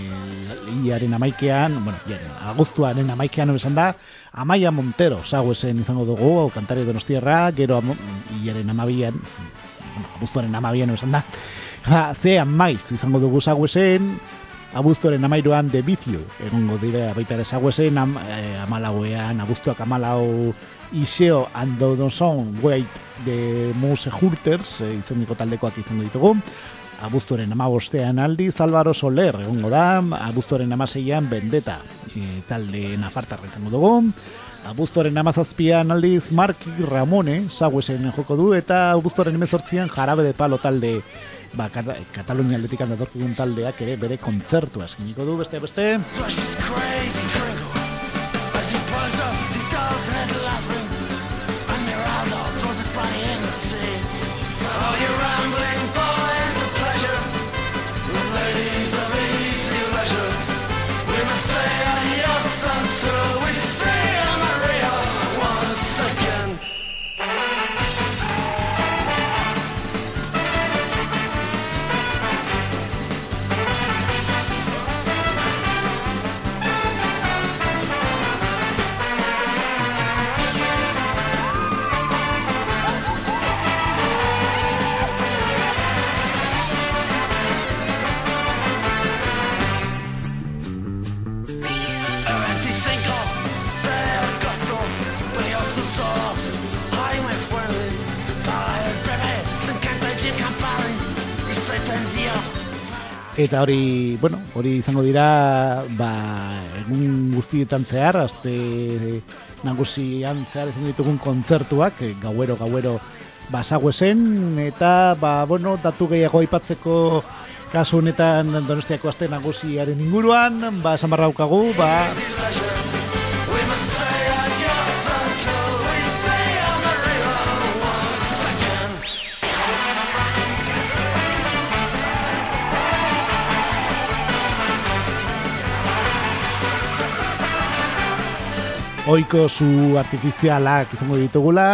hilaren amaikean, bueno, hilaren, aguztuaren amaikean esan da, Amaia Montero, saguesen izango dugu, hau kantari donostiarra, gero amo- hilaren amabian, bueno, abuztuaren amabian esan da, ba, ze amaiz izango dugu saguesen, abuztuaren amairuan de bizio, egongo dira baita ere saguesen, am, eh, amalauean, abuztuak amalau Iseo Andonoson Wait de Muse Hurters e, izeneko taldekoak izango ditugu. Abuztuaren amabostean aldiz Álvaro Soler egongo da. Abuztuaren amaseian Bendeta e, talde nafartarra izango dugu Abuztoren amazazpian aldiz Marki Ramone Sauesen joko du eta abuztoren emezortzian jarabe de palo talde. Ba, Kata Katalunia aldetik handatorkun taldeak ere bere kontzertua eskiniko du beste beste Eta hori, bueno, hori izango dira, ba, egun guztietan zehar, aste nagusian zehar izango ditugun kontzertuak, eh, gauero, gauero, basaguesen, eta, ba, bueno, datu gehiago aipatzeko kasu honetan donostiako aste nagusiaren inguruan, ba, esan barra daukagu, ba, oiko zu artifizialak izango ditugula,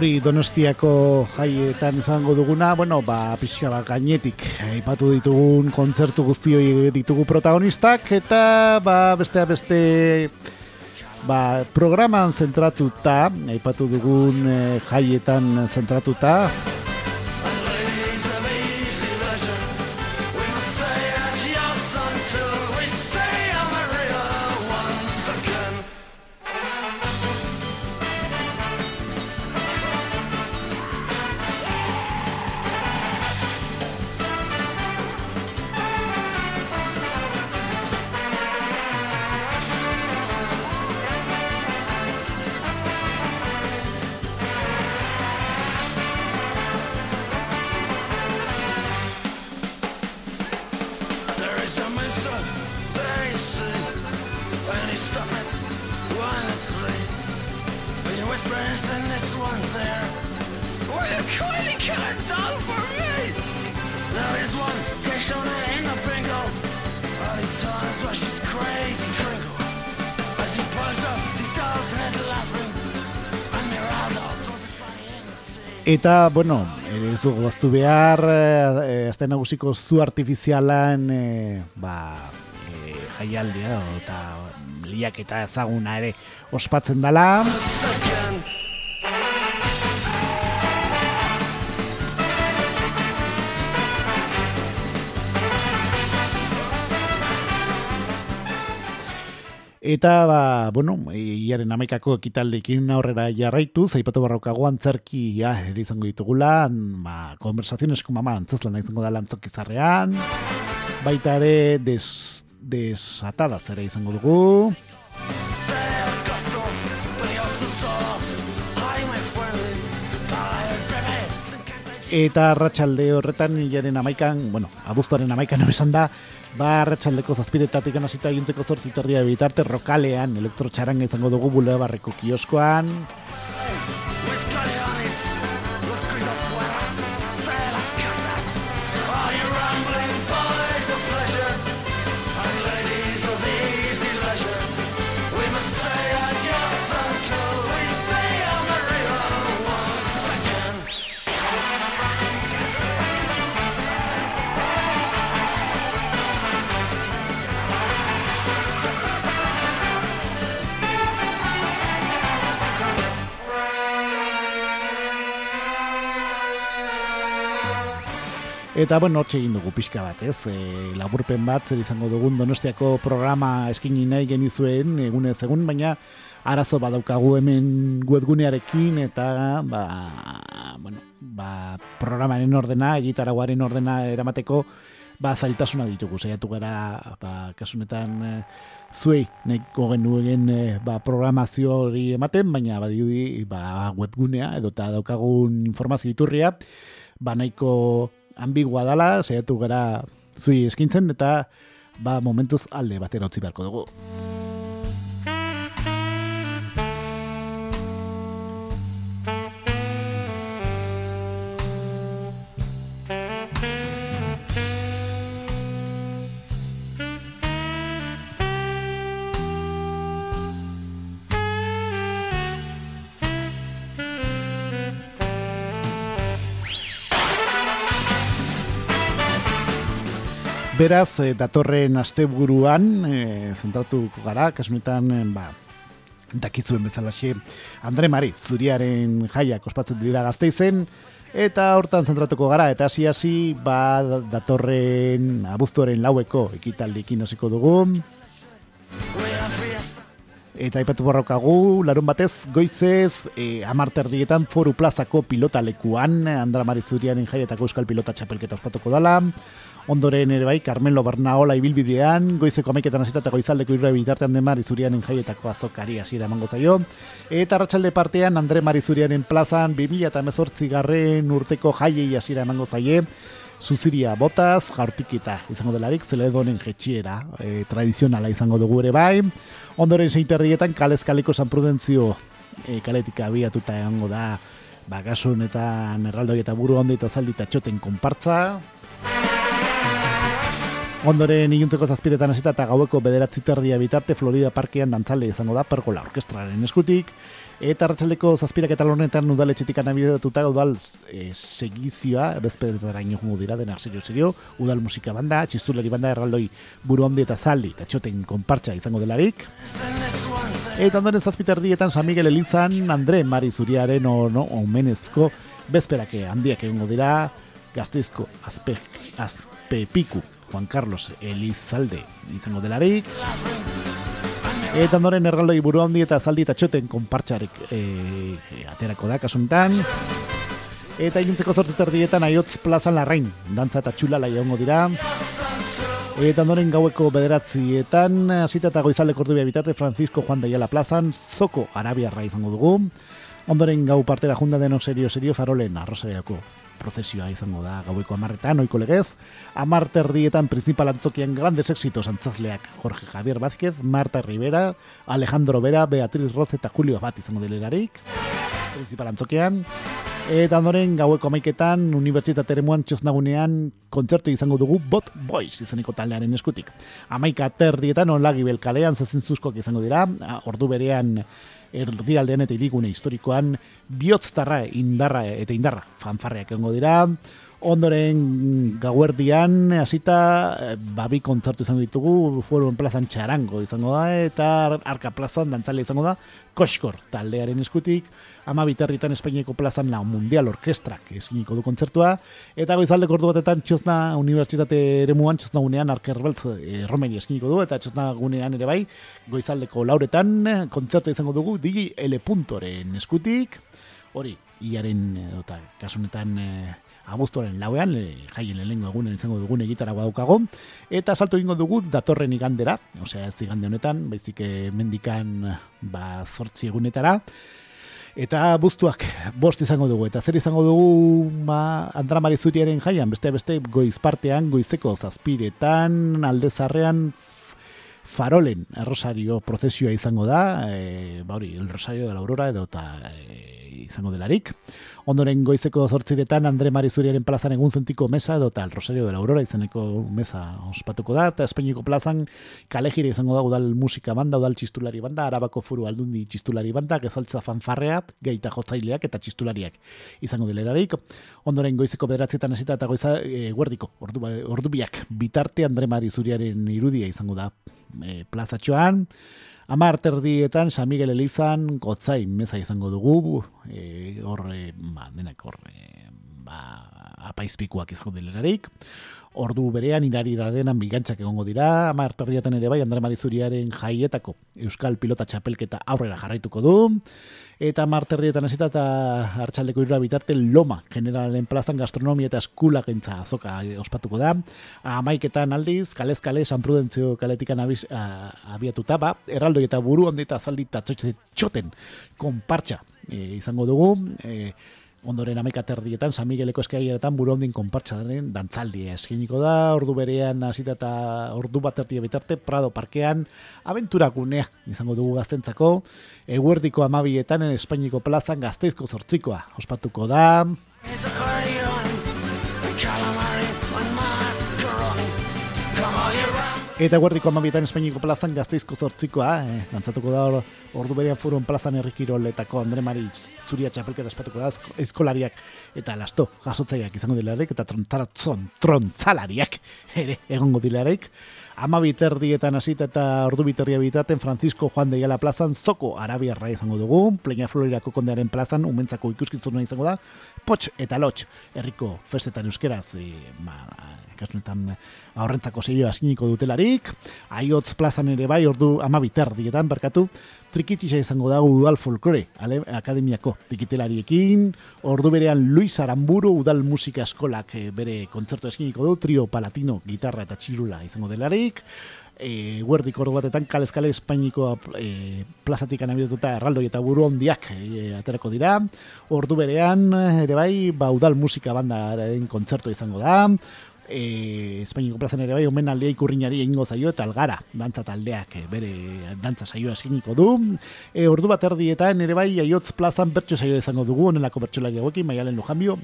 hori donostiako jaietan izango duguna, bueno, ba, pixka bat gainetik aipatu ditugun kontzertu guztioi ditugu protagonistak, eta ba, besteak beste ba, programan zentratuta, aipatu dugun eh, jaietan zentratuta, Eta, bueno, eh, ez dugu gaztu behar, eh, azte nagusiko zu artifizialan, eh, ba, eh, jaialdea, eta liak eta ezaguna ere ospatzen dela. Eta, ba, bueno, iaren amaikako ekitaldekin aurrera jarraitu, zaipatu barrokago antzerki, ja, ere izango ditugula, ba, konversaziones con mama antzazlan izango da lantzokizarrean, baita ere des, desatada zera izango dugu, Eta arratsalde horretan hilaren amaikan, bueno, abuztuaren amaikan esan da, ba arratsaldeko zazpiretatik hasita egintzeko zortzi terdia bitarte rokalean elektrotxaranga izango dugu bulebarreko kioskoan, Eta bueno, hortxe egin dugu pixka bat, ez? E, laburpen bat, zer izango dugun donostiako programa eskini nahi genizuen, egunez egun, baina arazo badaukagu hemen webgunearekin eta ba, bueno, ba, programaren ordena, egitaraguaren ordena eramateko ba, zailtasuna ditugu, saiatu gara ba, kasunetan e, zuei nahiko genuen e, ba, programazio hori ematen, baina badirudi ba, webgunea edo eta daukagun informazio iturria ba, nahiko ambigua dala, saiatu gara zui eskintzen eta ba momentuz alde batera utzi beharko dugu. Beraz, eh, datorren asteburuan eh, zentratuko gara, kasunetan, eh, ba, dakizuen bezalaxe, Andre Mari, zuriaren jaiak ospatzen dira gazteizen, eta hortan zentratuko gara, eta hasi hasi ba, datorren abuztuaren laueko ekitaldikin hasiko dugu, Eta aipatu borrokagu, larun batez, goizez, e, amarterdietan foru plazako pilotalekuan, Andra Marizurianen jaietako euskal pilota txapelketa ospatuko dala, ondoren ere bai, Carmelo Bernaola ibilbidean, goizeko amaiketan hasita eta goizaldeko irre bitartean de Marizurianen jaietako azokari hasiera emango zaio, eta arratsalde partean, Andre Marizurianen plazan, 2000 eta mezortzi garren urteko jaiei hasiera emango zaie, Zuziria botaz, jaurtiketa izango delarik, zeledonen jetxiera, e, tradizionala izango dugu ere bai. Ondoren seiterdietan kalez kaleko San Prudentzio e, kaletik abiatuta egongo da, ba, kasu honetan erraldoi eta buru ondo eta zaldi eta txoten konpartza. Ondoren iluntzeko zazpiretan hasita eta gaueko bederatzi terdia bitarte Florida Parkean dantzale izango da pergola orkestraren eskutik. Eta arratsaldeko zazpirak eta lornetan udaletxetik anabidatuta udal e, segizioa, bezpedetara inojungo dira, dena serio serio, udal musika banda, txistuleri banda erraldoi buru handi eta zaldi, eta txoten konpartxa izango delarik. Eta ondoren zazpiterdietan San Miguel Elizan, Andre Mari Zuriaren no, omenezko bezperake handiak egongo dira, gazteizko azpe, azpepiku Juan Carlos Elizalde izango delarik. Eta ondoren erraldoi buru handi eta zaldi eta txoten konpartxarek e, e, aterako da kasuntan. Eta iluntzeko zortzi terdietan aiotz plazan larrain, dantza eta txulala egongo dira. Eta ondoren gaueko bederatzietan, hasita eta goizaleko ordubia bitate Francisco Juan de Ayala plazan, zoko arabiarra izango dugu. Ondoren gau partera junda deno serio serio farolen arrosariako prozesioa izango da gaueko amarretan, oiko legez. Amarte erdietan principal antzokian grandes éxitos antzazleak Jorge Javier Vázquez, Marta Rivera, Alejandro Vera, Beatriz Roz eta Julio Abad izango dilerarik. Principal antzokian. Eta ondoren gaueko amaiketan, unibertsitate eremuan txosnagunean kontzertu izango dugu Bot Boys izaneko taldearen eskutik. Amaika terdietan onlagi belkalean zezintzuzkoak izango dira, ordu berean erdialdean eta irigune historikoan bihotztarra indarra eta indarra fanfarreak egongo dira. Ondoren gauerdian hasita eh, babi kontzertu izango ditugu Forum plazan txarango izango da eta Arka plazan dantzale izango da Koskor taldearen eskutik ama bitarritan Espainiako plazan la Mundial Orkestrak eskiniko du kontzertua eta goizaldeko ordu batetan Txosna Unibertsitate eremuan Txosna gunean Arkerbelt e, Romeri eskiniko du eta Txosna gunean ere bai goizaldeko lauretan eh, kontzertu izango dugu DJ L. Puntoren eskutik hori, iaren eta kasunetan e, abuztuaren lauean, e, jaien lehenengo egunen izango dugun egitara daukago, eta salto egingo dugu datorren igandera, osea ez igande honetan, baizik eh, mendikan ba, zortzi egunetara, eta buztuak bost izango dugu, eta zer izango dugu ma, Andra Marizuriaren jaian, beste beste goiz partean, goizeko zazpiretan, aldezarrean, farolen errosario prozesioa izango da, e, ba hori, el rosario de la aurora edo eta e, izango delarik. Ondoren goizeko zortziretan Andre Marizuriaren plazan egun zentiko mesa edo tal Rosario de la Aurora izeneko mesa ospatuko da, eta Espainiko plazan kalejire izango da udal musika banda, udal txistulari banda, arabako furu aldundi txistulari banda, gezaltza fanfarreat, geita jotzaileak eta txistulariak izango dilerarik. Ondoren goizeko bederatzietan esita eta goiza e, guerdiko, ordu, ordu biak, bitarte Andre Marizuriaren irudia izango da e, plazatxoan. Amar terdietan, San Miguel Elizan, gotzai meza izango dugu, e, horre, ba, denak horre, ba, apaizpikuak izango dilerarik. Ordu berean, irari denan bigantzak egongo dira, amar terdietan ere bai, Andre Marizuriaren jaietako Euskal Pilota Txapelketa aurrera jarraituko du eta marterrietan hasita eta hartxaldeko irura bitarte loma generalen plazan gastronomia eta eskula gentza azoka ospatuko da. Amaiketan aldiz, kalez kale, San Prudentzio kaletikan abiz, a, abiatuta, ba, erraldoi eta buru zaldi eta txoten konpartxa e, izango dugu. E, ondoren amaika terdietan, San Migueleko eskaieretan buru ondin konpartxaren dantzaldi eskiniko da, ordu berean hasita eta ordu bat erdia bitarte, Prado Parkean, aventura gunea izango dugu gaztentzako, eguerdiko amabietan, Espainiko plazan gazteizko zortzikoa, ospatuko da, Eta guardiko amabietan Espainiko plazan gazteizko zortzikoa, eh, gantzatuko da ordu berean furon plazan errikiroletako Andre Mari zuria txapelketa espatuko da eskolariak eta lasto jasotzaiak izango dilarek eta trontzaratzon trontzalariak ere egongo dilarek. Ama biterdietan hasita eta ordu biterria bitaten Francisco Juan de Yala plazan zoko arabiarra izango dugu, Pleña Florirako kondearen plazan umentzako ikuskitzuna izango da, potx eta lotx herriko festetan euskeraz, e, ma, kasunetan aurrentzako zeioa asiniko dutelarik, aiotz plazan ere bai, ordu ama biterdietan, berkatu, trikitisa izango da udal folklore ale, akademiako tikitelariekin, ordu berean Luis Aramburu udal musika eskolak e, bere kontzertu eskiniko du, trio palatino, gitarra eta txirula izango delarik, e, guerdik ordu batetan kalezkale espainiko e, plazatik anabidetuta erraldoi eta buru ondiak e, aterako dira, ordu berean ere bai, ba udal musika bandaren kontzertu izango da, e, Espainiko plazan ere bai, omen aldea ikurriñari egingo zaio eta algara, dantza taldeak e, bere dantza saioa eskiniko du. E, ordu bat erdietan ere bai, aiotz plazan bertso saio izango dugu, onelako bertsolari hauekin, maialen lujambio,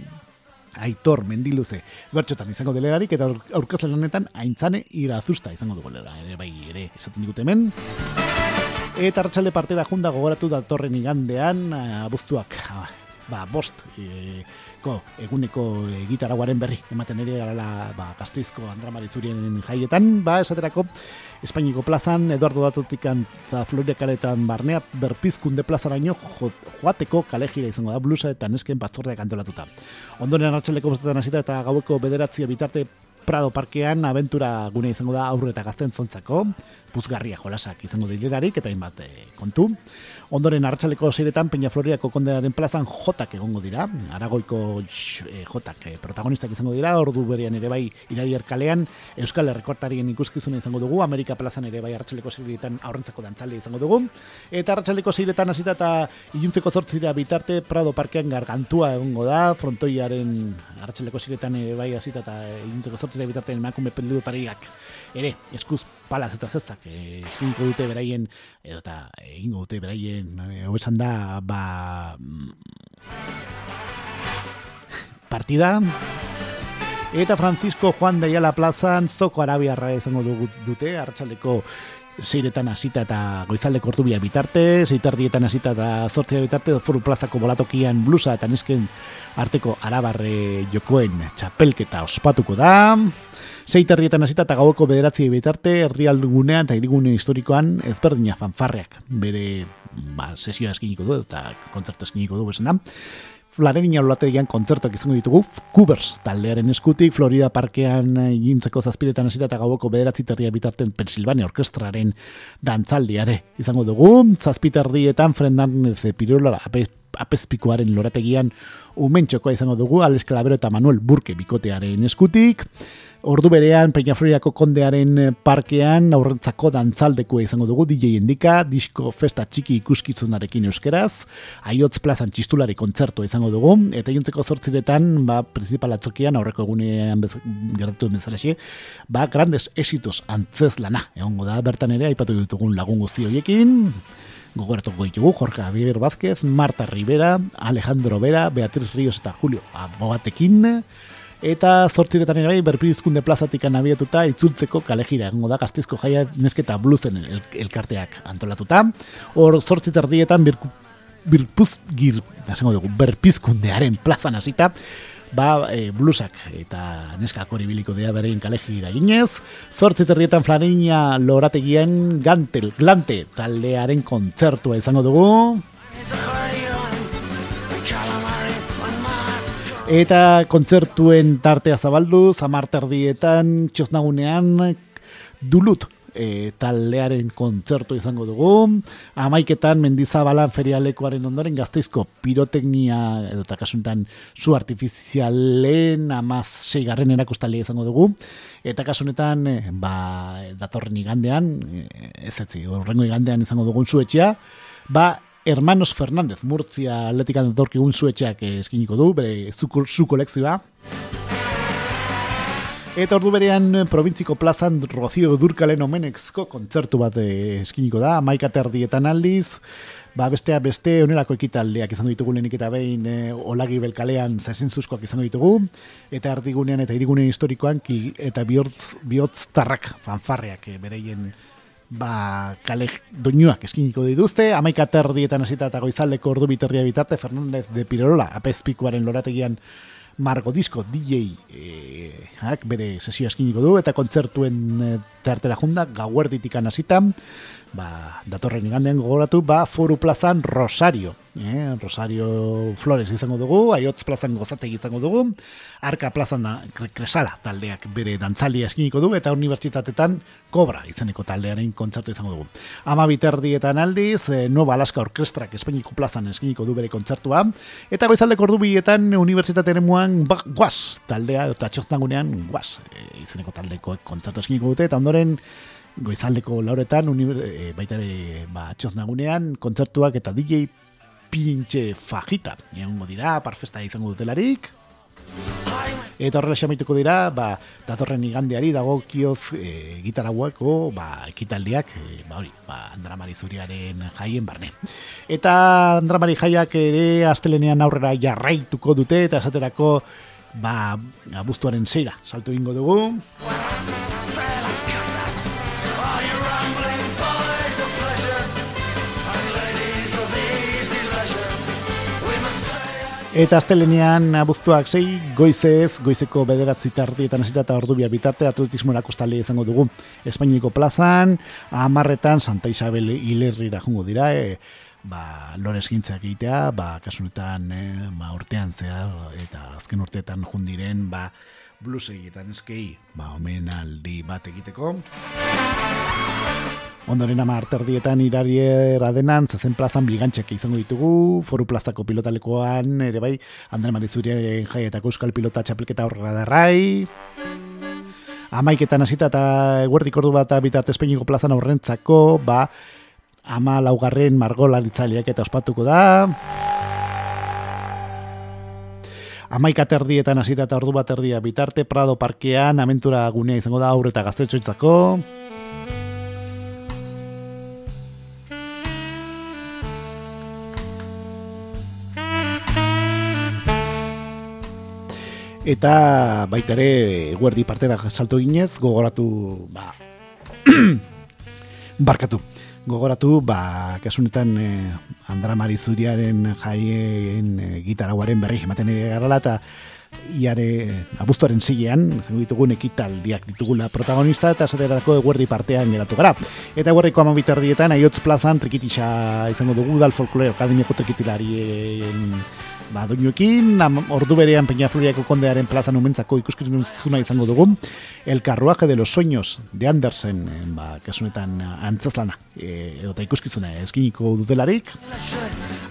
aitor mendiluze bertxotan izango delerarik eta aurkezle honetan aintzane irazusta izango dugu ere bai ere esaten digute hemen eta hartxalde partera junda gogoratu datorren igandean abuztuak ba, bost e, ko, eguneko e, gitaraguaren berri ematen ere gara ba, gazteizko Andra Marizurien jaietan, ba, esaterako Espainiko plazan, Eduardo Datotikan eta Floria Kaletan barnea berpizkunde plazaraino jo, joateko kale izango da blusa eta nesken batzordeak antolatuta. Ondoren hartxaleko bostetan hasita eta gaueko bederatzia bitarte Prado Parkean aventura gune izango da aurre eta gazten zontzako, puzgarria jolasak izango dilerarik eta hainbat e, kontu. Ondoren hartxaleko zeiretan Peña Floriako kondenaren plazan jotak egongo dira, aragoiko e, jotak e, protagonistak izango dira, ordu berean ere bai iraier kalean, Euskal Herrekortarien ikuskizuna izango dugu, Amerika plazan ere bai hartxaleko zeiretan aurrentzako dantzale izango dugu, eta hartxaleko zeiretan hasita eta iluntzeko zortzira bitarte Prado Parkean gargantua egongo da, frontoiaren hartxaleko zeiretan ere bai hasita eta iluntzeko zortzira bitarte emakume pendudotariak ere, eskuz palaz eta zestak e, eskinko dute beraien edo eta egingo dute beraien e, da ba mm, partida eta Francisco Juan de Ayala plazan zoko arabiarra izango dute hartxaldeko zeiretan hasita eta goizaldeko ordubia bitarte, zeiterdietan hasita eta zortzia bitarte, foru plazako bolatokian blusa eta nesken arteko arabarre jokoen txapelketa ospatuko da. Zeiterdietan hasita eta gaueko bederatzi bitarte, herrialdugunean eta irigune historikoan ezberdina fanfarreak bere ba, sesioa eskiniko du eta kontzertu eskiniko du besan da. Flarenina lolaterian kontzertuak izango ditugu. Coopers taldearen eskutik Florida parkean gintzeko zazpiretan hasita eta gaueko bederatzi terria bitarten Pensilvania orkestraren dantzaldiare izango dugu. Zazpiterdietan frendan ze pirulola apes, apespikoaren lorategian umentxokoa izango dugu. Alex Calabero eta Manuel Burke bikotearen eskutik Ordu berean Peñafloriako kondearen eh, parkean aurrentzako dantzaldeko izango dugu DJ Indika, disko festa txiki ikuskitzunarekin euskeraz, aiotz plazan txistulari kontzertu izango dugu, eta jontzeko zortziretan, ba, principal atzokian, aurreko egunean bez, gertatu bezalaxe, ba, grandes esitos antzez lana, egongo da, bertan ere, aipatu ditugun lagun guzti horiekin, gogoratuko ditugu, Jorge Javier Vázquez, Marta Rivera, Alejandro Vera, Beatriz Ríos eta Julio Abogatekin, eta zortziretan ere berpizkunde plazatik anabiatuta itzultzeko kalejira egongo da gaztizko jaia nesketa bluzen el, elkarteak antolatuta. Hor zortziterdietan birpuz gir, dugu, berpizkundearen plazan hasita ba, e, blusak eta neskak hori biliko dea berein kalejira ginez zortziterdietan flarinia lorategien gantel, glante taldearen kontzertua izango dugu Eta kontzertuen tartea zabaldu, zamarterdietan, txosnagunean, dulut e, taldearen kontzertu izango dugu. Amaiketan, mendizabalan ferialekoaren ondoren gazteizko piroteknia, edo eta kasuntan, zu artifizialen amaz seigarren erakustalea izango dugu. Eta kasunetan, e, ba, datorren igandean, e, ez etzi, horrengo igandean izango dugun zuetxea, ba, Hermanos Fernández, Murtzia atletikan dorki un zuetxeak eskiniko du, bere zu, zu kolekzioa. Eta ordu berean, provintziko plazan Rocio Durkalen omenexko kontzertu bat eskiniko da, maika terdietan aldiz, ba bestea beste onerako ekitaldeak izango ditugu lehenik eta behin e, olagi belkalean zazintzuzkoak izango ditugu, eta ardigunean eta irigunean historikoan eta bihotz, bihotz tarrak fanfarreak e, bereien ba, kale doinuak eskiniko dituzte, amaika terdietan hasita eta goizaldeko ordu biterria bitarte, Fernandez de Pirola, apespikuaren lorategian Margo Disco DJ eh, bere sesio eskiniko du, eta kontzertuen eh, tartera junda, gauerditikan hasita, ba, datorren igandean gogoratu, ba, foru plazan Rosario, eh? Rosario Flores izango dugu, aiotz plazan gozategi izango dugu, arka plazan da, kresala taldeak bere dantzalia eskiniko du, eta unibertsitatetan kobra izeneko taldearen kontzertu izango dugu. Ama biterdietan aldiz, e, Nueva Alaska Orkestrak Espainiko plazan eskiniko du bere kontzertua, eta goizaldeko ordu bietan unibertsitatearen muan, ba, guaz, taldea, eta txostangunean, guaz, e, izeneko taldeko kontzertu eskiniko dute, eta ondoren, goizaldeko lauretan, uniber, e, baita ere, ba, nagunean, kontzertuak eta DJ pintxe fajita. Egon dira, parfesta izango dutelarik. Eta horrela xamituko dira, ba, datorren igandeari dago kioz e, gitarauako ba, ekitaldiak, e, ba, hori, ba, Andramari Zuriaren jaien barne. Eta Andramari jaiak ere astelenean aurrera jarraituko dute, eta esaterako ba, abuztuaren zeira, salto ingo dugu. Eta astelenean abuztuak sei, goizez, goizeko bederatzi tardietan esita eta ordubia bitarte atletismo erakustale izango dugu. Espainiko plazan, amarretan Santa Isabel hilerrira jungo dira, e, ba, lorez gintzak egitea, ba, kasunetan e, ba, urtean zehar eta azken urteetan jundiren, ba, blues egiten eskei, ba, omenaldi bat egiteko. Ondoren ama arterdietan irariera denan, zezen plazan bilgantxek izango ditugu, foru plazako pilotalekoan, ere bai, Andre Marizurien jai eta euskal pilota txapelketa horrela darrai. Amaiketan hasita eta eguerdik ordu bat bitarte espeiniko plazan aurrentzako, ba, ama laugarren margolaritzaileak eta ospatuko da. Amaika terdietan hasita eta ordu bat erdia bitarte, Prado parkean, aventura gunea izango da aurre eta gaztetxoitzako. Eta baita ere guardi partera salto ginez, gogoratu ba, [clears throat] barkatu. Gogoratu, ba, kasunetan eh, Andra Marizuriaren jaien eh, gitarauaren berri ematen ere garrala, eta iare abuztuaren zilean, zengu ditugun ekitaldiak ditugula protagonista, eta zererako eguerdi partean geratu gara. Eta eguerdiko amabiterdietan, aiotz plazan, trikitisa izango dugu, dal folklore akademiako trikitilarien ba, doinuekin, ordu berean Peñafloriako kondearen plazan umentzako ikuskizuna izango dugu, El carruaje de los sueños de Andersen, eh, ba, kasunetan antzazlana, e, edo eta ikuskizuna eskiniko dutelarik.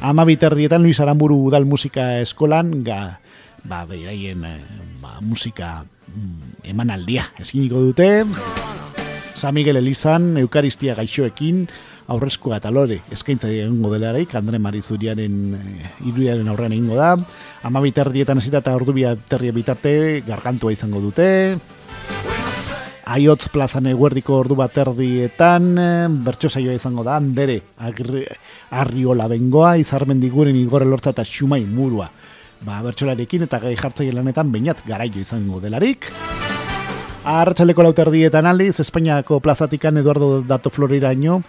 Ama biterdietan Luis Aramburu udal musika eskolan, ga, ba, beraien eh, ba, musika mm, emanaldia eskiniko dute. San Miguel Elizan, Eukaristia gaixoekin, aurrezkoa eta lore eskaintza egingo delarik, Andre Marizuriaren e, irudiaren aurrean egingo da. Ama biterdietan hasita eta ordu biterria bitarte gargantua izango dute. Aiotz plazan eguerdiko ordu bat erdietan, eh, bertso saioa izango da, handere, agri, arriola bengoa, izarmen diguren igore lortza eta xumai murua. Ba, bertsolarekin eta gai jartzaile lanetan bainat garaio izango delarik. Arratxaleko lauterdietan aldiz, Espainiako plazatikan Eduardo Dato Floriraino,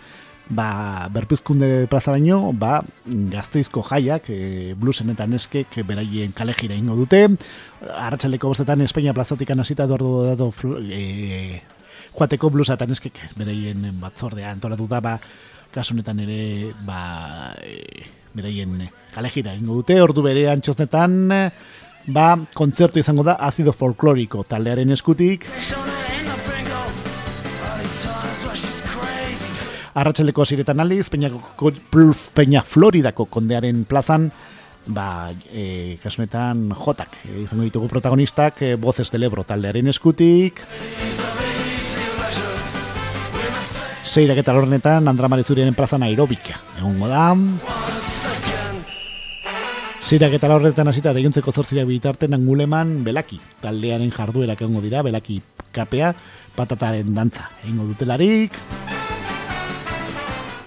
ba, berpizkunde plazaraino, ba, gazteizko jaiak, e, bluesen eta neskek beraien kalejira ingo dute. Arratxaleko bostetan Espainia plazatikan hasita Eduardo Dato Flo- e, joateko blusa eta neskek beraien batzordea antolatuta, ba, kasunetan ere, ba, e, beraien kalejira ingo dute, ordu berean txosnetan, ba, kontzertu izango da azido folkloriko taldearen eskutik, Arratxaleko ziretan aldiz, Peña, Peña Floridako kondearen plazan, ba, e, kasunetan jotak, e, izango ditugu protagonistak, e, Voces del Ebro taldearen eskutik, Seirak eta lornetan, Andra Marizuriaren plazan aerobika, egongo da. Seirak eta lornetan hasita deiontzeko zortzira bitarten anguleman belaki, taldearen jarduerak egongo dira, belaki kapea, patataren dantza, egingo dutelarik.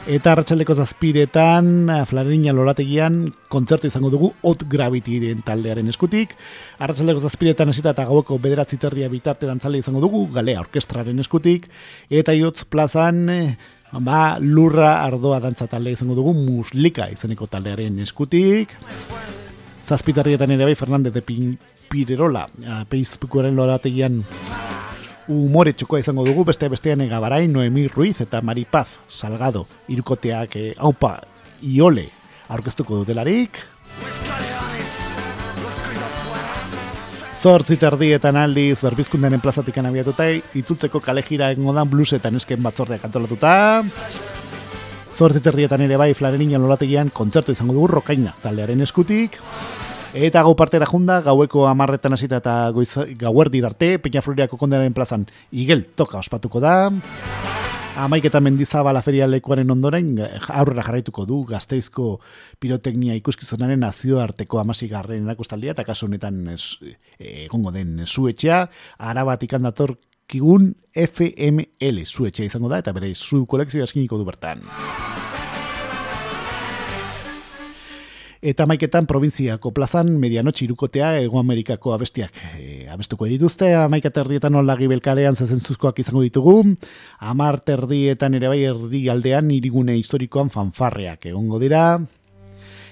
Eta arratsaldeko zazpiretan, Flarina lorategian, kontzertu izango dugu Hot Gravityren taldearen eskutik. Arratsaldeko zazpiretan hasita eta gaueko bederatzi terdia bitarte dantzale izango dugu, Galea Orkestraren eskutik. Eta iotz plazan, eh, ba, lurra ardoa dantza talde izango dugu, Muslika izeneko taldearen eskutik. Zazpitarrietan ere bai, Fernandez de Pin, Pirerola, eh, Facebookaren lorategian umore txokoa izango dugu, beste bestean egabarai, Noemi Ruiz eta Maripaz Salgado, irukoteak eh, haupa iole aurkeztuko dutelarik. Zortzi terdietan aldiz, berbizkundaren plazatikan abiatuta, itzultzeko kalejira egingo da blues eta nesken batzordeak antolatuta. Zortzi terdietan ere bai, Flarenina lolategian kontzertu izango dugu rokaina taldearen eskutik. Eta gau partera junda, gaueko amarretan hasita eta goiz, gauerdi arte, Peña Floriako kondearen plazan igel toka ospatuko da. Amaik eta mendizabala ferialekuaren ondoren aurrera jarraituko du gazteizko piroteknia ikuskizunaren nazioarteko amasigarren erakustaldia eta kasu honetan egongo den zuetxea, arabatik handator kigun FML zuetxea izango da eta bere zu kolekzioa eskiniko du bertan. Eta maiketan provintziako plazan medianotxe irukotea Ego Amerikako abestiak e, abestuko dituzte. Amaika terdietan olagi belkalean zezentzuzkoak izango ditugu. Amar terdietan ere bai erdi aldean irigune historikoan fanfarreak egongo dira.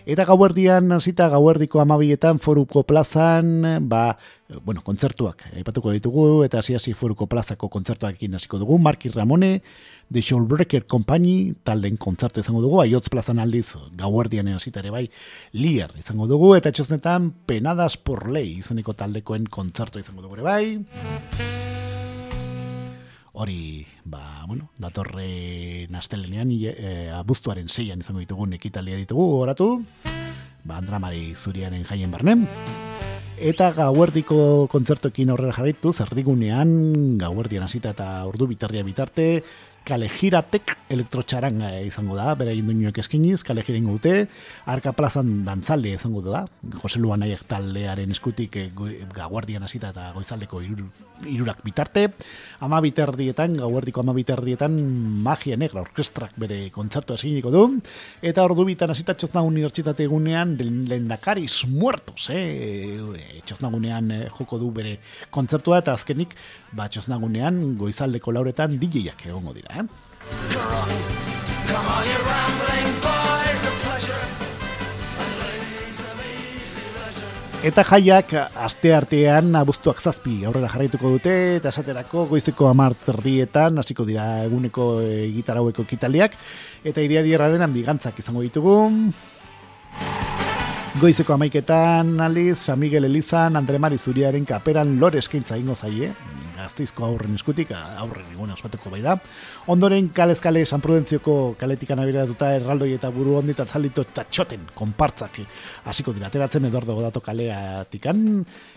Eta gauerdian hasita gauerdiko amabietan foruko plazan, ba, bueno, kontzertuak aipatuko ditugu, eta hasi hasi foruko plazako kontzertuarekin hasiko dugu, Marki Ramone, The Showbreaker Company, talden kontzertu izango dugu, aiotz plazan aldiz gauerdian hasita ere bai, Lier izango dugu, eta txosnetan Penadas por Ley izeneko taldekoen kontzertu izango dugu ere bai. Hori, ba, bueno, datorre nastelenean, e, abuztuaren zeian izango ditugun ekitalia ditugu, oratu, ba, Andramari zuriaren jaien barnen. Eta gauerdiko kontzertoekin aurrera jarraitu, zerdigunean, gauerdian hasita eta ordu bitardia bitarte, kale jiratek elektrotxaranga izango da, bera induñoek eskiniz, kale jiren dute, arka plazan dantzalde izango da, Jose Luan Aiek taldearen eskutik eh, go- gauerdian hasita eta goizaldeko iru, irurak bitarte, ama biterdietan, gauerdiko ama biterdietan, magia negra orkestrak bere kontzertu eskiniko du, eta ordu bitan hasita txozna unibertsitate egunean, lendakariz muertos, eh? txoznagunean eh, joko du bere kontzertua eta azkenik ba txoznagunean goizaldeko lauretan DJak egongo dira, eh? Eta jaiak aste artean abuztuak zazpi aurrera jarraituko dute eta esaterako goizeko amar terdietan hasiko dira eguneko e, gitaraueko ekitaliak eta iria dierra denan bigantzak izango ditugu Goizeko amaiketan, aliz, San Miguel Elizan, Andre Mari Zuriaren kaperan lore eskaintza ingo zaie, gazteizko aurren eskutik, aurren eguna ospatuko bai da. Ondoren, kalezkale San Prudentzioko kaletikan abiratuta erraldoi eta buru hondi eta zalito eta txoten, konpartzak hasiko dira, ateratzen edordo godatu kaleatikan,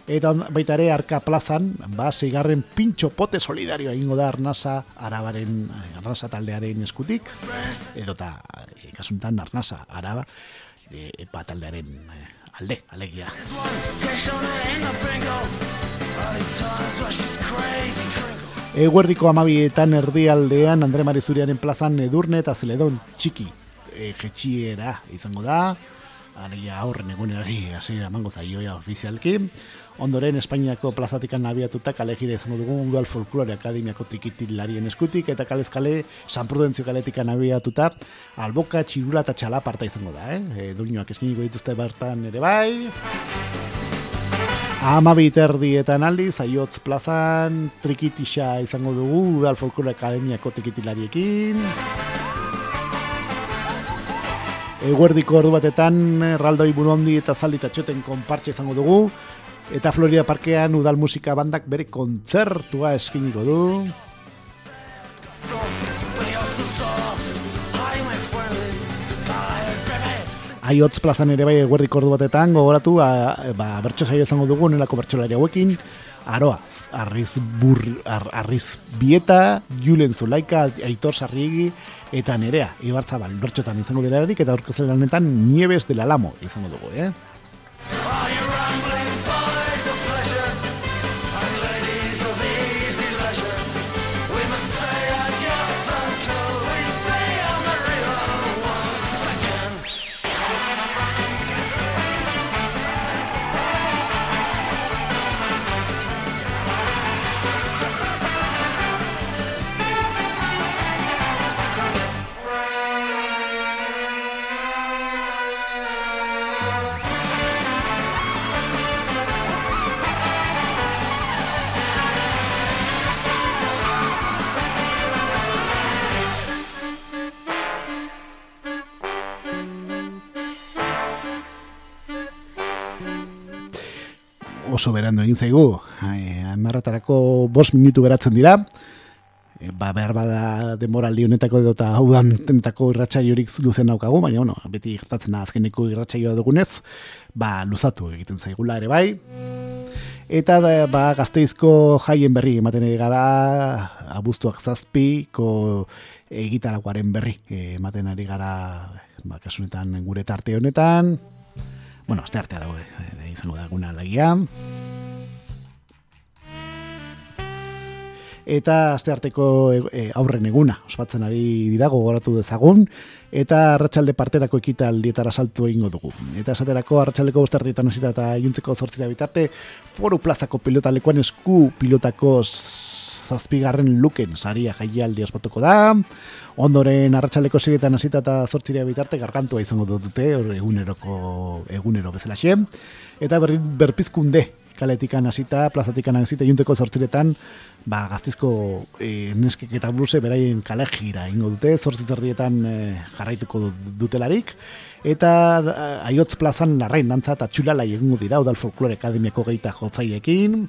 eta on- baita ere arka plazan, ba, seigarren pintxo pote solidario egingo da Arnasa arabaren, Arnasa taldearen eskutik, edota, eh, kasuntan Arnasa araba, e, taldearen eh, alde, alegia. Eguerdiko amabietan erdialdean Andre Marizuriaren plazan edurne eta zeledon txiki e, jetxiera izango da. Aria aurren egunerari hasiera emango zaioa ofizialki. Ondoren Espainiako plazatikan abiatuta kalejira izango dugu Udal Folklore Akademiako trikitilarien eskutik eta kalezkale San Prudentzio kaletikan abiatuta alboka, txirula eta txalaparta izango da, eh? E, Duinoak eskiniko dituzte bertan ere bai. Ama biterdietan aldiz, aiotz plazan, trikitisa izango dugu, Udal Folklore Akademiako trikitilariekin. Eguerdiko ordu batetan, erraldoi burundi eta zaldi eta txoten konpartxe izango dugu. Eta Florida Parkean Udal Musika Bandak bere kontzertua eskiniko du. Aiotz plazan ere bai eguerdiko ordu batetan, gogoratu, a, ba, bertso saio izango dugu, nelako bertsolari hauekin, aroa, arriz, bur, ar, arriz bieta, Julen Zulaika, Aitor Sarriegi, eta nerea, Ibarzabal, bertxotan izango dirarik, eta aurkezle lanetan Nieves del Alamo izango dugu, eh? Oso berandu egin zaigu. Amarratarako bost minutu geratzen dira. E, ba, behar bada demoraldi honetako edo eta hau dantenetako irratsaiorik luzen daukagu, baina bueno, beti gertatzen da azkeneko irratsaioa dugunez, ba, luzatu egiten zaigula ere bai. Eta da, ba, gazteizko jaien berri ematen ari gara abuztuak zazpiko egitarakoaren berri e, ematen ari gara ba, kasunetan gure tarte honetan. Bueno, aste artea dago, e, izango da eguna lagia. Eta aste arteko e, aurren eguna, ospatzen ari dira gogoratu dezagun, eta arratsalde parterako ekitaldietara saltu egingo dugu. Eta esaterako arratsaldeko bosterdietan hasita eta iluntzeko zortzira bitarte, foru plazako pilotalekuan esku pilotako zazpigarren luken saria jaialdi ospatuko da. Ondoren arratsaleko segetan hasita eta zortzira bitarte gargantua izango dute, eguneroko egunero bezalaxe. Eta berri, berpizkunde kaletikan hasita, plazatikan hasita junteko zortziretan, ba, gaztizko e, neskek eta bluse beraien kale gira ingo dute, zortziterdietan e, jarraituko du- dutelarik, eta a, aiotz plazan larrain dantza eta txulala egingo dira, udal folklore akademiako geita jotzaiekin,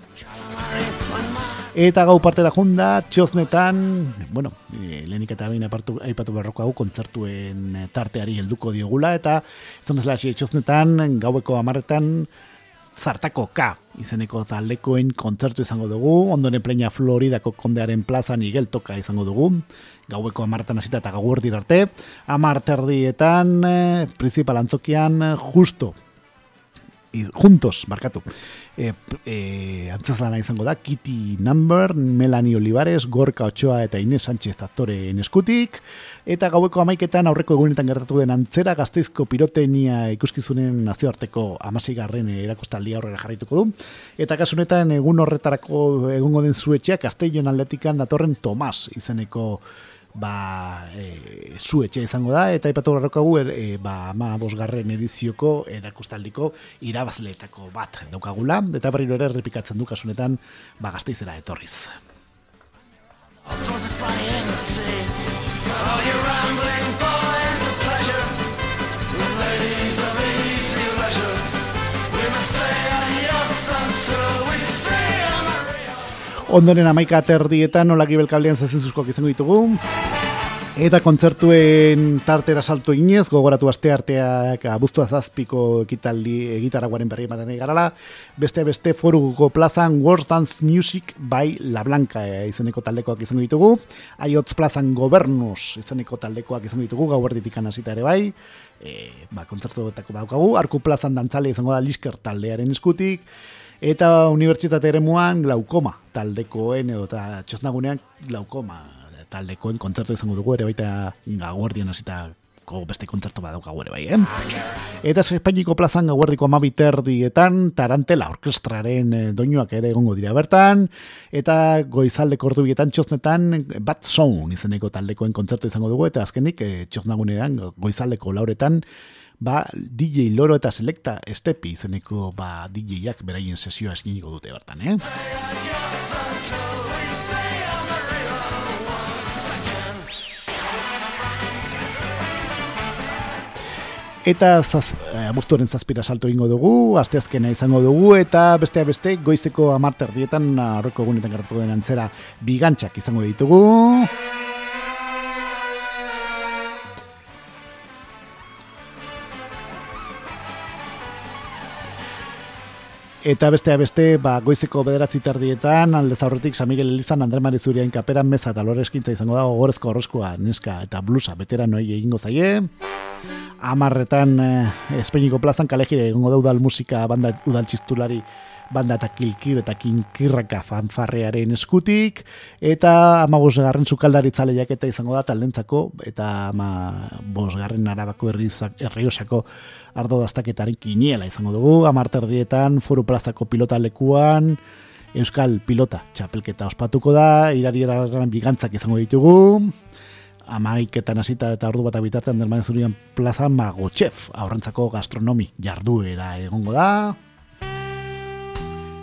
Eta gau partera junda, txosnetan, bueno, e, lehenik eta baina aipatu, aipatu beharroko hau kontzertuen eh, tarteari helduko diogula, eta hasi txosnetan, gaueko amarretan, zartako K izeneko taldekoen kontzertu izango dugu, ondoren pleina Floridako kondearen plazan igel toka izango dugu, gaueko amartan hasita eta gau erdir arte, amar terdietan, eh, principal antzokian, justo, i- juntos, markatu. E, e, antzazlana izango da, Kitty Number, Melanie Olivares, Gorka Ochoa eta Inés Sánchez aktoreen eskutik, eta gaueko amaiketan aurreko egunetan gertatu den antzera gazteizko pirotenia ikuskizunen nazioarteko amasigarren erakostaldia aurrera jarraituko du, eta kasunetan egun horretarako egungo den zuetxeak Castellon atletikan datorren Tomas izeneko ba, e, zu etxe izango da, eta ipatu garrokagu, er, e, ba, ama bosgarren edizioko erakustaldiko irabazleetako bat daukagula, eta berriro ere errepikatzen du kasunetan, ba, gazteizera etorriz. Ondoren amaika aterdietan, nola gibelkablean zazizuzkoak izango ditugu. Eta kontzertuen tartera salto inez, gogoratu aste arteak abuztua zazpiko ekitaldi egitaraguaren berri ematen garala. Beste beste foruko plazan World Dance Music by La Blanca eh, izeneko taldekoak izango ditugu. Aiotz plazan Gobernus izeneko taldekoak izango ditugu, gauerditik hasita ere bai. E, ba, kontzertuetako daukagu. Arku plazan dantzale izango da Lisker taldearen eskutik. Eta unibertsitate eremuan glaukoma taldekoen edo eta txosnagunean glaukoma taldekoen kontzertu izango dugu ere baita gauerdian hasita beste kontzertu badaukagu ere bai, eh? Eta Espainiko plazan gauerdiko amabiterdietan Tarantela orkestraren eh, doinuak ere egongo dira bertan eta goizaldeko ordubietan txosnetan Bat Sound izeneko taldekoen kontzertu izango dugu eta azkenik eh, txosnagunean goizaldeko lauretan ba, DJ Loro eta Selecta Estepi izeneko ba, DJ-ak beraien sesioa eskiniko dute bertan, eh? Eta zaz, eh, abuztuaren zazpira salto ingo dugu, asteazkena izango dugu, eta besteak beste goizeko amarter dietan, horreko egunetan gertatu den antzera, bigantxak izango ditugu. Eta besteak beste, ba, goizeko bederatzi tardietan, alde zaurretik San Miguel Elizan, Andre Marizurian kaperan meza eta lore eskintza izango da, ogorezko horrezkoa, neska eta blusa, veteranoi egingo zaie. Amarretan, eh, Espainiko plazan kalejire egongo da udal musika banda udal txistulari banda eta kilkir eta kinkirraka fanfarrearen eskutik, eta ama bosgarren sukaldaritza lehiaketa izango da taldentzako, eta ama bosgarren arabako herriosako ardo daztaketaren kiniela izango dugu, amarterdietan foru plazako pilota lekuan, Euskal pilota txapelketa ospatuko da, irari eraren bigantzak izango ditugu, amaiketan hasita eta ordu bat bitartean dermanen zurian plazan magotxef, aurrentzako gastronomi jarduera egongo da,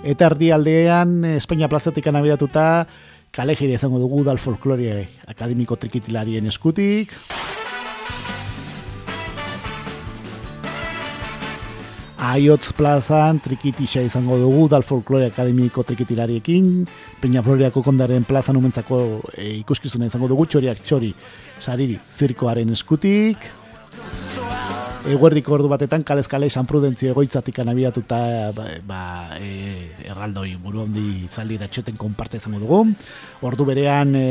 Eta erdialdean, Espainia plazatik anabiatuta, kalejire izango dugu dal folkloria akademiko trikitilarien eskutik. Aiotz plazan trikitisa izango dugu dal folklore akademiko trikitilariekin, Peña Floriako kondaren plazan umentzako e, ikuskizuna izango dugu txoriak txori sariri zirkoaren eskutik. Eguerdiko ordu batetan kalez kale San Prudentzio egoitzatik anabiatuta ba, ba, e, erraldoi buru handi zaldi da txoten konparte izango dugu. Ordu berean e,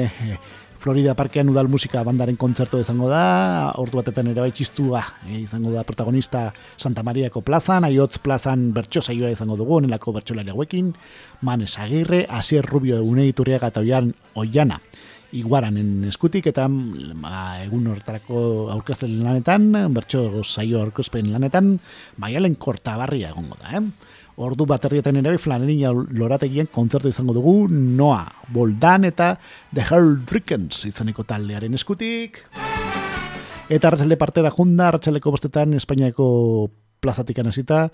Florida Parkean udal musika bandaren kontzerto izango da, ordu batetan ere bai txistua e, izango da protagonista Santa Mariako plazan, aiotz plazan bertso saioa izango dugu, onelako bertsolari hauekin, Manes Agirre, Asier Rubio Eguneiturriaga eta Oian Oiana iguaranen eskutik eta ba, egun horretarako aurkezten lanetan, bertso saio aurkezpen lanetan, maialen kortabarria egongo da, eh? Ordu bat herrietan ere flanerina lorategien kontzertu izango dugu Noa, Boldan eta The Herdrickens izaneko taldearen eskutik. Eta arratsalde partera junda, arratsaleko bostetan Espainiako plazatik hasita,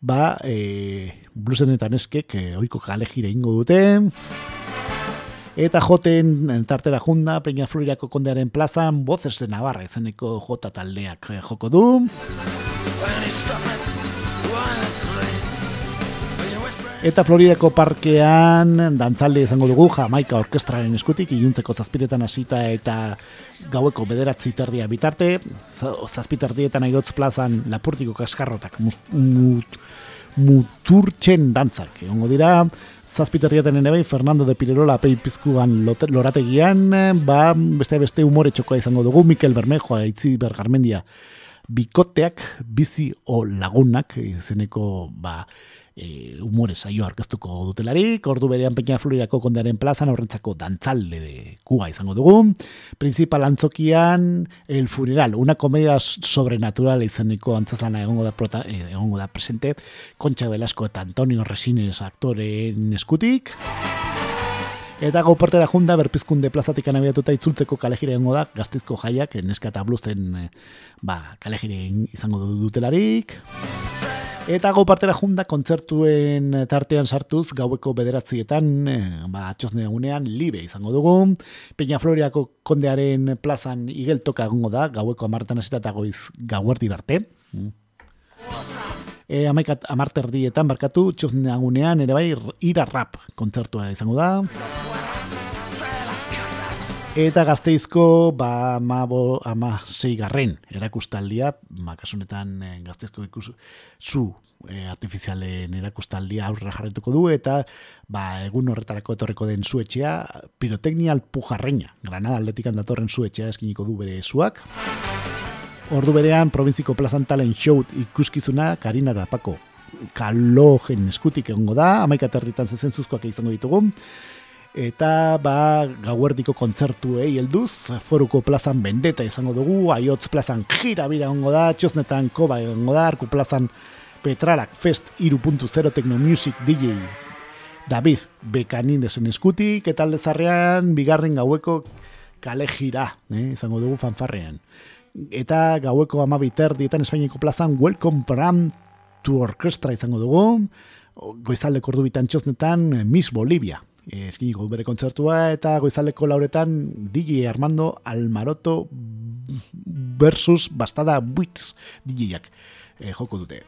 ba, e, blusen eta e, oiko kale jire ingo dute. Eta joten tartera junda, Peña Florirako kondearen plazan, Voces de Navarra izeneko jota taldeak eh, joko du. Eta Floridako parkean dantzalde izango dugu Jamaika orkestraren eskutik iluntzeko zazpiretan hasita eta gaueko bederatzi terdia bitarte za- zazpiterdietan aidotz plazan lapurtiko kaskarrotak mut, muturtzen dantzak egongo dira zazpiterrietan ere bai Fernando de Pirerola pei pizkuan lorategian ba beste beste umore txokoa izango dugu. Mikel Bermejo Aitzi Bergarmendia bikoteak bizi o lagunak izeneko ba e, umore saio aurkeztuko dutelarik, ordu berean Peña Florirako kondearen plazan horrentzako dantzalde de kua izango dugu. Principal antzokian El Funeral, una comedia sobrenatural izeneko antzazlana egongo da, prota, eh, egongo da presente, Concha Velasco eta Antonio Resines aktoreen eskutik. Eta gau partera junda, berpizkunde plazatik anabiatuta itzultzeko kalejire egongo da, gaztizko jaiak, neska eta bluzen eh, ba, kalejire izango du- dutelarik. Eta gau partera junda, kontzertuen tartean sartuz, gaueko bederatzietan, eh, ba, txosne egunean, libe izango dugu. Peña Floriako kondearen plazan igeltoka egongo da, gaueko amartan eta goiz gauerdir arte. Mm. E, amaikat, amarterdietan barkatu, txosne egunean, ere bai, ira rap kontzertua izango da. Eta gazteizko, ba, ama, bo, ama garren erakustaldia, ba, kasunetan eh, gazteizko ikus, zu eh, artifizialen erakustaldia aurrera jarretuko du, eta ba, egun horretarako etorreko den zuetxea, pirotecnia alpujarreina, Granada aldetikan datorren zuetxea eskiniko du bere zuak. Ordu berean, provinziko plazan talen show ikuskizuna, Karina da Pako kalogen eskutik egongo da, amaika territan zezentzuzkoak izango ditugu, eta ba gauerdiko kontzertuei helduz foruko plazan bendeta izango dugu aiotz plazan gira bira egongo da txosnetan koba egongo da arku plazan petralak fest 3.0 techno music DJ David Bekaninesen eskutik eta alde zarrean bigarren gaueko kale gira eh, izango dugu fanfarrean. Eta gaueko amabiter dietan Espainiako plazan welcome pram to orkestra izango dugu. Goizaldeko ordu bitan txosnetan Miss Bolivia eskiniko bere kontzertua eta goizaleko lauretan DJ Armando Almaroto versus Bastada Buitz DJ-ak eh, joko dute.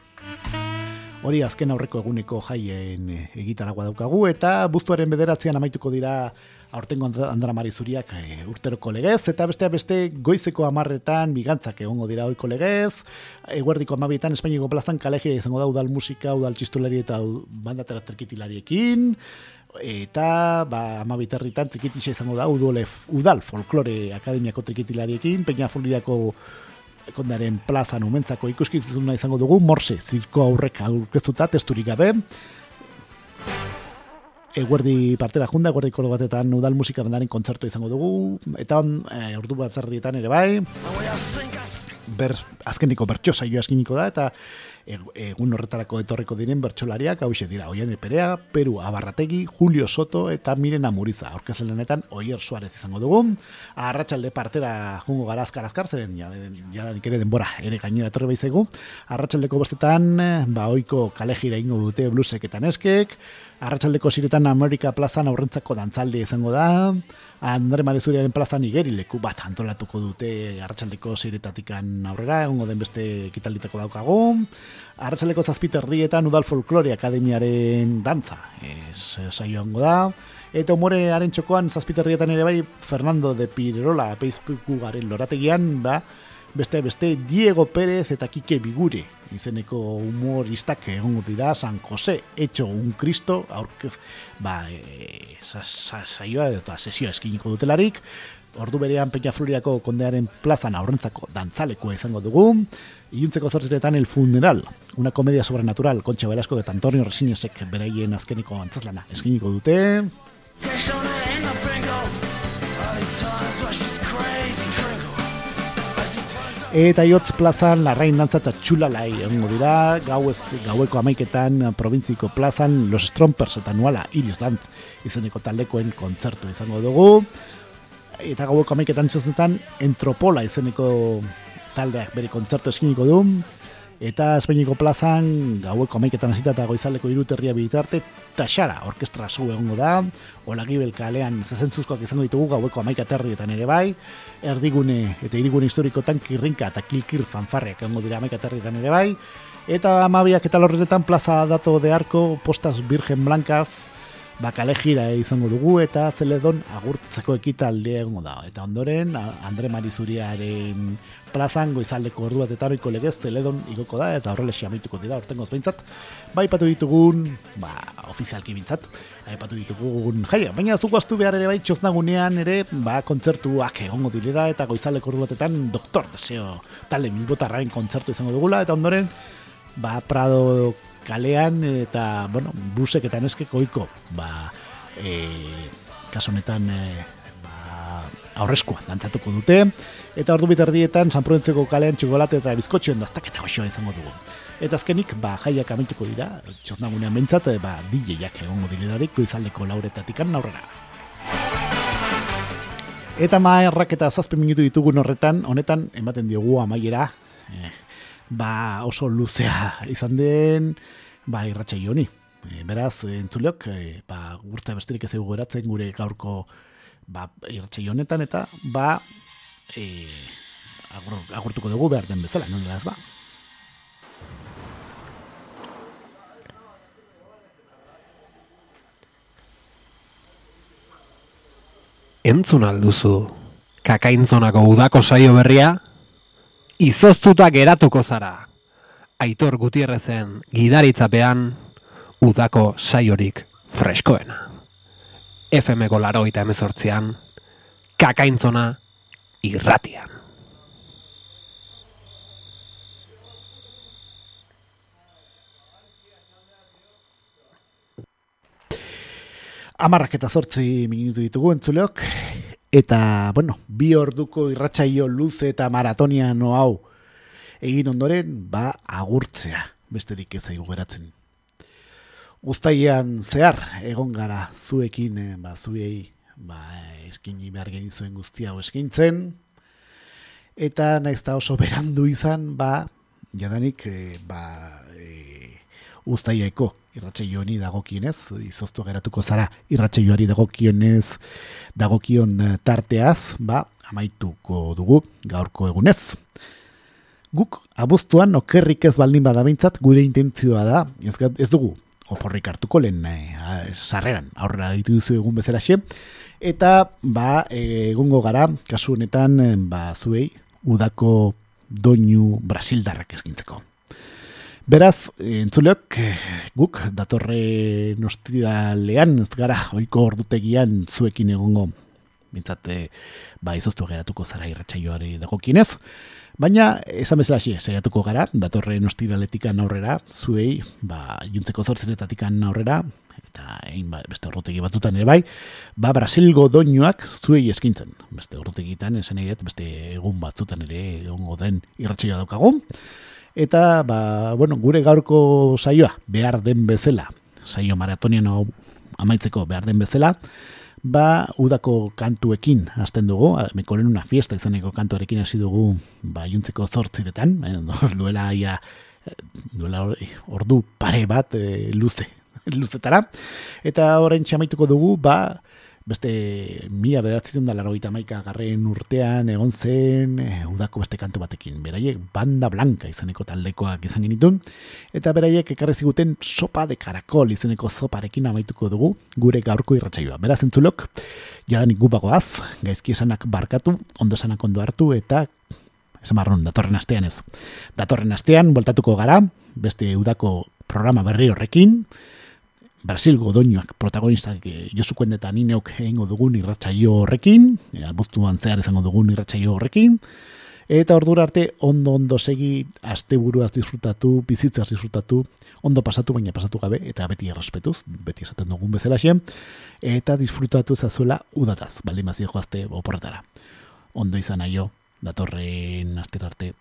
Hori azken aurreko eguneko jaien eh, egitaragoa daukagu eta buztuaren bederatzean amaituko dira aurtengo And- Andra Marizuriak e, urteroko legez, eta beste beste goizeko amarretan bigantzak egongo dira oiko legez, eguerdiko amabietan Espainiako plazan kalejira izango da udal musika, udal txistulari eta bandatera trikitilariekin, eta ba, amabiterritan trikitisa izango da udole, udal folklore akademiako trikitilariekin, Peña Floriako kondaren plazan umentzako ikuskizuna izango dugu, morse, zirko aurrek aurkeztuta, testurik gabe, eguerdi partera junda, eguerdi kolo batetan udal musika bandaren kontzertu izango dugu, eta on, e, ordu bat zerdietan ere bai, ber, azkeniko saioa eskiniko da, eta egun horretarako etorriko diren bertsolariak, hau dira, Oian Perea, Peru Abarrategi, Julio Soto eta Miren Amuriza. Aurkezlenetan Oier Suarez izango dugu. Arratsalde partera jungo gara azkar azkar, zeren ja, ja ere denbora ere gainera etorri baizegu. Arratsaldeko bostetan, eh, ba, oiko kalejira ingo dute blusek eta neskek. Arratsaldeko ziretan Amerika plazan aurrentzako dantzaldi izango da. Andre Marezuriaren plazan igerileku bat antolatuko dute arratsaldeko ziretatikan aurrera, egongo den beste ekitalditako daukagu. Arratsaldeko zazpiterdietan Udal Folklore Akademiaren dantza, ez saio egongo da. Eta umorearen txokoan zazpiterdietan ere bai Fernando de Pirerola Facebookaren lorategian, ba, beste beste Diego Pérez eta Kike Bigure izeneko humoristak egongo dira San Jose hecho un Cristo aurkez ba e, sa, sa, saioa eta sesioa eskiniko dutelarik Ordu berean Peña Floriako kondearen plazan aurrentzako dantzalekoa izango dugu. Iluntzeko zortziretan El Funeral, una comedia sobrenatural, Concha Velasco eta Antonio Resinesek beraien azkeniko antzazlana eskiniko dute. Eta iotz plazan larrain dantza eta txulalai egongo dira, gauez, gaueko amaiketan provintziko plazan Los Strompers eta Nuala Iris Dant izeneko taldekoen kontzertu izango dugu. Eta gaueko amaiketan txosnetan Entropola izeneko taldeak bere kontzertu eskiniko du. Eta Espainiko plazan gaueko amaiketan hasita eta goizaleko iruterria bitarte Taxara orkestra zu egongo da. Olagibel kalean zezentzuzkoak izango ditugu gaueko amaika terrietan ere bai. Erdigune eta irigune historikotan kirrinka eta kilkir fanfarreak egongo dira amaika terrietan ere bai. Eta amabiak eta lorretan plaza dato de arko postas virgen blancas bakale gira izango dugu eta zeledon agurtzeko ekitaldea egongo da. Eta ondoren, Andre Marizuriaren plazan goizaldeko ordu bat eta horiko legez zeledon igoko da eta horrele xamituko dira ortengoz behintzat. Ba, ipatu ditugun, ba, ofizialki bintzat, aipatu ditugun jaia. Baina zuko astu behar ere bai txoznagunean ere, ba, kontzertuak egongo direra eta goizaldeko ordu batetan Doktor Deseo talde milbotarraren kontzertu izango dugula eta ondoren, ba, Prado kalean eta, bueno, busek eta neskek oiko, ba, e, kaso honetan, e, ba, aurrezkoa dantzatuko dute, eta ordu biterdietan San Prudentzeko kalean txokolate eta bizkotxoen daztaketa goxoa izango dugu. Eta azkenik, ba, jaiak amaituko dira, txosnagunean behintzat, e, ba, DJ-ak egongo direlarik, goizaldeko lauretatikan aurrera. Eta maerrak eta zazpen minutu ditugun horretan, honetan, ematen diogu amaiera, eh, ba oso luzea izan den, ba irratxa honi. E, beraz, entzuleok, e, ba, gurta besterik ez egu geratzen gure gaurko ba, irratxa honetan, eta ba, e, agur, agurtuko dugu behar den bezala, non ez ba? Entzun alduzu kakaintzonako udako saio berria, izoztuta geratuko zara. Aitor Gutierrezen gidaritzapean udako saiorik freskoena. FM-ko laroita emezortzian, kakaintzona irratian. Amarrak eta zortzi minutu ditugu entzuleok, eta, bueno, bi orduko irratsaio luze eta maratoniano hau egin ondoren, ba, agurtzea, besterik ez zaigu geratzen. Guztaian zehar, egon gara zuekin, eh, ba, zuei, ba, eskini behar genizuen guztia hau eskintzen, eta naiz eta oso berandu izan, ba, jadanik, eh, ba, e, irratsaio honi dagokienez, izoztu geratuko zara irratsaioari dagokionez, dagokion eh, tarteaz, ba, amaituko dugu gaurko egunez. Guk abuztuan okerrik ez baldin badabintzat gure intentzioa da, ez, ez dugu oporrik hartuko lehen eh, a- sarreran aurrera ditu duzu egun bezala eta ba, eh, egongo gara, kasu honetan, eh, ba, zuei, udako doinu brasildarrak eskintzeko. Beraz, entzuleok, guk datorre nostiralean, ez gara, oiko ordutegian zuekin egongo, bintzat, eh, ba, izoztu geratuko zara irratsaioari dagokienez, Baina, esan bezala xe, saiatuko gara, datorren ostiraletikan aurrera, zuei, ba, juntzeko zortzenetatikan aurrera, eta egin ba, beste orrutegi batutan ere bai, ba, Brasilgo doinuak zuei eskintzen. Beste orrutegitan, esan dut, beste egun batzutan ere egongo den irratsaioa daukagu. Eta, ba, bueno, gure gaurko saioa, behar den bezala, saio maratonian hau amaitzeko behar den bezala, ba, udako kantuekin hasten dugu, mekoren una fiesta izaneko kantuarekin hasi dugu, ba, juntzeko zortziretan, eh, [laughs] duela ia, duela or- ordu pare bat eh, luze, [laughs] luzetara, eta orain txamaituko dugu, ba, beste mila bedatzen da larogeita maika garren urtean egon zen eh, udako beste kantu batekin. Beraiek banda blanca izeneko taldekoak izan genitun, eta beraiek ekarri ziguten sopa de karakol izeneko zoparekin amaituko dugu gure gaurko irratsaioa. Beraz entzulok, jadanik gupagoaz, gaizki esanak barkatu, ondo esanak ondo hartu, eta esan marron, datorren astean ez. Datorren astean, voltatuko gara, beste udako programa berri horrekin, Brasilgo doinuak protagonistak eh, Josu eta Nineok egingo dugun irratsaio horrekin, eh, abuztuan zehar izango dugun irratsaio horrekin, eta ordura arte ondo ondo segi asteburuaz disfrutatu, bizitzaz disfrutatu, ondo pasatu baina pasatu gabe eta beti errespetuz, beti esaten dugun bezala eta disfrutatu zazuela udataz, baldin bazio joazte oporretara. Ondo izan aio, datorren astera arte.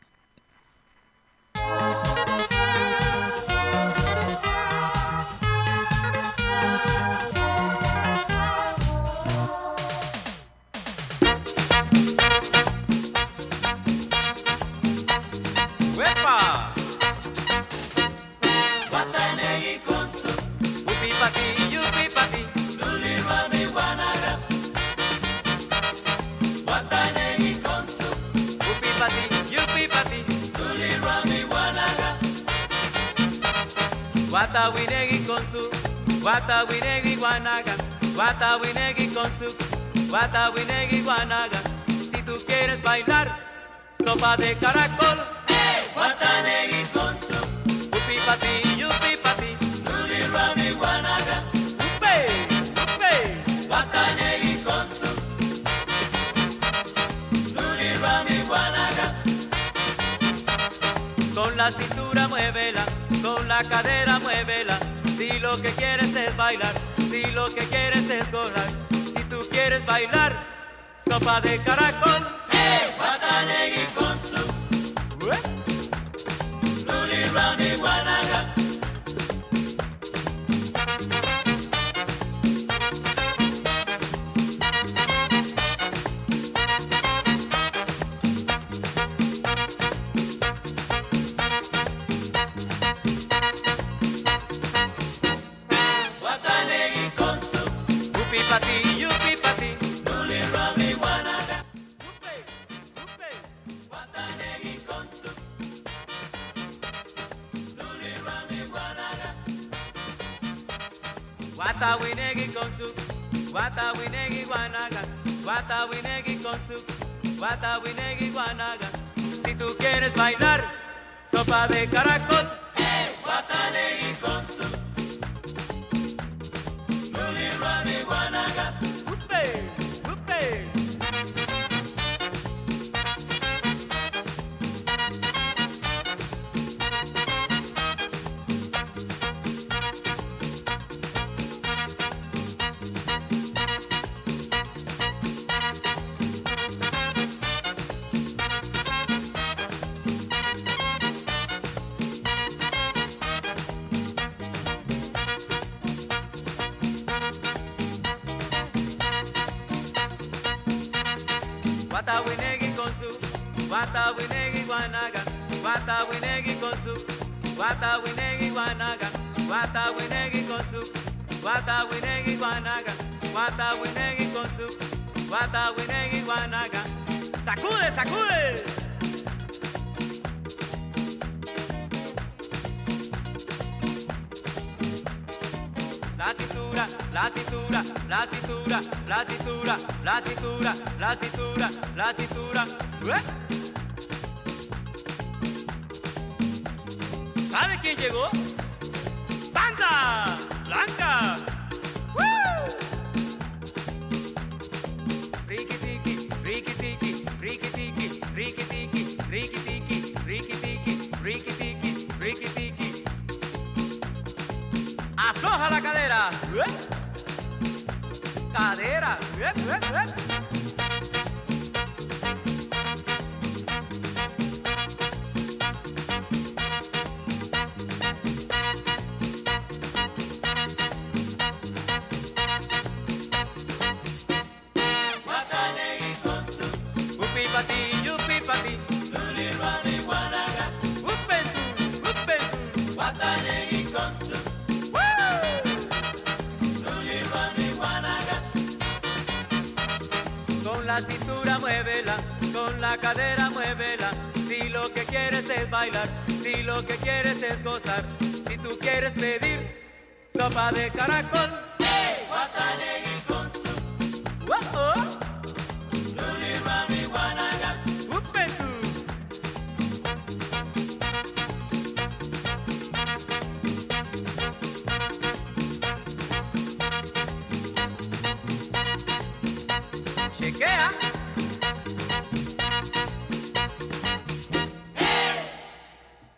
Guatawinegui con su Guatawinegui guanaga. Guatawinegui con su Guatawinegui guanaga. Si tú quieres bailar Sopa de caracol. Guatanegui con su Upi pati, yupi pati Luli rami guanaga. Upe, upe Guatanegui con su Luli rami guanaga. Con la cintura muévela, con la cadera muévela. Si lo que quieres es bailar, si lo que quieres es gozar. Si tú quieres bailar, sopa de caracol. Guatanegui con su Luli Rani Wanaga.